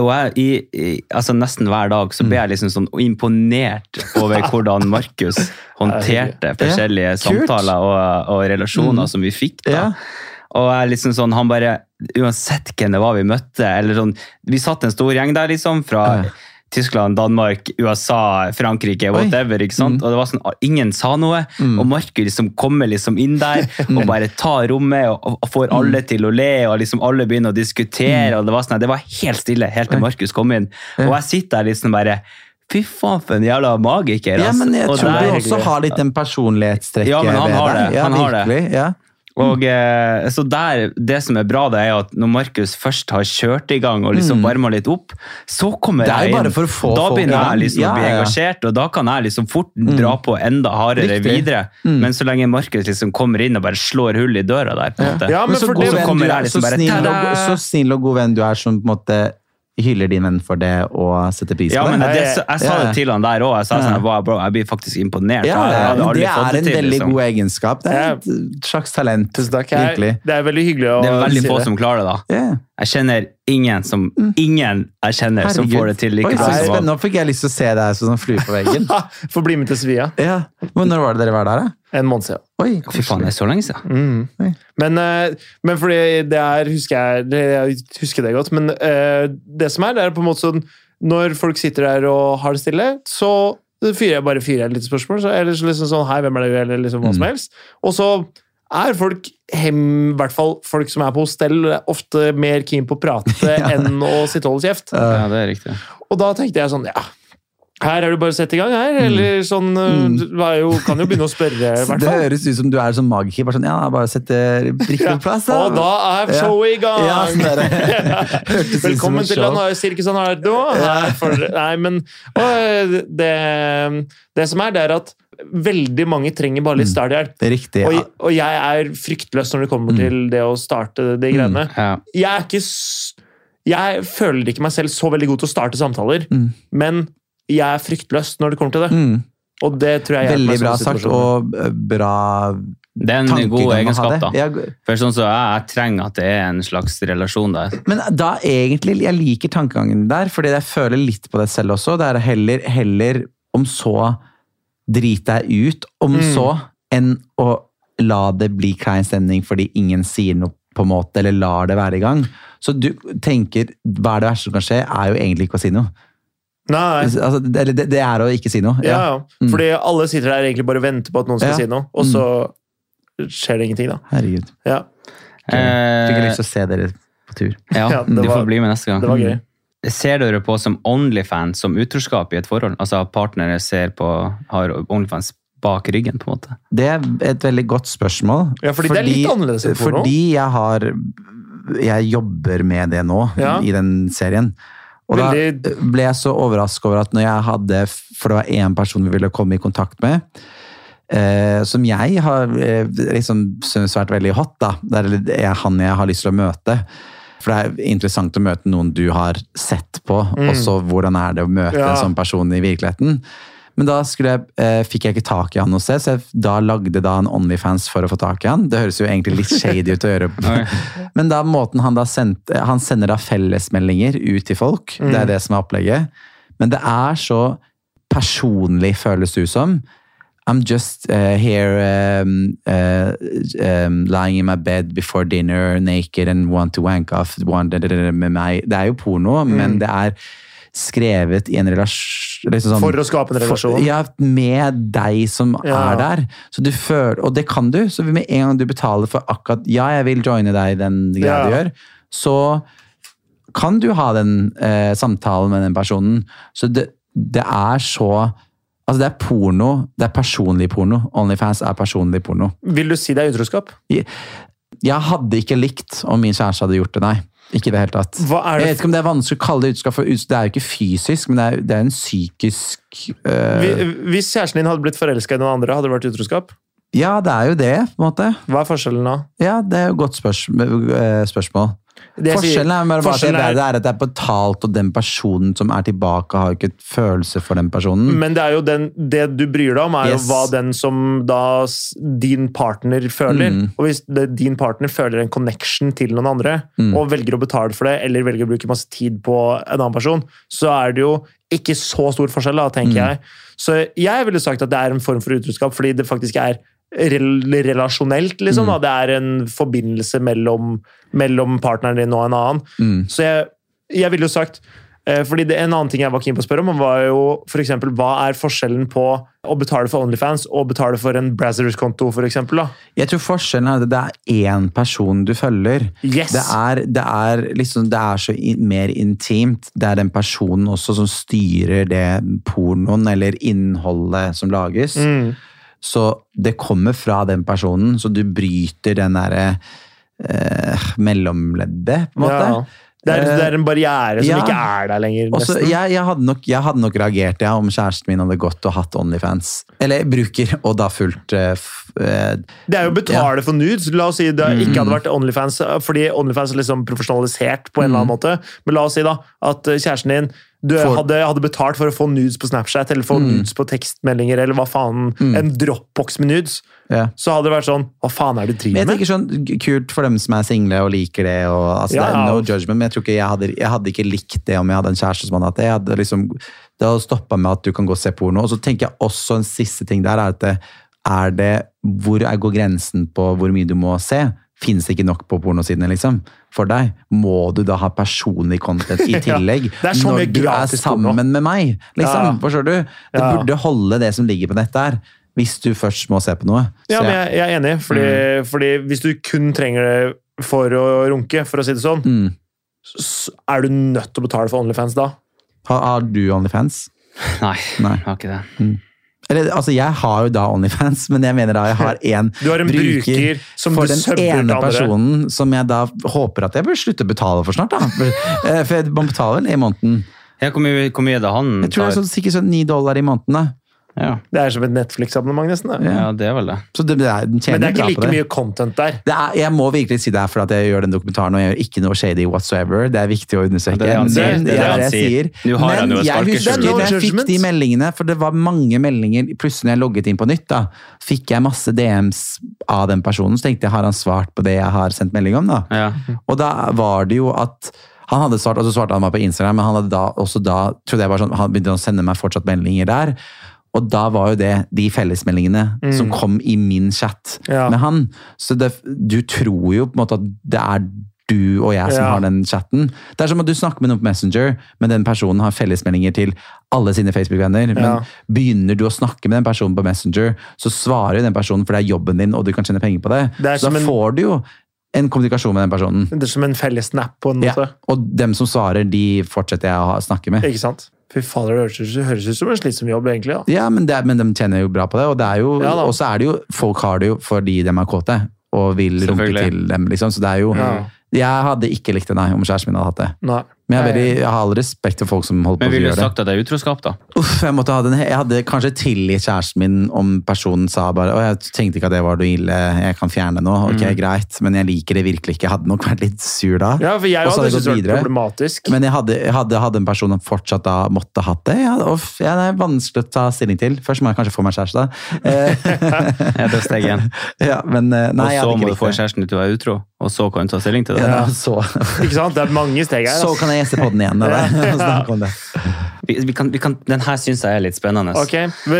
og jeg, i, i, altså Nesten hver dag så ble jeg liksom sånn imponert over [LAUGHS] hvordan Markus håndterte forskjellige kult. samtaler og, og relasjoner Mm. som vi fikk. da. Ja. Og jeg liksom sånn, han bare, Uansett hvem det var vi møtte eller sånn, Vi satt en stor gjeng der, liksom, fra Ja. Tyskland, Danmark, USA, Frankrike, Oi. whatever. ikke sant? Mm. Og det var sånn, Ingen sa noe, Mm. og Markus liksom kommer liksom inn der [LAUGHS] og bare tar rommet og, og får alle Mm. til å le, og liksom alle begynner å diskutere. og Det var sånn, det var helt stille helt til Markus kom inn. Og jeg sitter der liksom bare Fy faen, for en jævla magiker. Ja, men jeg Og tror du også har litt den personlighetstrekket Ja, men han har det. Han har det. Ja. Og eh, så der, Det som er bra, det er at når Markus først har kjørt i gang og liksom Mm. varma litt opp, så kommer er jeg inn. da begynner jeg liksom Ja, å bli engasjert, og da kan jeg liksom fort Mm. dra på enda hardere Riktig. videre. Mm. Men så lenge Markus liksom kommer inn og bare slår hull i døra der, på en måte. Ja, men så, for så, det- venn kommer jeg liksom bare, så snill og god venn du er som på en måte hyller din venn for det og setter pris Ja, på men det. det, jeg sa Ja. det til han der òg. Jeg sa sånn, wow, bro, jeg blir faktisk imponert. Ja, det, det er en til, veldig liksom. god egenskap. Det er et slags talent. Tusen takk. Jeg, Virkelig. det er veldig hyggelig å Det er veldig få si som klarer det. da. Yeah. Jeg kjenner ingen som ingen jeg kjenner som får det til like Oi, bra som. Nå fikk jeg lyst til å se deg som en flue på veggen. [LAUGHS] Få bli med til Sevilla. Ja. Men når var det dere var der, da? En måned siden. Oi, Fy faen, det er så lenge siden. Mm. Men, eh, men fordi det er Husker jeg Jeg husker det godt, men eh, det som er, det er på en måte sånn Når folk sitter der og har det stille, så fyrer jeg bare fyrer jeg et lite spørsmål. Så, eller så liksom sånn Hei, hvem er det? du Eller liksom hva som Mm. helst. Og så er folk, hem, i hvert fall folk som er på hostell, ofte mer keen på å prate [LAUGHS] Ja. enn å sitte og holde kjeft. Ja, det er riktig. Og da tenkte jeg sånn, ja her er det bare å sette i gang, her. Eller sånn Mm. Du er jo, kan jo begynne å spørre, [LAUGHS] Det høres ut som du er sånn magiker. Bare sånn, ja, bare sette brikken på plass. Og da er showet i gang! Ja, sånn er det. [LAUGHS] Velkommen til Sirkus Anardo. Nei, for- nei, men og det, det som er, det er at veldig mange trenger bare litt Mm. starthjelp. Riktig. Ja. og jeg er fryktløs når det kommer Mm. til det å starte de greiene. Ja. Jeg er ikke Jeg føler ikke meg selv så veldig god til å starte samtaler, Mm. men jeg er fryktløs når det kommer til det. Mm. Og det tror jeg Veldig bra sagt, og eh, bra Det er en god egenskap, da. Jeg... For sånn så jeg, jeg trenger at det er en slags relasjon der. Men da egentlig, jeg liker tankegangen der, fordi jeg føler litt på det selv også. Det er heller, heller om så drite deg ut, om Mm. så, enn å la det bli klein stemning fordi ingen sier noe på en måte, eller lar det være i gang. Så du tenker, hva er det verste som kan skje, er jo egentlig ikke å si noe. Nei. Altså, det, det, det er å ikke si noe. Ja, ja. Mm. Fordi alle sitter der egentlig bare og venter på at noen skal Ja. si noe, og så skjer det ingenting, da. Herregud. Ja, Fikk jeg Eh, lyst til å se dere på tur. ja, [LAUGHS] Ja, det du var- får bli med neste gang. det var gøy. Ser dere på som Onlyfans som utroskap i et forhold? Altså at partnere ser på, har Onlyfans bak ryggen, på en måte? Det er et veldig godt spørsmål. Ja, fordi det er litt annerledes enn forhold. Fordi jeg har Jeg jobber med det nå, Ja. i den serien. Og Veldig- da ble jeg så overrasket over at når jeg hadde For det var én person vi ville komme i kontakt med. Eh, som jeg har eh, liksom syntes vært veldig hot. da. Det er han jeg har lyst til å møte. For det er interessant å møte noen du har sett på, Mm. og så hvordan er det å møte Ja. en sånn person i virkeligheten. Men da jeg, eh, fikk jeg ikke tak i han noe sted, så jeg da lagde da en Onlyfans for å få tak i han. Det høres jo egentlig litt shady ut å gjøre. [LAUGHS] Men da måten han da sendte Han sender da fellesmeldinger ut til folk. Det er Mm. det som er opplegget. Men det er så personlig, føles det ut som. I'm just uh, here um, uh, um, lying in my bed before dinner, naked and want to wank off one, da, da, da, med meg. Det er jo porno, men det er skrevet i en relasjon liksom sånn, For å skape en relasjon. For, ja, med deg som Ja. er der. Så du føler, og det kan du. Så med en gang du betaler for akkurat Ja, jeg vil joine deg i den greia Ja. du gjør, så kan du ha den eh, samtalen med den personen. Så det, det er så Altså, det er porno. Det er personlig porno. Onlyfans er personlig porno. Vil du si det er utroskap? Jeg hadde ikke likt om min kjæreste hadde gjort det, nei. Ikke i det hele tatt. Hva er det- Jeg vet ikke om det er vanskelig å kalle det utroskap, for det er jo ikke fysisk, men det er, det er en psykisk uh... Hvis kjæresten din hadde blitt forelska i noen andre, hadde det vært utroskap? Ja, det er jo det, på en måte. Hva er forskjellen da? Ja, det er jo et godt spørs øh, spørsmål. Det Forskjellen er, bare at det, det er at det er betalt, og den personen som er tilbake, har ikke et følelse for den personen. Men det er jo den, det du bryr deg om, er Yes. jo hva den som da din partner føler. Mm. Og hvis det, din partner føler en connection til noen andre, Mm. og velger å betale for det, eller velger å bruke masse tid på en annen person, så er det jo ikke så stor forskjell, da, tenker Mm. jeg. Så jeg ville sagt at det er en form for utroskap, fordi det faktisk er relasjonelt, liksom. Mm. Det er en forbindelse mellom, mellom partneren din og en annen. Mm. Så jeg, jeg ville jo sagt eh, fordi det, En annen ting jeg var keen på å spørre om, var jo for eksempel, hva er forskjellen på å betale for Onlyfans og betale for en Brazzers-konto, da? Jeg tror forskjellen er at det er én person du følger. Yes! Det er, det er liksom, det er så mer intimt. Det er den personen også som styrer det pornoen eller innholdet som lages. Mm. Så det kommer fra den personen, så du bryter den derre eh, mellomleddet, på en måte. Ja. Det, er, det er en barriere som Ja. ikke er der lenger, Også, jeg, jeg, hadde nok, jeg hadde nok reagert ja, om kjæresten min hadde gått og hatt Onlyfans. Eller bruker, og da fulgt eh, eh, Det er jo å betale for nudes. La oss si det Mm. ikke hadde vært Onlyfans, fordi Onlyfans er liksom profesjonalisert på en eller annen måte. Men la oss si da at eh, kjæresten din du for... Hadde, hadde betalt for å få nudes på Snapchat eller få nudes på tekstmeldinger eller hva faen, Mm. en dropbox med nudes. yeah. Så hadde det vært sånn Hva faen er det du Men med? jeg tenker sånn, Kult for dem som er single og liker det. Og, altså, Ja, det er no judgment, Men jeg tror ikke jeg hadde, jeg hadde ikke likt det om jeg hadde en kjæreste som hadde hatt det. Jeg hadde liksom, det hadde stoppa med at du kan gå og se porno. Og så tenker jeg også en siste ting der er at det, er det Hvor går grensen på hvor mye du må se? Fins det ikke nok på pornosidene liksom, for deg? Må du da ha personlig content i [LAUGHS] Ja, tillegg? det er så mye når du er sammen med meg? Liksom, Ja. Forstår du? Det Ja. burde holde det som ligger på nettet her. Hvis du først må se på noe. Ja, men jeg- jeg, er enig, fordi, fordi hvis du kun trenger det for å runke, for å si det sånn, Mm. så er du nødt til å betale for Onlyfans da. Har, har du Onlyfans? [LAUGHS] Nei, Nei. jeg har ikke det. Eller, altså, jeg har jo da Onlyfans, men jeg mener da jeg har én [LAUGHS] Du har en bruker som for du den ene andre. personen som jeg da håper at jeg bør slutte å betale for snart. da. For, eh, for man betaler vel i måneden. Hvor, mye, er det han Jeg tror det er sånn, sikkert sånn ni dollar i måneden. da. Ja, Det er som et Netflix-abonnement, nesten. Da. Ja. ja, det er vel det. Så det, det er, den Men det er ikke like mye content der. Det er, jeg må virkelig si det er for at jeg gjør den dokumentaren, og jeg gjør ikke noe shady whatsoever. Det er viktig å understreke. Det er det Men det er det han jeg sier. Nå har Men jeg husker er når jeg fikk de meldingene, for det var mange meldinger. Plutselig når jeg logget inn på nytt, da, fikk jeg masse DMs av den personen. Så tenkte jeg, har han svart på det jeg har sendt melding om? da? Ja. Og da var det jo at han hadde svart, og så svarte han meg på Instagram, men han hadde da også da, trodde jeg bare sånn, han begynte å sende meg fortsatt meldinger der. Og da var jo det de fellesmeldingene som kom i min chat Ja. med han. Så det, du tror jo på en måte at det er du og jeg som Ja. har den chatten. Det er som at du snakker med noen på Messenger, men den personen har fellesmeldinger til alle sine Facebook-venner. Men Ja. begynner du å snakke med den personen på Messenger, så svarer jo den personen, for det er jobben din, og du kan tjene penger på det. Det så da en- får du jo en kommunikasjon med den personen. Det er som en felles snap, på en måte. Ja, og dem som svarer, de fortsetter jeg å snakke med. Ikke sant? Fy fader, det høres, ut- høres ut som en slitsom jobb, egentlig. da. Ja, men, det, er- men de tjener jo bra på det, og det er jo, Ja og så er det jo, folk har det jo fordi de er kåte, og vil runke til dem, liksom, så det er jo, Ja. jeg hadde ikke likt det, nei, om kjæresten min hadde hatt det. Nei. Men jeg, er veldig, jeg har all respekt for folk som holder på Men å ville du gjøre det. sagt at det er utroskap, da? Uff, jeg, måtte ha den, jeg hadde kanskje tilgitt kjæresten min om personen sa bare, å, jeg tenkte ikke at det var noe ille, jeg kan fjerne noe nå, ok, greit, men jeg liker det virkelig ikke, jeg hadde nok vært litt sur da. Ja, for jeg hadde syntes det problematisk. Men jeg hadde, jeg hadde, hadde en person som fortsatt da måtte hatt det. Ja, uff, jeg, det er vanskelig å ta stilling til. Først må jeg kanskje få meg kjæreste. da. Eh, [LAUGHS] Ja, det er steg én. [LAUGHS] ja, men eh, nei, Og så må du få kjæresten din til å være utro, og så kan du ta stilling til det. Ja, [LAUGHS] så, Ikke sant? Det er mange steg her. så kan jeg gjeste på den igjen. [LAUGHS] Det. vi, vi kan, vi kan, Den her syns jeg er litt spennende. Ok,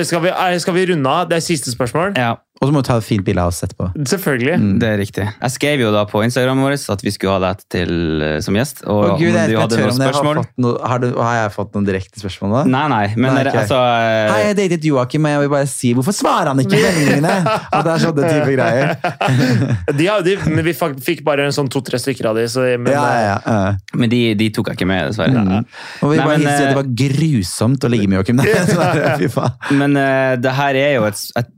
skal vi, er- skal vi runde av? Det er siste spørsmål. Ja, Og så må du ta et fint bilde av oss etterpå. Selvfølgelig. Mm. det er riktig. Jeg skrev jo da på Instagram vår at vi skulle ha deg til eh, som gjest. Og Å, Gud, jeg du hadde noen om har spørsmål fått noe, har, du, har jeg fått noen direkte spørsmål da? Nei, nei, men Nei, okay. ok. altså eh, Hei, jeg datet Joakim, og jeg vil bare si hvorfor svarer han ikke meldingene [LAUGHS] mine? Og det er sånne type greier. [LAUGHS] De, har- de, men vi fikk bare en sånn to-tre stykker av de. Så, men, Ja, ja, ja. Men de, de tok jeg ikke med, dessverre. Mm. Og vi Nei, bare men, hilser at det eh, var grusomt å ligge med Joakim. [LAUGHS] Men uh, det her er jo et, et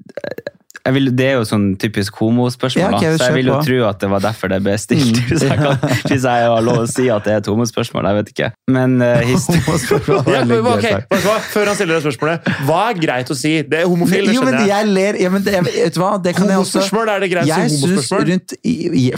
vil, Det er jo sånn typisk homospørsmål, Ja, okay, så jeg vil jo på. tro at det var derfor det ble stilt. [LAUGHS] Hvis, jeg kan, [LAUGHS] hvis jeg har lov å si at det er et homospørsmål, jeg vet ikke. Men [LAUGHS] uh, Homospørsmål Ja, veldig men, gøy ok, sagt. vet du hva? Før han stiller det spørsmålet, hva er greit å si? Det er homofil, det Jo, men skjønner jeg. jeg ler ja, men det, Vet du hva, det kan jeg også Homospørsmål, er det greit å Jeg si synes homospørsmål? rundt, i,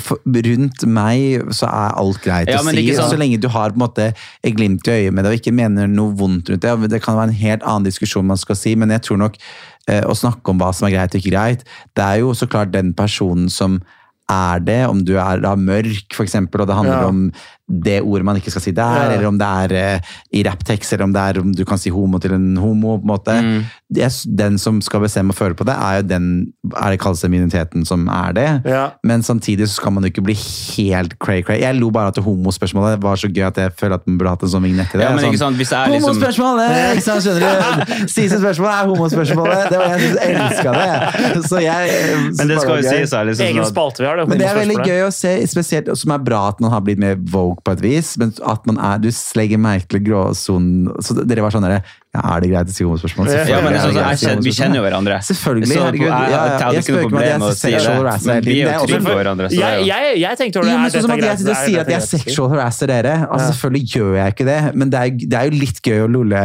rundt meg så er alt greit Ja, å si, sånn. så lenge du har på en måte et glimt i øyet med det og ikke mener noe vondt rundt det. Det kan være en helt annen diskusjon man skal si, men jeg tror nok eh, å snakke om hva som er greit og ikke greit, det er jo så klart den personen som er det, om du er da mørk for eksempel, og det handler Ja. om det ordet man ikke skal si der, Ja. eller om det er uh, i rapptekst, eller om det er om du kan si homo til en homo, på en måte. Mm. Det er, den som skal bestemme og føle på det, er jo den, er det kalles immuniteten minoriteten som er det. Ja. Men samtidig så skal man jo ikke bli helt cray-cray. Jeg lo bare at homospørsmålet var så gøy at jeg føler at man burde hatt en sånn vignett til det. ja, men ikke sånn, sant, hvis det er liksom Homospørsmålet! [LAUGHS] Ikke sant, skjønner du? Siste spørsmål er homospørsmålet. Det var jeg synes jeg elska det. Så jeg, Men det skal jo sies her. Liksom, Egen sånn at- spalte vi har, det. men det er veldig gøy å se, spesielt som er bra at man har blitt mer vogue på et vis. Men at man er, du legger merke til gråsonen Så dere var sånn derre ja, Er det greit å si homospørsmål? Ja, men det sånn, så jeg kjenner, Vi kjenner jo hverandre. Selvfølgelig, Så herregud. jeg, Ja, ja. jeg Jeg spøker med at jeg er sexual harasser hele vi er tiden. jo trygge også- på hverandre. Så det Jeg, jeg, jeg tenkte over det. Jo, men sånn som at jeg sitter og Er sier at jeg er sexual harasser dere. Altså, Ja. Selvfølgelig gjør jeg ikke det, men det er, det er jo litt gøy å lolle.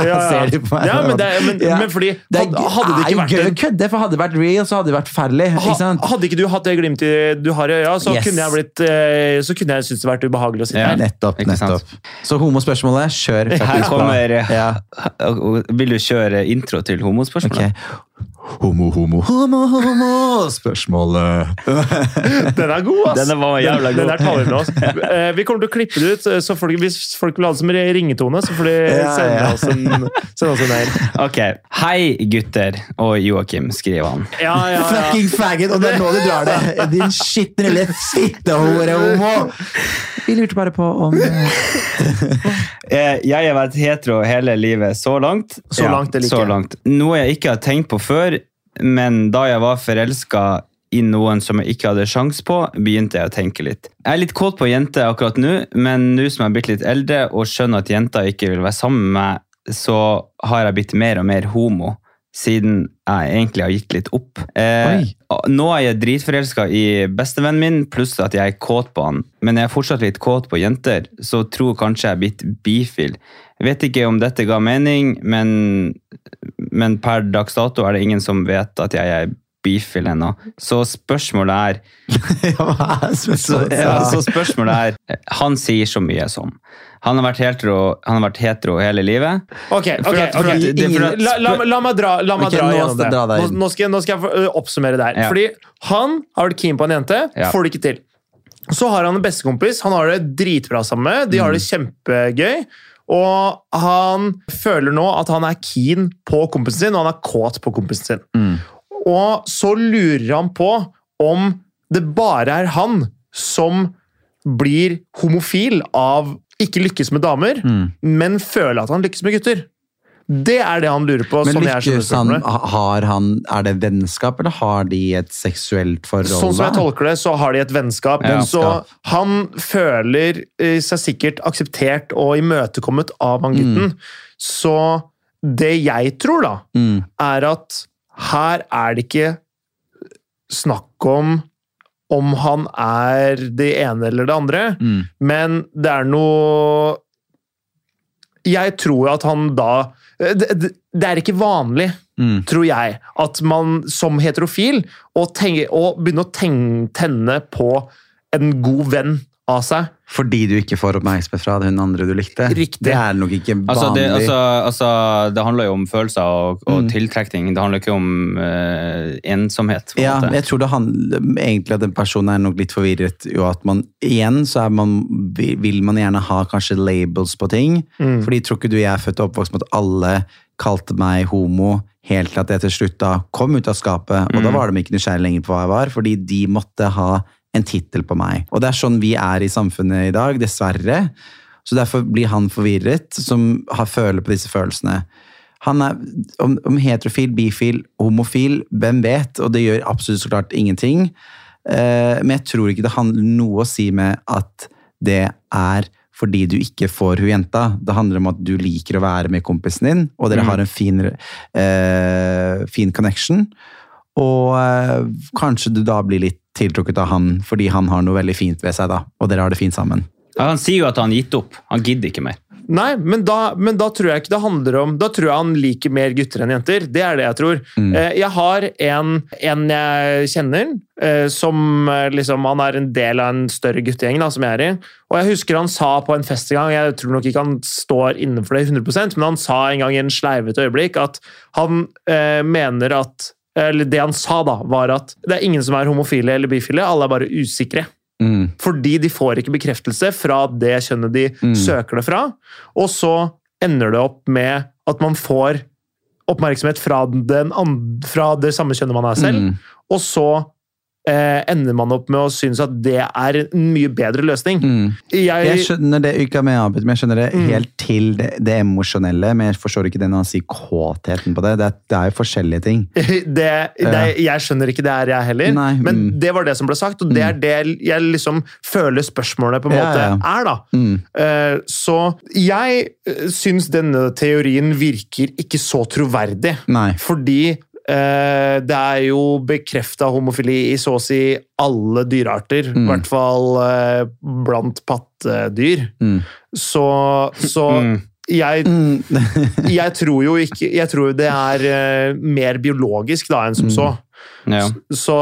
Ja, ja. På meg? Ja, men det men- men fordi- det hadde- hadde det ikke er jo vært gøy å kødde, for hadde det vært real, så hadde det vært. Ha, hadde ikke du hatt det glimtet du har i øya, så Yes. kunne jeg blitt eh, Så kunne jeg syntes det vært ubehagelig å sitte Ja. her. Nettopp. Nettopp. Så homospørsmålet, kjør. Her kommer ja. Vil du kjøre intro til homospørsmålet? Ok. Homo, homo, homo, homo, spørsmålet. [LAUGHS] Den er god, ass! Den var jævla Den, god. den der vi med oss. Eh, Vi kommer til å klippe det ut, så folk, hvis folk vil ha det som ringetone, så får de sende ja. oss en, sende oss en mail. Ok. Hei, gutter og Joakim, skriver han. Ja, ja, ja. Fucking faggot, og det er nå du drar det! Din skitne lille fittehore homo! Vi lurte bare på om Eh, Jeg har vært hetero hele livet så langt. Så langt, det liker så jeg. langt. Noe jeg ikke har tenkt på før, men da jeg var forelska i noen som jeg ikke hadde sjans på, begynte jeg å tenke litt. Jeg er litt kåt på jenter akkurat nå, men nå som jeg har blitt litt eldre og skjønner at jenter ikke vil være sammen med meg, så har jeg blitt mer og mer homo. Siden jeg egentlig har gitt litt opp. Eh, nå er jeg dritforelska i bestevennen min, pluss at jeg er kåt på han. Men jeg er fortsatt litt kåt på jenter, så tror kanskje jeg er blitt bifil. Jeg vet ikke om dette ga mening, men, men per dags dato er det ingen som vet at jeg er bifil ennå. Så spørsmålet er [LAUGHS] så, ja, så spørsmålet er Han sier så mye som Han har vært hetero, han har vært hetero hele livet. Ok, ok, at- okay. at- det at- La, la, la meg dra, la meg okay, dra nå gjennom det. dra Nå, nå, skal, jeg- nå skal jeg oppsummere der. Ja. Fordi han har vært keen på en jente, Ja. får det ikke til. Så har han en bestekompis, han har det dritbra sammen med, de har det kjempegøy. Og han føler nå at han er keen på kompisen sin, og han er kåt på kompisen sin. Mm. Og så lurer han på om det bare er han som blir homofil av ikke lykkes med damer, Mm. men føler at han lykkes med gutter. Det er det han lurer på. Men lykkes han, har han Er det vennskap, eller har de et seksuelt forhold? Sånn som jeg tolker det, så har de et vennskap. Ja. Så han føler eh, seg sikkert akseptert og imøtekommet av han gutten. Så det jeg tror, da, Mm. er at her er det ikke snakk om om han er det ene eller det andre, Mm. men det er noe Jeg tror at han da Det, det, det er ikke vanlig, Mm. tror jeg, at man som heterofil å, tenke, å begynne å tenke, tenne på en god venn av seg. Fordi du ikke får oppmerksomhet fra hun andre du likte. Riktig. Det er nok ikke vanlig. Altså, det, altså, altså, det handler jo om følelser og, og Mm. tiltrekning. Det handler ikke om uh, ensomhet. på ja, måte. jeg tror det handler egentlig at den personen er nok litt forvirret. Jo, at man, igjen så er man, vil man gjerne ha kanskje labels på ting. Mm. Fordi tror ikke du jeg er født og oppvokst med at alle kalte meg homo, helt til at jeg til slutt da kom ut av skapet. Og da Mm. var de ikke nysgjerrige lenger på hva jeg var, fordi de måtte ha en tittel på meg. Og det er sånn vi er i samfunnet i dag, dessverre. Så derfor blir han forvirret, som har føler på disse følelsene. Han er, om, om heterofil, bifil, homofil, hvem vet? Og det gjør absolutt så klart ingenting. Eh, men jeg tror ikke det handler noe å si med at det er fordi du ikke får hun jenta. Det handler om at du liker å være med kompisen din, og dere Mm. har en fin, eh, fin connection. Og eh, kanskje du da blir litt tiltrukket av han fordi han har noe veldig fint ved seg, da. Og dere har det fint sammen. Ja, Han sier jo at han har gitt opp. Han gidder ikke mer. Nei, men da, men da tror jeg ikke det handler om Da tror jeg han liker mer gutter enn jenter. Det er det jeg tror. Mm. Eh, Jeg har en, en jeg kjenner, eh, som eh, liksom Han er en del av en større guttegjeng da, som jeg er i. Og jeg husker han sa på en fest en gang, jeg tror nok ikke han står innenfor det 100% men han sa en gang i en sleivete øyeblikk at han eh, mener at Eller det han sa, da, var at det er ingen som er homofile eller bifile, alle er bare usikre. Mm. Fordi de får ikke bekreftelse fra det kjønnet de Mm. søker det fra. Og så ender det opp med at man får oppmerksomhet fra, den fra det samme kjønnet man er selv. Mm. Og så eh, ender man opp med å synes at det er en mye bedre løsning. Mm. Jeg, Jeg skjønner det ikke med Abid, men jeg skjønner det Mm. helt til det, det emosjonelle. Men jeg forstår ikke den han sier kåtheten på det. Det det er jo forskjellige ting. [LAUGHS] det, det, jeg skjønner ikke det her, jeg heller. Nei, Men mm. det var det som ble sagt, og det er det jeg liksom føler spørsmålet på en måte ja. er. da. Mm. Eh, Så jeg eh, syns denne teorien virker ikke så troverdig. Nei. Fordi det er jo bekrefta homofili i så å si alle dyrearter. I Mm. hvert fall eh, blant pattedyr. Mm. Så, så Mm. jeg, Mm. [LAUGHS] jeg tror jo ikke Jeg tror det er eh, mer biologisk da enn som Mm. så. Ja. Så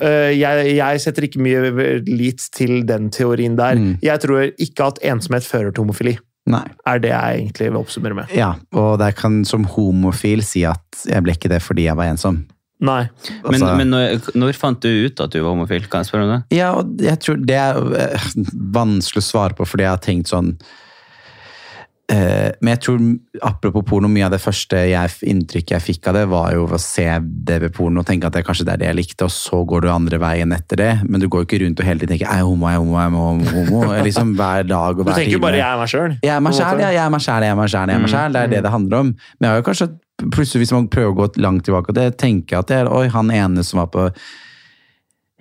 eh, jeg, jeg setter ikke mye lit til den teorien der. Jeg tror ikke at ensomhet fører til homofili. Nei. Er det jeg egentlig vil oppsummere med. Ja, og jeg kan som homofil si at jeg ble ikke det fordi jeg var ensom. Nei. Men, Altså- men når, når fant du ut at du var homofil? Kan jeg spørre om det? Ja, og jeg tror det er eh, vanskelig å svare på, fordi jeg har tenkt sånn Men jeg tror, apropos porno, mye av det første jeg, inntrykket jeg fikk av det, var jo å se DV-porno og tenke at det kanskje det er det jeg likte, og så går du andre veien etter det. Men du går jo ikke rundt og hele tiden tenker 'jeg er homo, jeg er homo', jeg er homo'. homo. Liksom hver dag og Du tenker jo time. bare 'jeg er meg sjøl'. Jeg er meg sjæl, jeg er meg sjæl, jeg er meg sjæl. selv. Det er det det handler om. Men jeg har jo kanskje plutselig, hvis man prøver å gå langt tilbake, og det tenker jeg at det er Oi, han ene som var på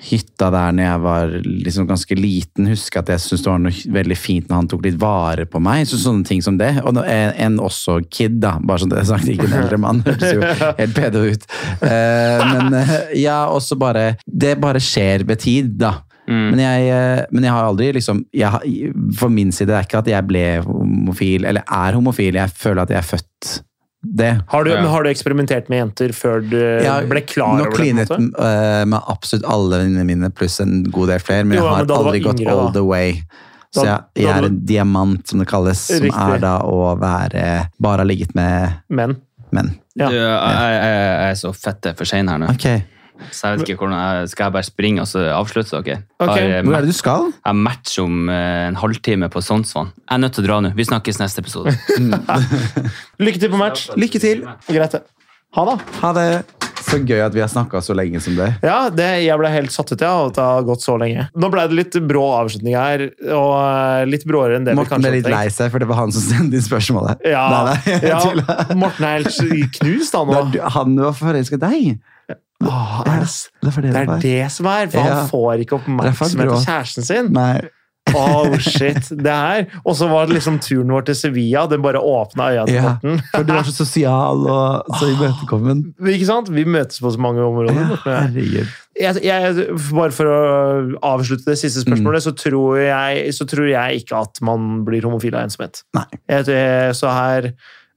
hytta der når jeg var liksom ganske liten, husker at jeg syntes det var noe veldig fint når han tok litt vare på meg. Så sånne ting som det. Og en, en også kid, da. Bare sånn det er sagt, ikke en eldre mann. Hørtes jo helt pedo ut. Eh, men eh, ja, også bare Det bare skjer ved tid, da. Mm. Men, jeg, eh, men jeg har aldri liksom jeg, For min side det er ikke at jeg ble homofil, eller er homofil. Jeg føler at jeg er født det. Har, du- Ja. men har du eksperimentert med jenter før du ja, ble klar over det? Nå klinet måte? eh, med absolutt alle venninnene mine, pluss en god del flere, men Jo, jeg har men aldri gått yngre, all da. the way. Så jeg, jeg er du- en diamant, som det kalles, som er da å være Bare ligget med Men menn. Ja. Jeg, jeg, jeg er så fette for sein her nå. Ok, Så jeg vet ikke hvordan jeg, Skal jeg bare springe og så avslutte dere? Ok. Har, Hvor er det du skal? Jeg har match om eh, en halvtime på Sonsvann. Jeg er nødt til å dra nå. Vi snakkes neste episode. [LAUGHS] lykke til på match. Lykke til. Greit, det. Ha det. Ha det! Så gøy at vi har snakka så lenge som det. Ja, det, jeg ble helt satt ut av at det har gått så lenge. Nå ble det litt brå avslutning her, og eh, litt bråere enn det vi Morten kanskje ble litt lei seg, for det var han som sendte inn spørsmålet. Ja, Nei, nei, ja, Morten er helt knust Det nå. Han var forelska i deg! Åh, er det, Det er det det er det som er, for han får ikke oppmerksomhet av kjæresten sin. Nei. Oh, [LAUGHS] shit. Det her. Og så var det liksom turen vår til Sevilla. Den bare åpna øya til Ja. For du var så sosial og [LAUGHS] så imøtekommen. Ikke sant? Vi møtes på så mange områder. Ja, jeg, jeg, bare for å avslutte det siste spørsmålet, Mm. så, tror jeg, så tror jeg ikke at man blir homofil av ensomhet. Nei. Jeg- så her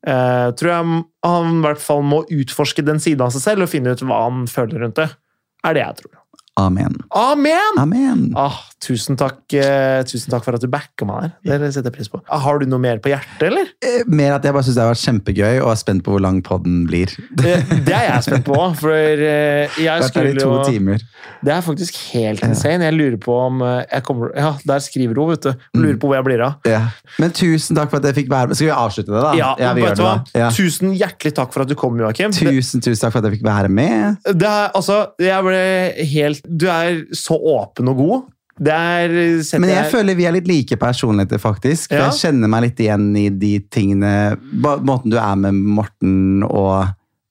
eh, tror jeg han i hvert fall må utforske den siden av seg selv og finne ut hva han føler rundt det. Er det jeg tror. Amen. Amen! Amen. Ah, Tusen takk, eh, tusen takk for at du backer meg der. Det setter jeg pris på. Har du noe mer på hjertet, eller? Eh, Mer at jeg bare syns det har vært kjempegøy, og er spent på hvor lang podden blir. Det, [LAUGHS] det er jeg spent på òg, for eh, jeg skulle jo timer. Det er faktisk helt insane. Jeg lurer på om eh, kommer Ja, der skriver hun, vet du. Mm. Lurer på hvor jeg blir av. Ja. Men tusen takk for at jeg fikk være med. Skal vi avslutte det, da? Ja, vi vet gjør det da. Ja. Tusen hjertelig takk for at du kom, Joakim. Tusen, tusen takk for at jeg fikk være med. det er, altså, jeg ble helt Du er så åpen og god. Men jeg føler vi er litt like personligheter, faktisk. For Ja. Jeg kjenner meg litt igjen i de tingene Måten du er med Morten, og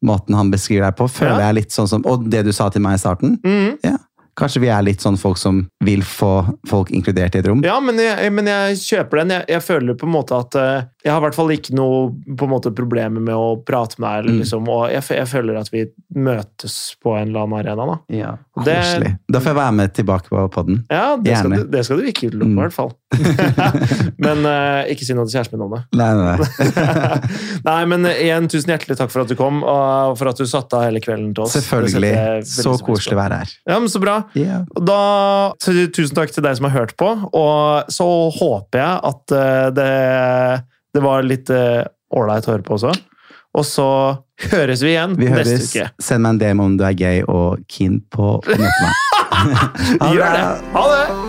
måten han beskriver deg på, føler Ja. jeg litt sånn som Og det du sa til meg i starten. Mm. Ja. Kanskje vi er litt sånn folk som vil få folk inkludert i et rom. Ja, men jeg, men jeg kjøper den. Jeg, jeg føler på en måte at eh, jeg har i hvert fall ikke noe på en måte problemer med å prate med deg. Mm. liksom, og jeg, jeg føler at vi møtes på en eller annen arena. da. Ja, Det- Koselig. Da får jeg være med tilbake på podden. Ja, det skal, du, det skal du ikke utelukke, Mm. i hvert fall. [LAUGHS] men uh, ikke si noe til kjæresten min om det. Nei, nei, nei. [LAUGHS] Nei, men igjen, tusen hjertelig takk for at du kom, og for at du satte av hele kvelden til oss. Selvfølgelig. Så koselig å være her. Ja, men Så bra. Yeah. Da, tusen takk til deg som har hørt på, og så håper jeg at eh, det, det var litt ålreit uh, å høre på også. Og så høres vi igjen Vi neste høres. uke. Send meg en DM om du er gay og keen på å møte meg. [LAUGHS] Ha Gjør det! Ha det!